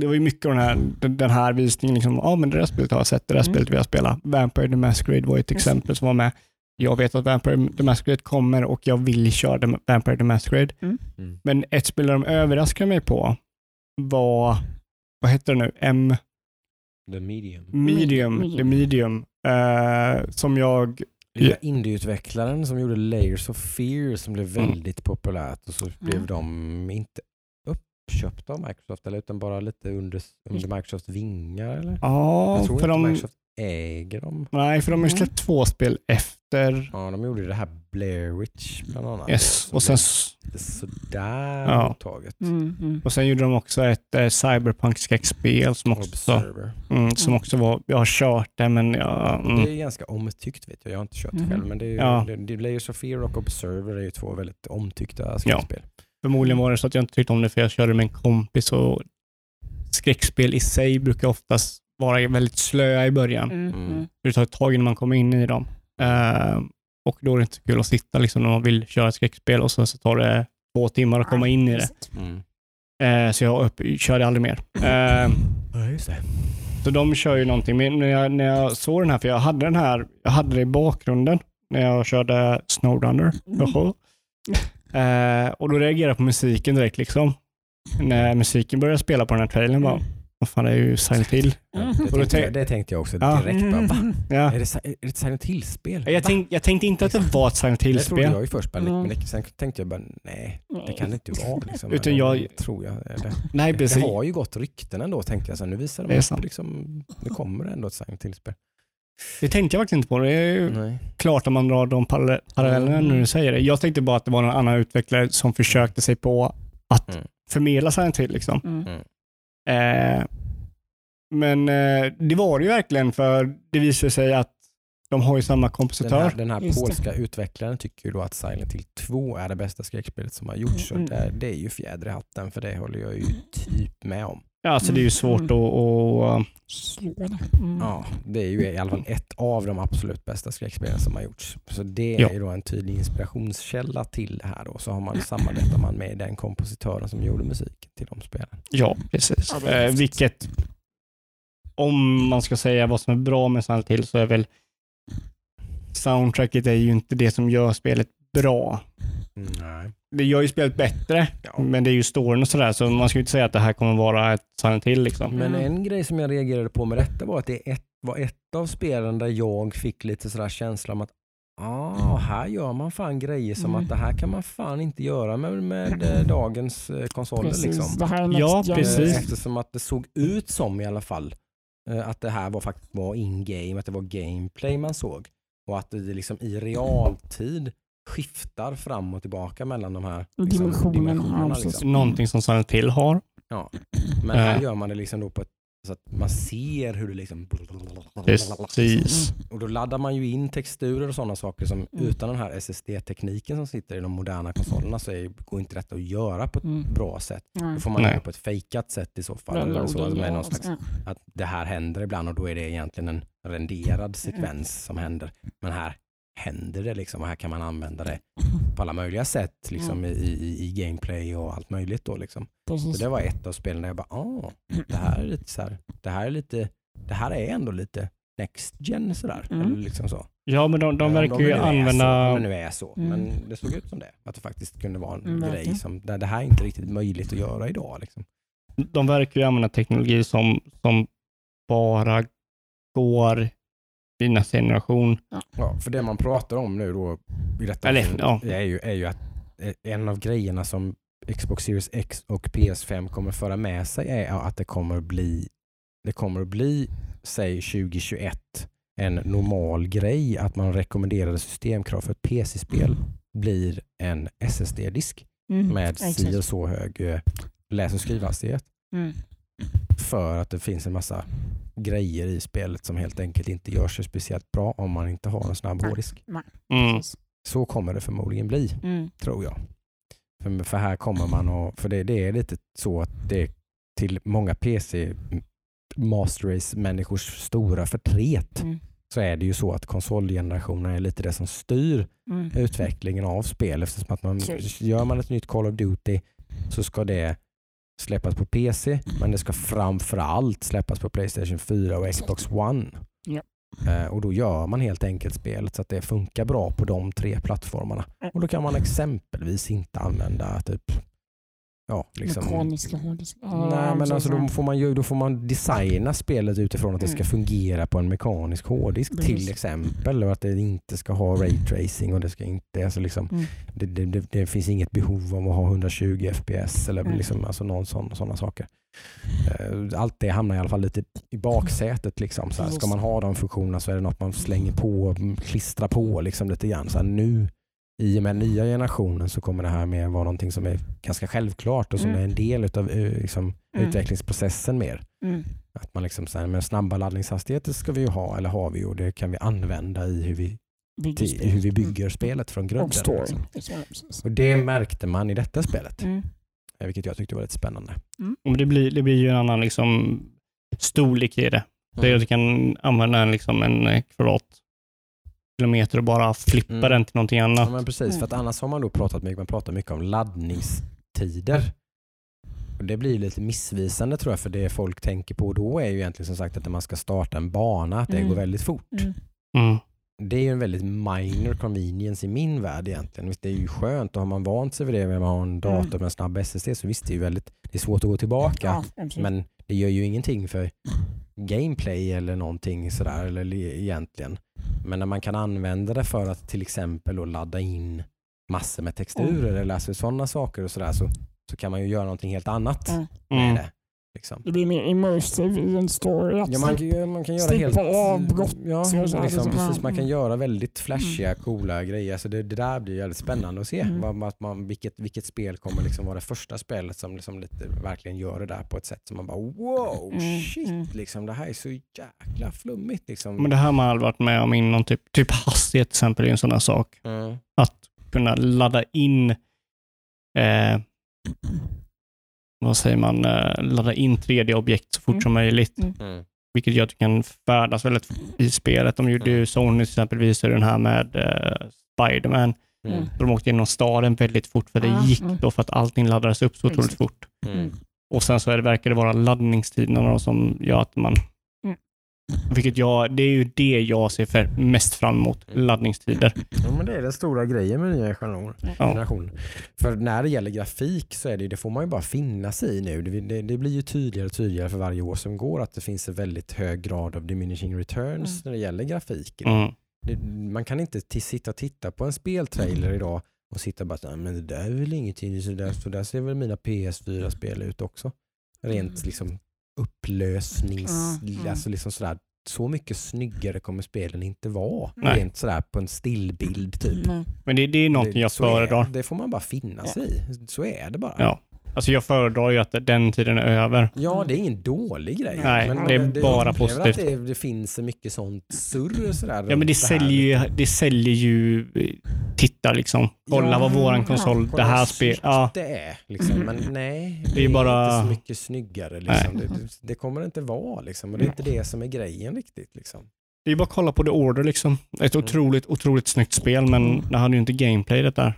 det var ju mycket av den här, den, här visningen, liksom, ja men det där spelet har jag sett, det där Mm. spelet vill jag spela. Vampire the Masquerade var ett exempel som var med. Jag vet att Vampire the Masquerade kommer och jag vill köra the, Vampire the Masquerade. Mm. Mm. Men ett spel de överraskade mig på var, vad heter det nu, M The medium. Medium, Medium. The Medium, eh, som jag Lilla indieutvecklaren som gjorde Layers of Fear som blev Mm. väldigt populärt och så blev Mm. de inte uppköpta av Microsoft eller utan bara lite under, under Microsofts vingar eller? Ja, Jag tror för inte de, Microsoft äger dem. nej, för de har ju Mm. släppt två spel efter. Ja, de gjorde ju det här Blair Witch bland annat. Yes. Och sen, lite sådär Ja. mottaget. Mm, mm. och sen gjorde de också ett eh, cyberpunk-skräckspel som också, mm, som Mm. också var, jag har kört det men jag, Det mm, är ganska omtyckt vet jag. Jag har inte kört Mhm. själv men det är ju, Ja. det, det, Layers of Fear och Observer är ju två väldigt omtyckta skräckspel. förmodligen var det så att jag inte tyckte om det för jag körde med en kompis och skräckspel i sig brukar oftast vara väldigt slöa i början. Mm. Mm. Mm. Det tar ett tag innan man kommer in i dem. Eh, och då är det inte kul att sitta liksom, när man vill köra ett skräckspel och så, så tar det två timmar att komma in i det. Mm. Eh, så jag upp, körde aldrig mer. Eh, Ja, just det. så de kör ju någonting. Men när jag, när jag såg den här, för jag hade den här, jag hade det i bakgrunden när jag körde Snowrunner. Mm. Och då reagerade jag på musiken direkt. liksom. När musiken började spela på den här trailern bara, vad fan det är ju Silent Hill. Ja, Mm. det, Och då tänkte jag, det tänkte jag också Ja. direkt. Bara, va? Ja. Är, det, är det ett Silent Hill-spel? Jag, tänk, jag tänkte inte att det var ett Silent Det trodde Hill-spel. jag ju först, bara, Mm. men det, sen tänkte jag bara, nej, det kan det inte vara. Liksom. Utan Men jag- det tror jag. Eller, Nej, det precis. har ju gått rykten ändå, tänkte jag. Så nu visar Det de sant. liksom, nu kommer det ändå ett Silent Hill-spel. Det tänkte jag faktiskt inte på. Det är ju Nej. klart om man drar de parallell- parallellerna Mm. när du säger det. Jag tänkte bara att det var någon annan utvecklare som försökte sig på att Mm. förmedla Silent Hill. Liksom. Mm. Eh, men eh, det var det ju verkligen för det visade sig att de har ju samma Den kompositör. här, den här Just det. polska utvecklaren tycker ju då att Silent Hill 2 är det bästa skräckspelet som har gjorts. Så Mm. det, det är ju fjäder i hatten, för det håller jag ju typ med om. Ja, alltså det är ju svårt Mm. att... att Slå det. Mm. Ja, det är ju i alla fall ett av de absolut bästa skräckspelen som har gjorts. Så det Ja. är ju då en tydlig inspirationskälla till det här då. Så har man, samarbetar man med den kompositören som gjorde musiken till de spelen. ja, precis. Ja, eh, vilket, om man ska säga vad som är bra med Silent Hill så är väl soundtracket är ju inte det som gör spelet bra. Nej. Det gör ju spelet bättre, Ja. men det är ju storyn och sådär, så man ska ju inte säga att det här kommer vara ett Silent Hill. Liksom. Men Mm. en grej som jag reagerade på med detta var att det ett, var ett av spelen där jag fick lite sådär känsla om att Ah, här gör man fan grejer som Mm. att det här kan man fan inte göra med, med eh, dagens eh, konsoler. Precis. Liksom. Det här är next Ja, gen. precis. Eh, Eftersom att det såg ut som i alla fall att det här var faktiskt var in-game, att det var gameplay man såg. Och att det liksom i realtid skiftar fram och tillbaka mellan de här liksom, dimensionerna. ja, precis. Liksom. Någonting som Silent Hill har. Men här Eh. gör man det liksom då på ett, så att man ser hur det liksom... Precis. Och då laddar man ju in texturer och sådana saker som Mm. utan den här SSD-tekniken som sitter i de moderna konsolerna så är, går inte detta att göra på ett Mm. bra sätt. Nej. Då får man Nej. göra på ett fejkat sätt i så fall. Eller så, loaden, med ja, någon slags, ja. att det här händer ibland och då är det egentligen en renderad sekvens som händer. Men här händer det liksom och här kan man använda det på alla möjliga sätt liksom i, i, i gameplay och allt möjligt då liksom. Precis. Så det var ett av spelen där jag bara, ah, det här är lite så här, det här är lite, det här är ändå lite next gen sådär. Mm. Eller liksom så. Ja, men de, de Ja, verkar ju använda... om det nu är så. Mm. Men det såg ut som det. Att det faktiskt kunde vara en Mm, grej som, där det här är inte riktigt möjligt att göra idag. Liksom. De verkar ju använda teknologi som, som bara går i nästa generation. Ja, för det man pratar om nu då i detta Eller, ja. är, ju, är ju att eh, en av grejerna som Xbox Series X och PS5 kommer föra med sig är att det kommer att bli, det kommer att bli, säg 2021, en normal grej att man rekommenderade systemkrav för ett PC-spel blir en SSD-disk Mm. med si och så hög eh, läs och skrivhastighet. Mm. För att det finns en massa grejer i spelet som helt enkelt inte gör sig speciellt bra om man inte har en snabb Nej. hårddisk. Mm. Så kommer det förmodligen bli, Mm. tror jag. För, för här kommer man och, för det, det är lite så att det är till många PC Master Race människors stora förtret Mm. så är det ju så att konsolgenerationen är lite det som styr Mm. utvecklingen av spel eftersom att man Så. gör man ett nytt Call of Duty så ska det släppas på PC men det ska framförallt släppas på Playstation 4 och Xbox One. Ja. Eh, och då gör man helt enkelt spelet så att det funkar bra på de tre plattformarna. Och då kan man exempelvis inte använda typ ja, liksom, Mekaniska hårddiskar. Nej, men alltså, då, får man ju, då får man designa spelet utifrån att det ska Mm. fungera på en mekanisk hårddisk Precis. till exempel. Och att det inte ska ha raytracing och det ska inte, alltså liksom, Mm. det, det, det, det finns inget behov av att ha 120 FPS eller Mm. liksom, alltså någon sån, sådana saker. Eh, Allt det hamnar i alla fall lite i baksätet. Liksom. Så här, ska man ha de funktionerna så är det något man slänger på, klistrar på liksom lite grann. Så här, nu i och med nya generationen så kommer det här med vara någonting som är ganska självklart och som Mm. är en del av liksom, Mm. utvecklingsprocessen mer. Mm. Att man liksom säger, men snabba laddningshastigheter ska vi ju ha, eller har vi och det kan vi använda i hur vi, spel. hur vi bygger spelet från Mm. grunden. Och story. liksom. Och det märkte man i detta spelet. Mm. eh, vilket jag tyckte var lite spännande. Men det, blir, det blir ju en annan liksom, storlek i det. Det är att du kan använda en, liksom, en eh, kvadratkilometer och bara flippa Mm. den till någonting Ja, annat. men precis, för att annars har man då pratat mycket, man pratar mycket om laddningstider. Och det blir lite missvisande tror jag, för det folk tänker på då är ju egentligen som sagt att när man ska starta en bana, att det Mm. går väldigt fort. Mm. Mm. Det är ju en väldigt minor convenience i min värld egentligen. Visst, det är ju skönt och har man vant sig vid det med att man har en dator Mm. med en snabb SSD så visst, det är ju väldigt, det är svårt att gå tillbaka. Ja. Men det gör ju ingenting för gameplay eller någonting sådär eller li- egentligen. Men när man kan använda det för att till exempel då ladda in massor med texturer eller alltså sådana saker och sådär så, så kan man ju göra någonting helt annat Ja. med Mm. det. Liksom. Det blir mer immersive i en story. Att Ja, man, kan man kan göra helt... avbrott Ja, liksom, liksom, precis. Man kan Mm. göra väldigt flashiga, coola grejer. Alltså det, det där blir jävligt spännande att se. Mm. Vad, att man, vilket, vilket spel kommer liksom vara det första spelet som liksom lite verkligen gör det där på ett sätt som man bara wow, Mm, shit, mm. liksom, det här är så jäkla flummigt. Liksom. Men det här har man aldrig varit med om inom typ, typ hastighet till exempel är en sån här sak. Mm. Att kunna ladda in eh, vad säger man, eh, ladda in 3D-objekt så fort Mm. som möjligt. Mm. Vilket gör att du kan färdas väldigt i spelet. De gjorde ju, Sony till exempel visade den här med eh, Spiderman. Mm. De åkte genom staden väldigt fort för det Ah, gick mm. då för att allting laddades upp så otroligt fort. Mm. Och sen så är det, verkar det vara laddningstiderna som gör att man... Mm. Vilket jag, det är ju det jag ser för mest fram emot, Mm. laddningstider. Ja, men det är den stora grejen med nya generationer. Ja. generation. För när det gäller grafik så är det, det får man ju bara finna sig i nu. Det, det, det blir ju tydligare och tydligare för varje år som går att det finns en väldigt hög grad av diminishing returns Mm. när det gäller grafiken. Mm. Det, man kan inte sitta och titta på en speltrailer idag och sitta och bara "Nej, men det där är väl ingenting, så där, så där ser väl mina PS4-spel ut också. Rent Mm. liksom upplösnings... Mm, mm. Alltså liksom sådär, så mycket snyggare kommer spelen inte vara. Nej. Rent sådär på en stillbild typ. Nej. Men det, det är någonting Det- jag föredrar. Det får man bara finna sig i. Så är det bara. Ja. Alltså jag föredrar ju att den tiden är över. Ja, det är ingen dålig grej. Nej, det är bara jag upplever positivt. Att det, det finns mycket sånt surr sådär. Ja men det här. säljer ju, det säljer ju eh, titta liksom. Kolla Ja, vad våran ja, konsol, Kolla det här spelet, ja. det är. Liksom. Men nej, det, Det är bara- inte så mycket snyggare. Liksom. Det, det, det kommer det inte vara. Liksom. Och det är inte det som är grejen riktigt. Liksom. Det är bara att kolla på The Order liksom. Ett Mm. otroligt, otroligt snyggt spel men det hade ju inte gameplay det där.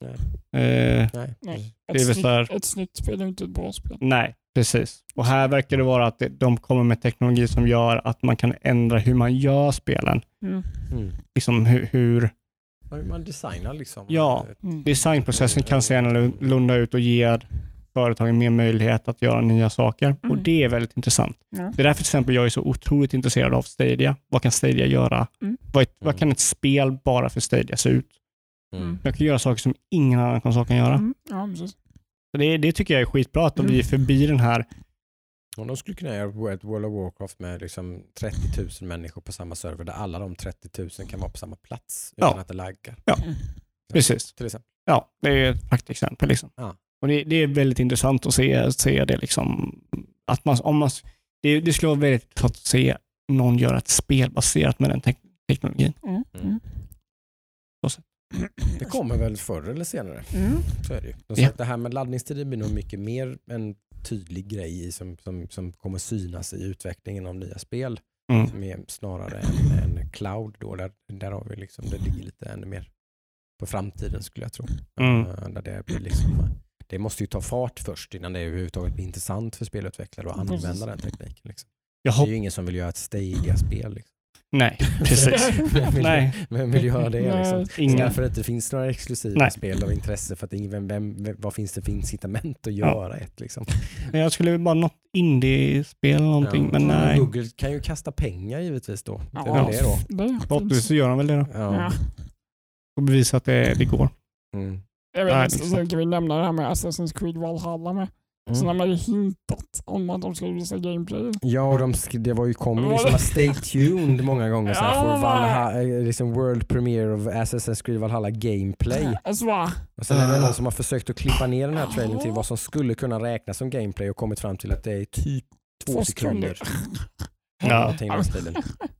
Nej. Eh, Nej. Ett, så här- ett snyggt spel är inte ett bra spel. nej, precis. Och här verkar det vara att de kommer med teknologi som gör att man kan ändra hur man gör spelen. Mm. Mm. Liksom hur, hur Man designar liksom. Ja. Mm. designprocessen kan se annorlunda ut och ger företagen mer möjlighet att göra nya saker. Och Mm. det är väldigt intressant. Ja. Det är därför till exempel jag är så otroligt intresserad av Stadia. Vad kan Stadia göra? Mm. Vad, vad Mm. kan ett spel bara för Stadia se ut? Mm. Jag kan göra saker som ingen annan konsol kan göra. Mm. Ja, precis. Så det, det tycker jag är skitbra, att de Mm. blir förbi den här Om de skulle kunna göra ett World of Warcraft med liksom 30 000 människor på samma server där alla de 30 000 kan vara på samma plats utan Ja. att det laggar. Mm. Precis. Till exempel. Ja, det är ett praktexempel. Liksom. Ja. Och det, det är väldigt intressant att se, se det. Liksom, att man, om man, det, det skulle vara väldigt intressant att se någon göra ett spel baserat med den tek teknologin. Mm. Mm. Det kommer väl förr eller senare. Mm. Så är det ju. Som Ja. Det här med laddningstider blir nog mycket mer en tydlig grej i som, som, som kommer synas i utvecklingen av nya spel. Mm. Som är snarare än, än cloud. Då, där, där har vi liksom, det ligger lite ännu mer på framtiden skulle jag tro. Mm. Eh, Där det, blir liksom, det måste ju ta fart först innan det överhuvudtaget blir intressant för spelutvecklare att Precis. använda den tekniken. Liksom. Jag Det är ju ingen som vill göra ett Stadia-spel. Liksom. Nej, precis. Vem vill, nej, vem vill göra det? Liksom? Det är ingen. därför det inte finns några exklusiva Nej. spel av intresse. För att ingen, vem, vem, vem, vad finns det för incitament att göra ett? Liksom? Men Jag skulle bara något indie-spel eller någonting, Ja. men nej. Google kan ju kasta pengar givetvis då. Det är Ja. väl det då. Det Förhoppningsvis så gör de väl det då. Ja. Ja. Och bevisa att det, det går. Mm. Jag Nej, vet inte, liksom. sen kan vi nämna det här med Assassin's Creed Valhalla med. Sen har Mm. man ju hintat om att de ska visa gameplay. Ja, och de, det var ju kom ju liksom stay tuned många gånger så här, Ja, för Valhalla, eh, liksom World Premiere of Assassin's Creed Valhalla Gameplay. Alltså? Och sen är det någon som har försökt att klippa ner den här trailern till vad som skulle kunna räknas som gameplay och kommit fram till att det är typ två Två sekunder. Ja.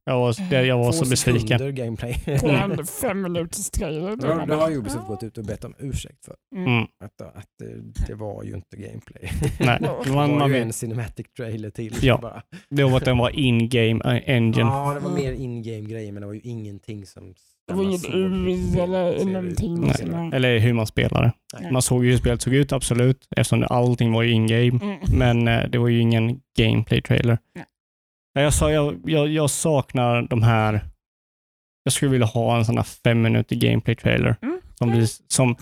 Jag var, det- jag var så besviken. gameplay. På en fem minuters trailer. Det har- det har Ubisoft gått ut och bett om ursäkt för. Mm. Att, att det, det var ju inte gameplay. Nej, Det man, var man ju vet, en cinematic trailer till. Ja. Bara. det var att den var in-game eh, engine. Ja, det var mer in-game grejer men det var ju ingenting som... Det var inget UI eller någonting. Nej. Eller hur man spelar det. Nej. Man såg ju hur spelet såg ut, absolut, eftersom allting var ju in-game. Mm. Men eh, det var ju ingen gameplay-trailer. Jag, sa, jag, jag, jag saknar de här... Jag skulle vilja ha en sån här fem minuter gameplay-trailer. Mm. Som, vis, som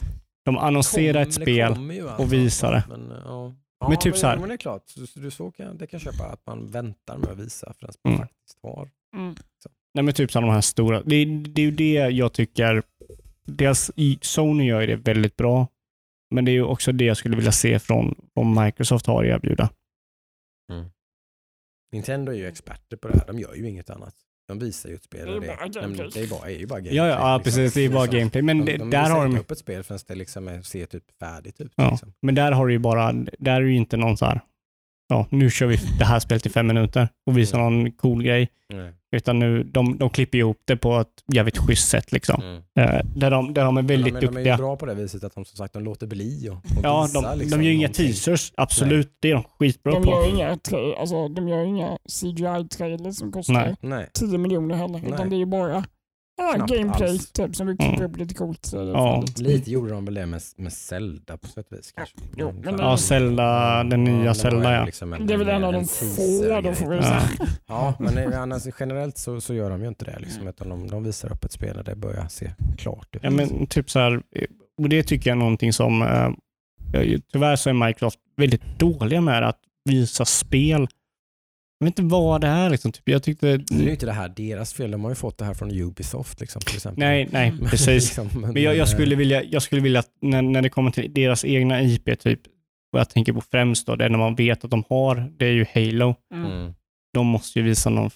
de annonserar ett Kom- spel. kommer ju alltså. och visar det. Men, ja. Ja, Men typ så här- Men det är klart, så, så, du så kan, det kan köpa att man väntar med att visa förrän man Mm. faktiskt har. Mm. Nej men typ så här de här stora. Det, det är ju det jag tycker. Deras, i- Sony gör ju det väldigt bra. Men det är ju också det jag skulle vilja se från vad Microsoft har att erbjuda. Nintendo är ju experter på det här, de gör ju inget annat. De visar ju ett spel. Det är och bara Nej, men gameplay. det är, bara, är ju bara gameplay. Ja, ja, ja liksom. precis. Det är bara Liksom. gameplay. Men de, det, de där har de upp ett spel förrän det liksom är, ser typ färdigt ut. Ja. Liksom. Men där har du ju bara, där är ju inte någon så här, ja nu kör vi det här spelet i fem minuter och visar någon cool grej. Nej. Utan nu, de, de klipper ihop det på ett jävligt schysst sätt liksom. Mm. Eh, där, de, där de är väldigt men de, de är ju duktiga. bra på det viset att de som sagt de låter bli och, och Ja, visa, de, liksom, de gör inga någonting. teasers, absolut. Det är de skitbra De på. gör inga, alltså, de gör inga CGI-trailers som kostar Nej. Nej. 10 miljoner heller. Nej. Utan det är ju bara ja, gameplay alls. typ, som vi klipper Mm. upp lite coolt. Ja. Lite gjorde de väl det med, med Zelda på sätt och vis kanske. jo, men Ja, Zelda, den nya var Zelda ja. liksom en- Det är väl en av de få då får vi Ja. säga. Ja, men eh, annars generellt så, så gör de ju inte det. Liksom, utan de, de visar upp ett spel där det börjar se klart ut. Ja, men typ så här, och det tycker jag är någonting som, eh, ja, tyvärr så är Microsoft väldigt dåliga med att visa spel. Jag vet inte vad det är liksom. Typ, jag tyckte, Nu är ju inte det här deras fel. De har ju fått det här från Ubisoft till exempel. nej, nej, Mm. precis. Liksom, Men jag, jag, skulle vilja, jag skulle vilja att när, när det kommer till deras egna IP, typ, vad jag tänker på främst då, det är när man vet att de har, det är ju Halo. Mm. Mm. De måste ju visa någon,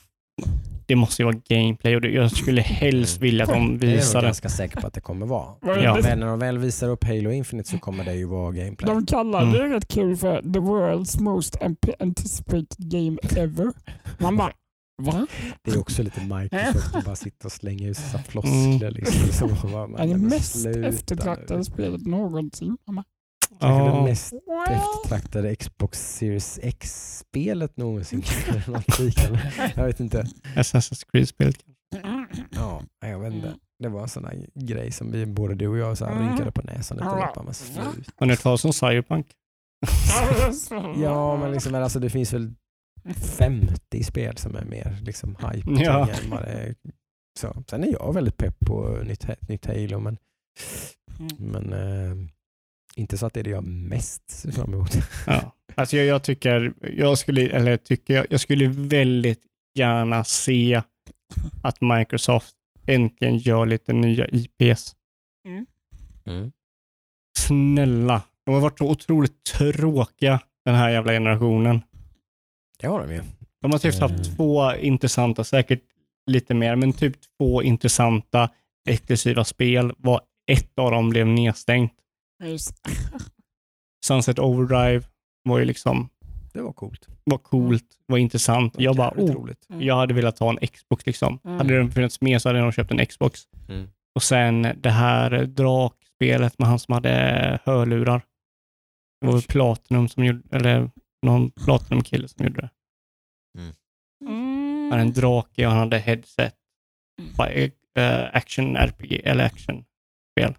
det måste ju vara gameplay och det, jag skulle helst vilja att de Det är jag visar det. ganska säker på att det kommer vara. Är Ja. det? Men när de väl visar upp Halo Infinite så kommer det ju vara gameplay. De kallar Mm. det rätt kul för the world's most anticipated game ever. Man bara, va? Det är också lite Microsoft att bara sitta och slänga ut floskler. Liksom, som man bara, Är men det mest sluta eftertraktade spelet någonsin? Man bara, Kanske det Ja. mest eftertraktade Xbox Series X-spelet någonsin. Jag vet inte. Assassin's Creed-spelet. Ja, jag vet inte. Det var en sån här grej som vi, både du och jag så här rynkade på näsan lite. bara, Men sluta. Har ni hört talas om Cyberpunk? Ja, men liksom, men alltså, det finns väl 50 spel som är mer liksom, hype Ja. än vad det är. Så. Sen är jag väldigt pepp på nytt, nytt Halo, men, Mm. men eh, inte så att det är det jag mest ser fram emot. Ja. Alltså jag, jag tycker, jag skulle, eller tycker, jag, jag skulle väldigt gärna se att Microsoft äntligen gör lite nya IPs. Mm. Snälla. De har varit så otroligt tråkiga den här jävla generationen. Det har de ju. De har typ haft Mm. två intressanta, säkert lite mer, men typ två intressanta exklusiva spel. Var ett av dem blev nedstängt. Sunset Overdrive var ju liksom Det var coolt. var coolt, var intressant. Jag bara, oh, roligt. jag hade velat ha en Xbox liksom. Mm. Hade den funnits med så hade jag nog köpt en Xbox. Mm. Och sen det här drakspelet med han som hade hörlurar. Det var väl Platinum som gjorde, eller någon Platinum-kille som gjorde det. Han hade en drake och han hade headset. Bara, eh, action RPG, eller action-spel.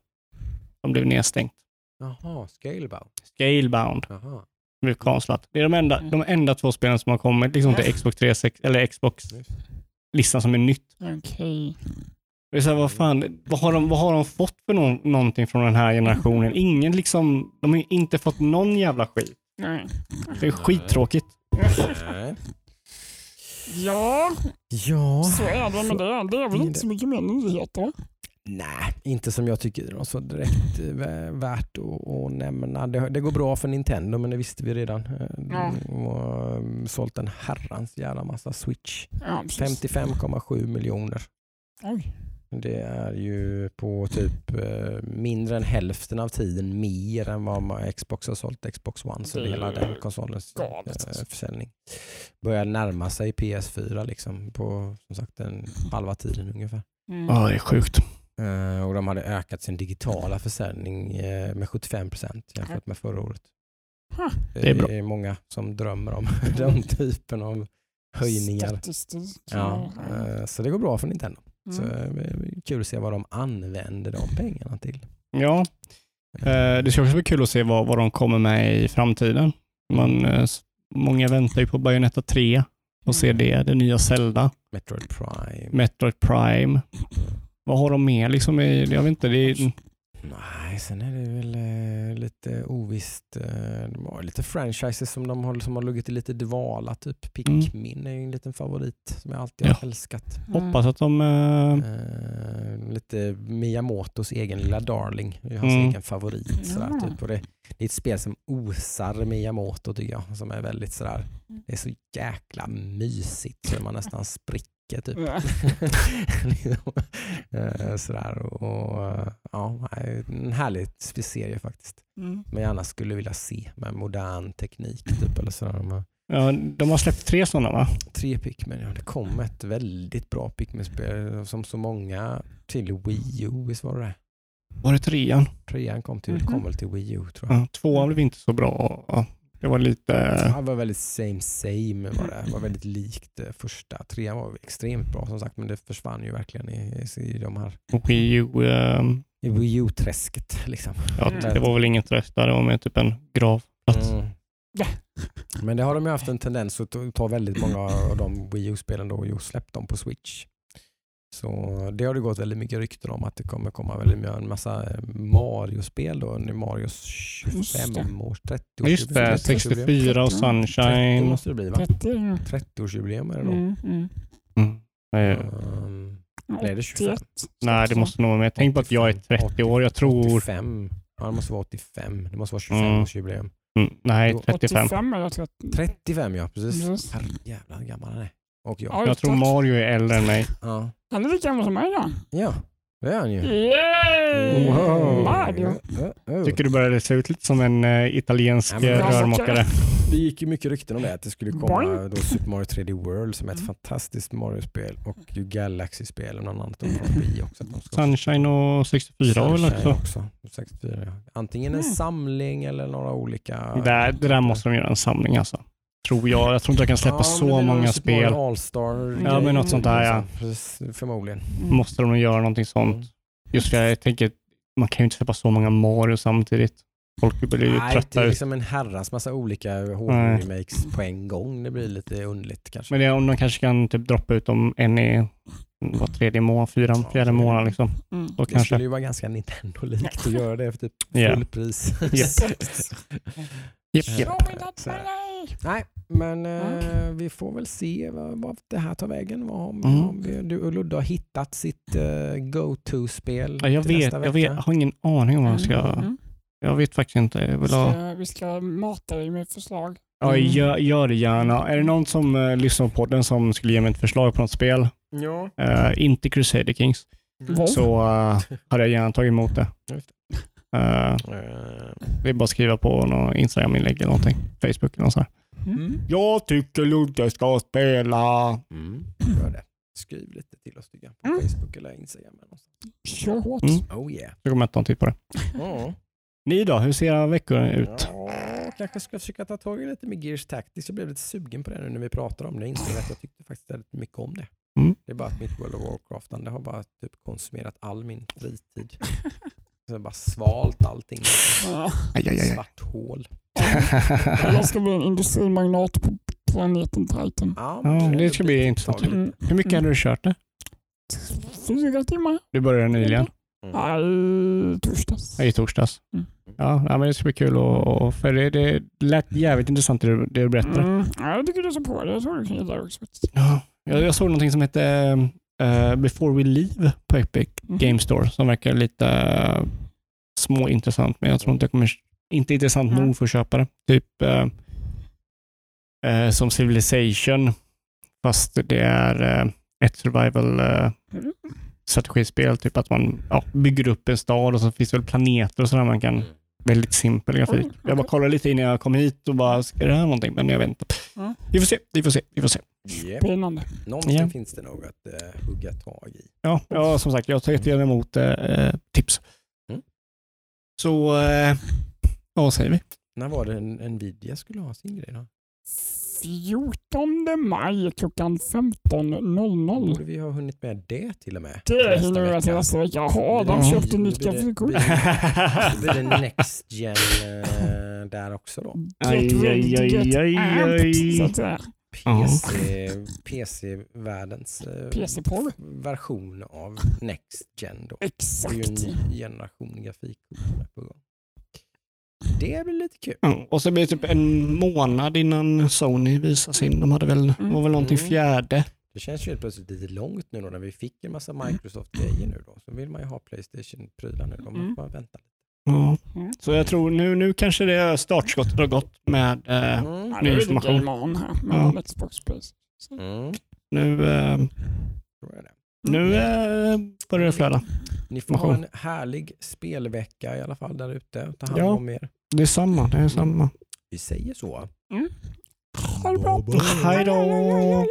Som blev nedstängt. Jaha, Scalebound. Scalebound Jaha. blev konstlat. Det är de enda, de enda två spelen som har kommit liksom till Xbox 360, eller Xbox-listan som är nytt. Okej. Det är så här, vad fan, vad har de, vad har de fått för någon, någonting från den här generationen? Ingen liksom, de har inte fått någon jävla skit. Nej. Det är skittråkigt. Nej. Ja, Ja. så är det med det. Det är väl inte så mycket mer nyheter. Nej, inte som jag tycker det är så direkt eh, vä- värt att, att nämna. Det, det går bra för Nintendo men det visste vi redan. Eh, Ja. De har mm, sålt en herrans jävla massa Switch. Ja, precis. 55,7 miljoner. Oj. Det är ju på typ eh, mindre än hälften av tiden mer än vad man- Xbox har sålt Xbox One. Så Det hela den konsolens galet, alltså. försäljning börjar närma sig PS4 liksom på som sagt en halva tiden ungefär. Mm. Ja, det är sjukt. Eh, och de hade ökat sin digitala försäljning eh, med 75 procent jämfört med förra året. Huh. Det är bra. Det är många som drömmer om den typen av höjningar. Statistik. Ja, eh, så det går bra för Nintendo. Så Mm. eh, kul att se vad de använder de pengarna till. Ja, det ska också bli kul att se vad, vad de kommer med i framtiden. Man, s- många väntar ju på Bayonetta 3 och ser det, det nya Zelda, Metroid Prime. Metroid Prime. Vad har de mer liksom i, jag vet inte, det är, Nej, sen är det väl eh, lite ovisst. Eh, de har lite franchises som de har, som har legat i lite dvala. Typ Pikmin är ju en liten favorit som jag alltid har Ja. älskat. Mm. hoppas att de, eh, Eh, lite Miyamotos egen lilla darling. Det är hans Mm. egen favorit. Sådär, Ja. typ. och det, det är ett spel som osar Miyamoto tycker jag. Som är väldigt sådär, det är så jäkla mysigt så man nästan spricker. Typ. Ja. Eh, sådär, och, och, ja, en härlig serie faktiskt. Mm. Men gärna skulle vilja se med modern teknik. Typ, eller sådär. De har ja, de har släppt tre sådana va? tre Pikmin, ja. det kom ett väldigt bra Pikmin-spel som så många till Wii U, visst var det det? Var det trean? Trean kom, till, Mhm. kom väl till Wii U tror jag. Ja, tvåan blev inte så bra. Ja, Det var lite, Det var väldigt same same var det. det var väldigt likt det första. Trean var extremt bra som sagt men det försvann ju verkligen i, i de här Wii U, eh, i Wii U-träsket. Liksom. ja, Mm. det var väl inget träff där, det var med typ en gravplats. Mm. Ja. Men det har de ju haft en tendens att ta- ta väldigt många av de Wii U-spelen då och släppt dem på Switch. Så det har det gått väldigt mycket rykten om att det kommer komma väldigt mycket, en massa eh, Mario-spel då under Marios Just 25 års 30 Ja, Just det, 64 och 30 Sunshine. måste det bli va? 30. ja. 30-årsjubileum är det då. Mm, mm. Mm. Um, Eller är det 25? 81. Nej, det måste nog vara med. Tänk på att jag är 30 år. Jag tror... 85. Ja, det måste vara 85. Det måste vara Mm. 25-årsjubileum. Mm, nej, Då- 35. 85 eller 30. 35 ja, precis. Precis. Herrejävlar gammal han är. Och jag. Oj, Jag tror. Mario är äldre än mig. Ja, Han är lika gammal som mig då. ja det är han ju. Yay! Wow. Mario. Uh, uh. Tycker du började se ut lite som en eh, italiensk Ja, eh, rörmokare. Det gick ju mycket rykten om det, att det skulle komma då Super Mario 3D World som är ett Mm. fantastiskt Mario-spel och ju Galaxy-spel och något annat Wii också. Att de ska Sunshine och 64 var väl Sunshine också. 64, ja. Antingen en Mm. samling eller några olika... Det där, det där måste de göra en samling alltså. Tror jag. Jag tror inte jag kan släppa Ja, så det är många Mario spel. All-Star Ja, men något sånt där, ja. Precis, förmodligen. Mm. Måste de nog göra någonting sånt. Mm. Just för jag tänker, man kan ju inte släppa så många Mario samtidigt. Folk blir ju Nej, det trötta är ut. liksom en herrans massa olika HD-remakes på en gång. Det blir lite underligt kanske. Men det, är om de kanske kan typ droppa ut dem en i var tredje månad, fyra, Ja, fjärde månad liksom. Mm. Då det kanske. skulle ju vara ganska Nintendo-likt att göra det för typ Ja. full pris. Japp. Japp, Money! Nej, men eh, vi får väl se vad, vad det här tar vägen. Vad, om, Mm. om vi, du och Ludde har hittat sitt eh, go-to-spel Ja, jag vet, jag vet, jag har ingen aning om vad jag ska... Mm. Jag vet faktiskt inte. Jag Vi, vill ha... ska, vi ska mata dig med förslag. Ja, Mm. gör, gör det gärna. Är det någon som uh, lyssnar på podden som skulle ge mig ett förslag på något spel, Ja. eh, inte Crusader Kings, Vad? så uh, hade jag gärna tagit emot det. Eh, det är bara att skriva på någon Instagram-inlägg eller någonting. Facebook eller något sånt. Mm. Jag tycker Ludde ska spela. mm, gör det. Skriv lite till oss tycker jag, på Mm. Facebook eller Instagram. Eller hårt. Mm. Oh yeah. Jag kommer en titt på det. Ja. Ni då? Hur ser era veckor ut? Ja, kanske ska försöka ta tag i lite med Gears Tactics. Jag blev lite sugen på det nu när vi pratar om det. Jag insåg att jag tyckte faktiskt väldigt mycket om det. Mm. Det är bara att mitt World of Warcraft det har bara typ konsumerat all min fritid. Så bara svalt allting. Ja. Aj, aj, aj. Svart hål. Jag ska bli en industrimagnat på planeten Titan. Ja, det ska bli intressant. Mm. Hur mycket hade du kört det? Fyra timmar. Du började nyligen, Mm. Ja, i torsdags. i torsdags. Mm. Ja, men det ska bli kul och, och för det, det lät jävligt intressant det du, det du berättade. Mm. Ja, jag tycker du ska på det. Jag tror du kan gilla det också. Ja, jag, jag såg någonting som hette eh, Before We Leave på Epic Mm. Game Store som verkar lite uh, småintressant, men jag tror inte jag kommer, inte intressant Mm. nog för att köpa det. Typ eh, som Civilization, fast det är ett survival Mm. strategispel. Typ att man ja, bygger upp en stad och så finns det väl planeter och sådär man kan Väldigt simpel grafik. Oj, Jag bara kollade lite innan jag kom hit och bara, ska det här någonting? Men jag vet inte. Ja. Vi får se, vi får se, vi får se. Yep. Spännande. Någonting Ja. finns det nog att eh, hugga tag i. Ja, ja som sagt, jag tar jättegärna emot eh, tips. Mm. Så, ja, vad säger vi? När var det en Nvidia skulle ha sin grej då? 14 maj klockan 15.00. Borde vi ha hunnit med det till och med? Det hinner jag till vecka? nästa vecka. Jaha, de köpte nytt det- grafikkort. blir det- Next Gen eh, där också då? Get ready to aj, get aj, amped, aj. så att säga. Ja. PC, PC-världens eh, PC-porr. version av Next Gen då. Det är ju Exakt. en ny generation grafikkort på gång. Det blir lite kul. Ja, och så blir det typ en månad innan Sony visar sin. De hade väl, Mm. var väl någonting Mm. fjärde. Det känns ju helt plötsligt lite långt nu då när vi fick en massa Microsoft-grejer nu då. Så vill man ju ha Playstation-prylar nu. Då Mm. måste man vänta lite. Ja. Mm. Så jag tror nu, nu kanske det startskottet har gått med eh, Mm. Ja, Ny det är lite information. Game On här med Ja. Xbox Space. Mm. nu, eh, Tror jag det. nu eh, börjar det flöda. Ni får ha Information. en härlig spelvecka i alla fall där ute. Ta hand Ja. om er. Det är samma. Det är samma. Vi säger så. Ha det bra. Hej då.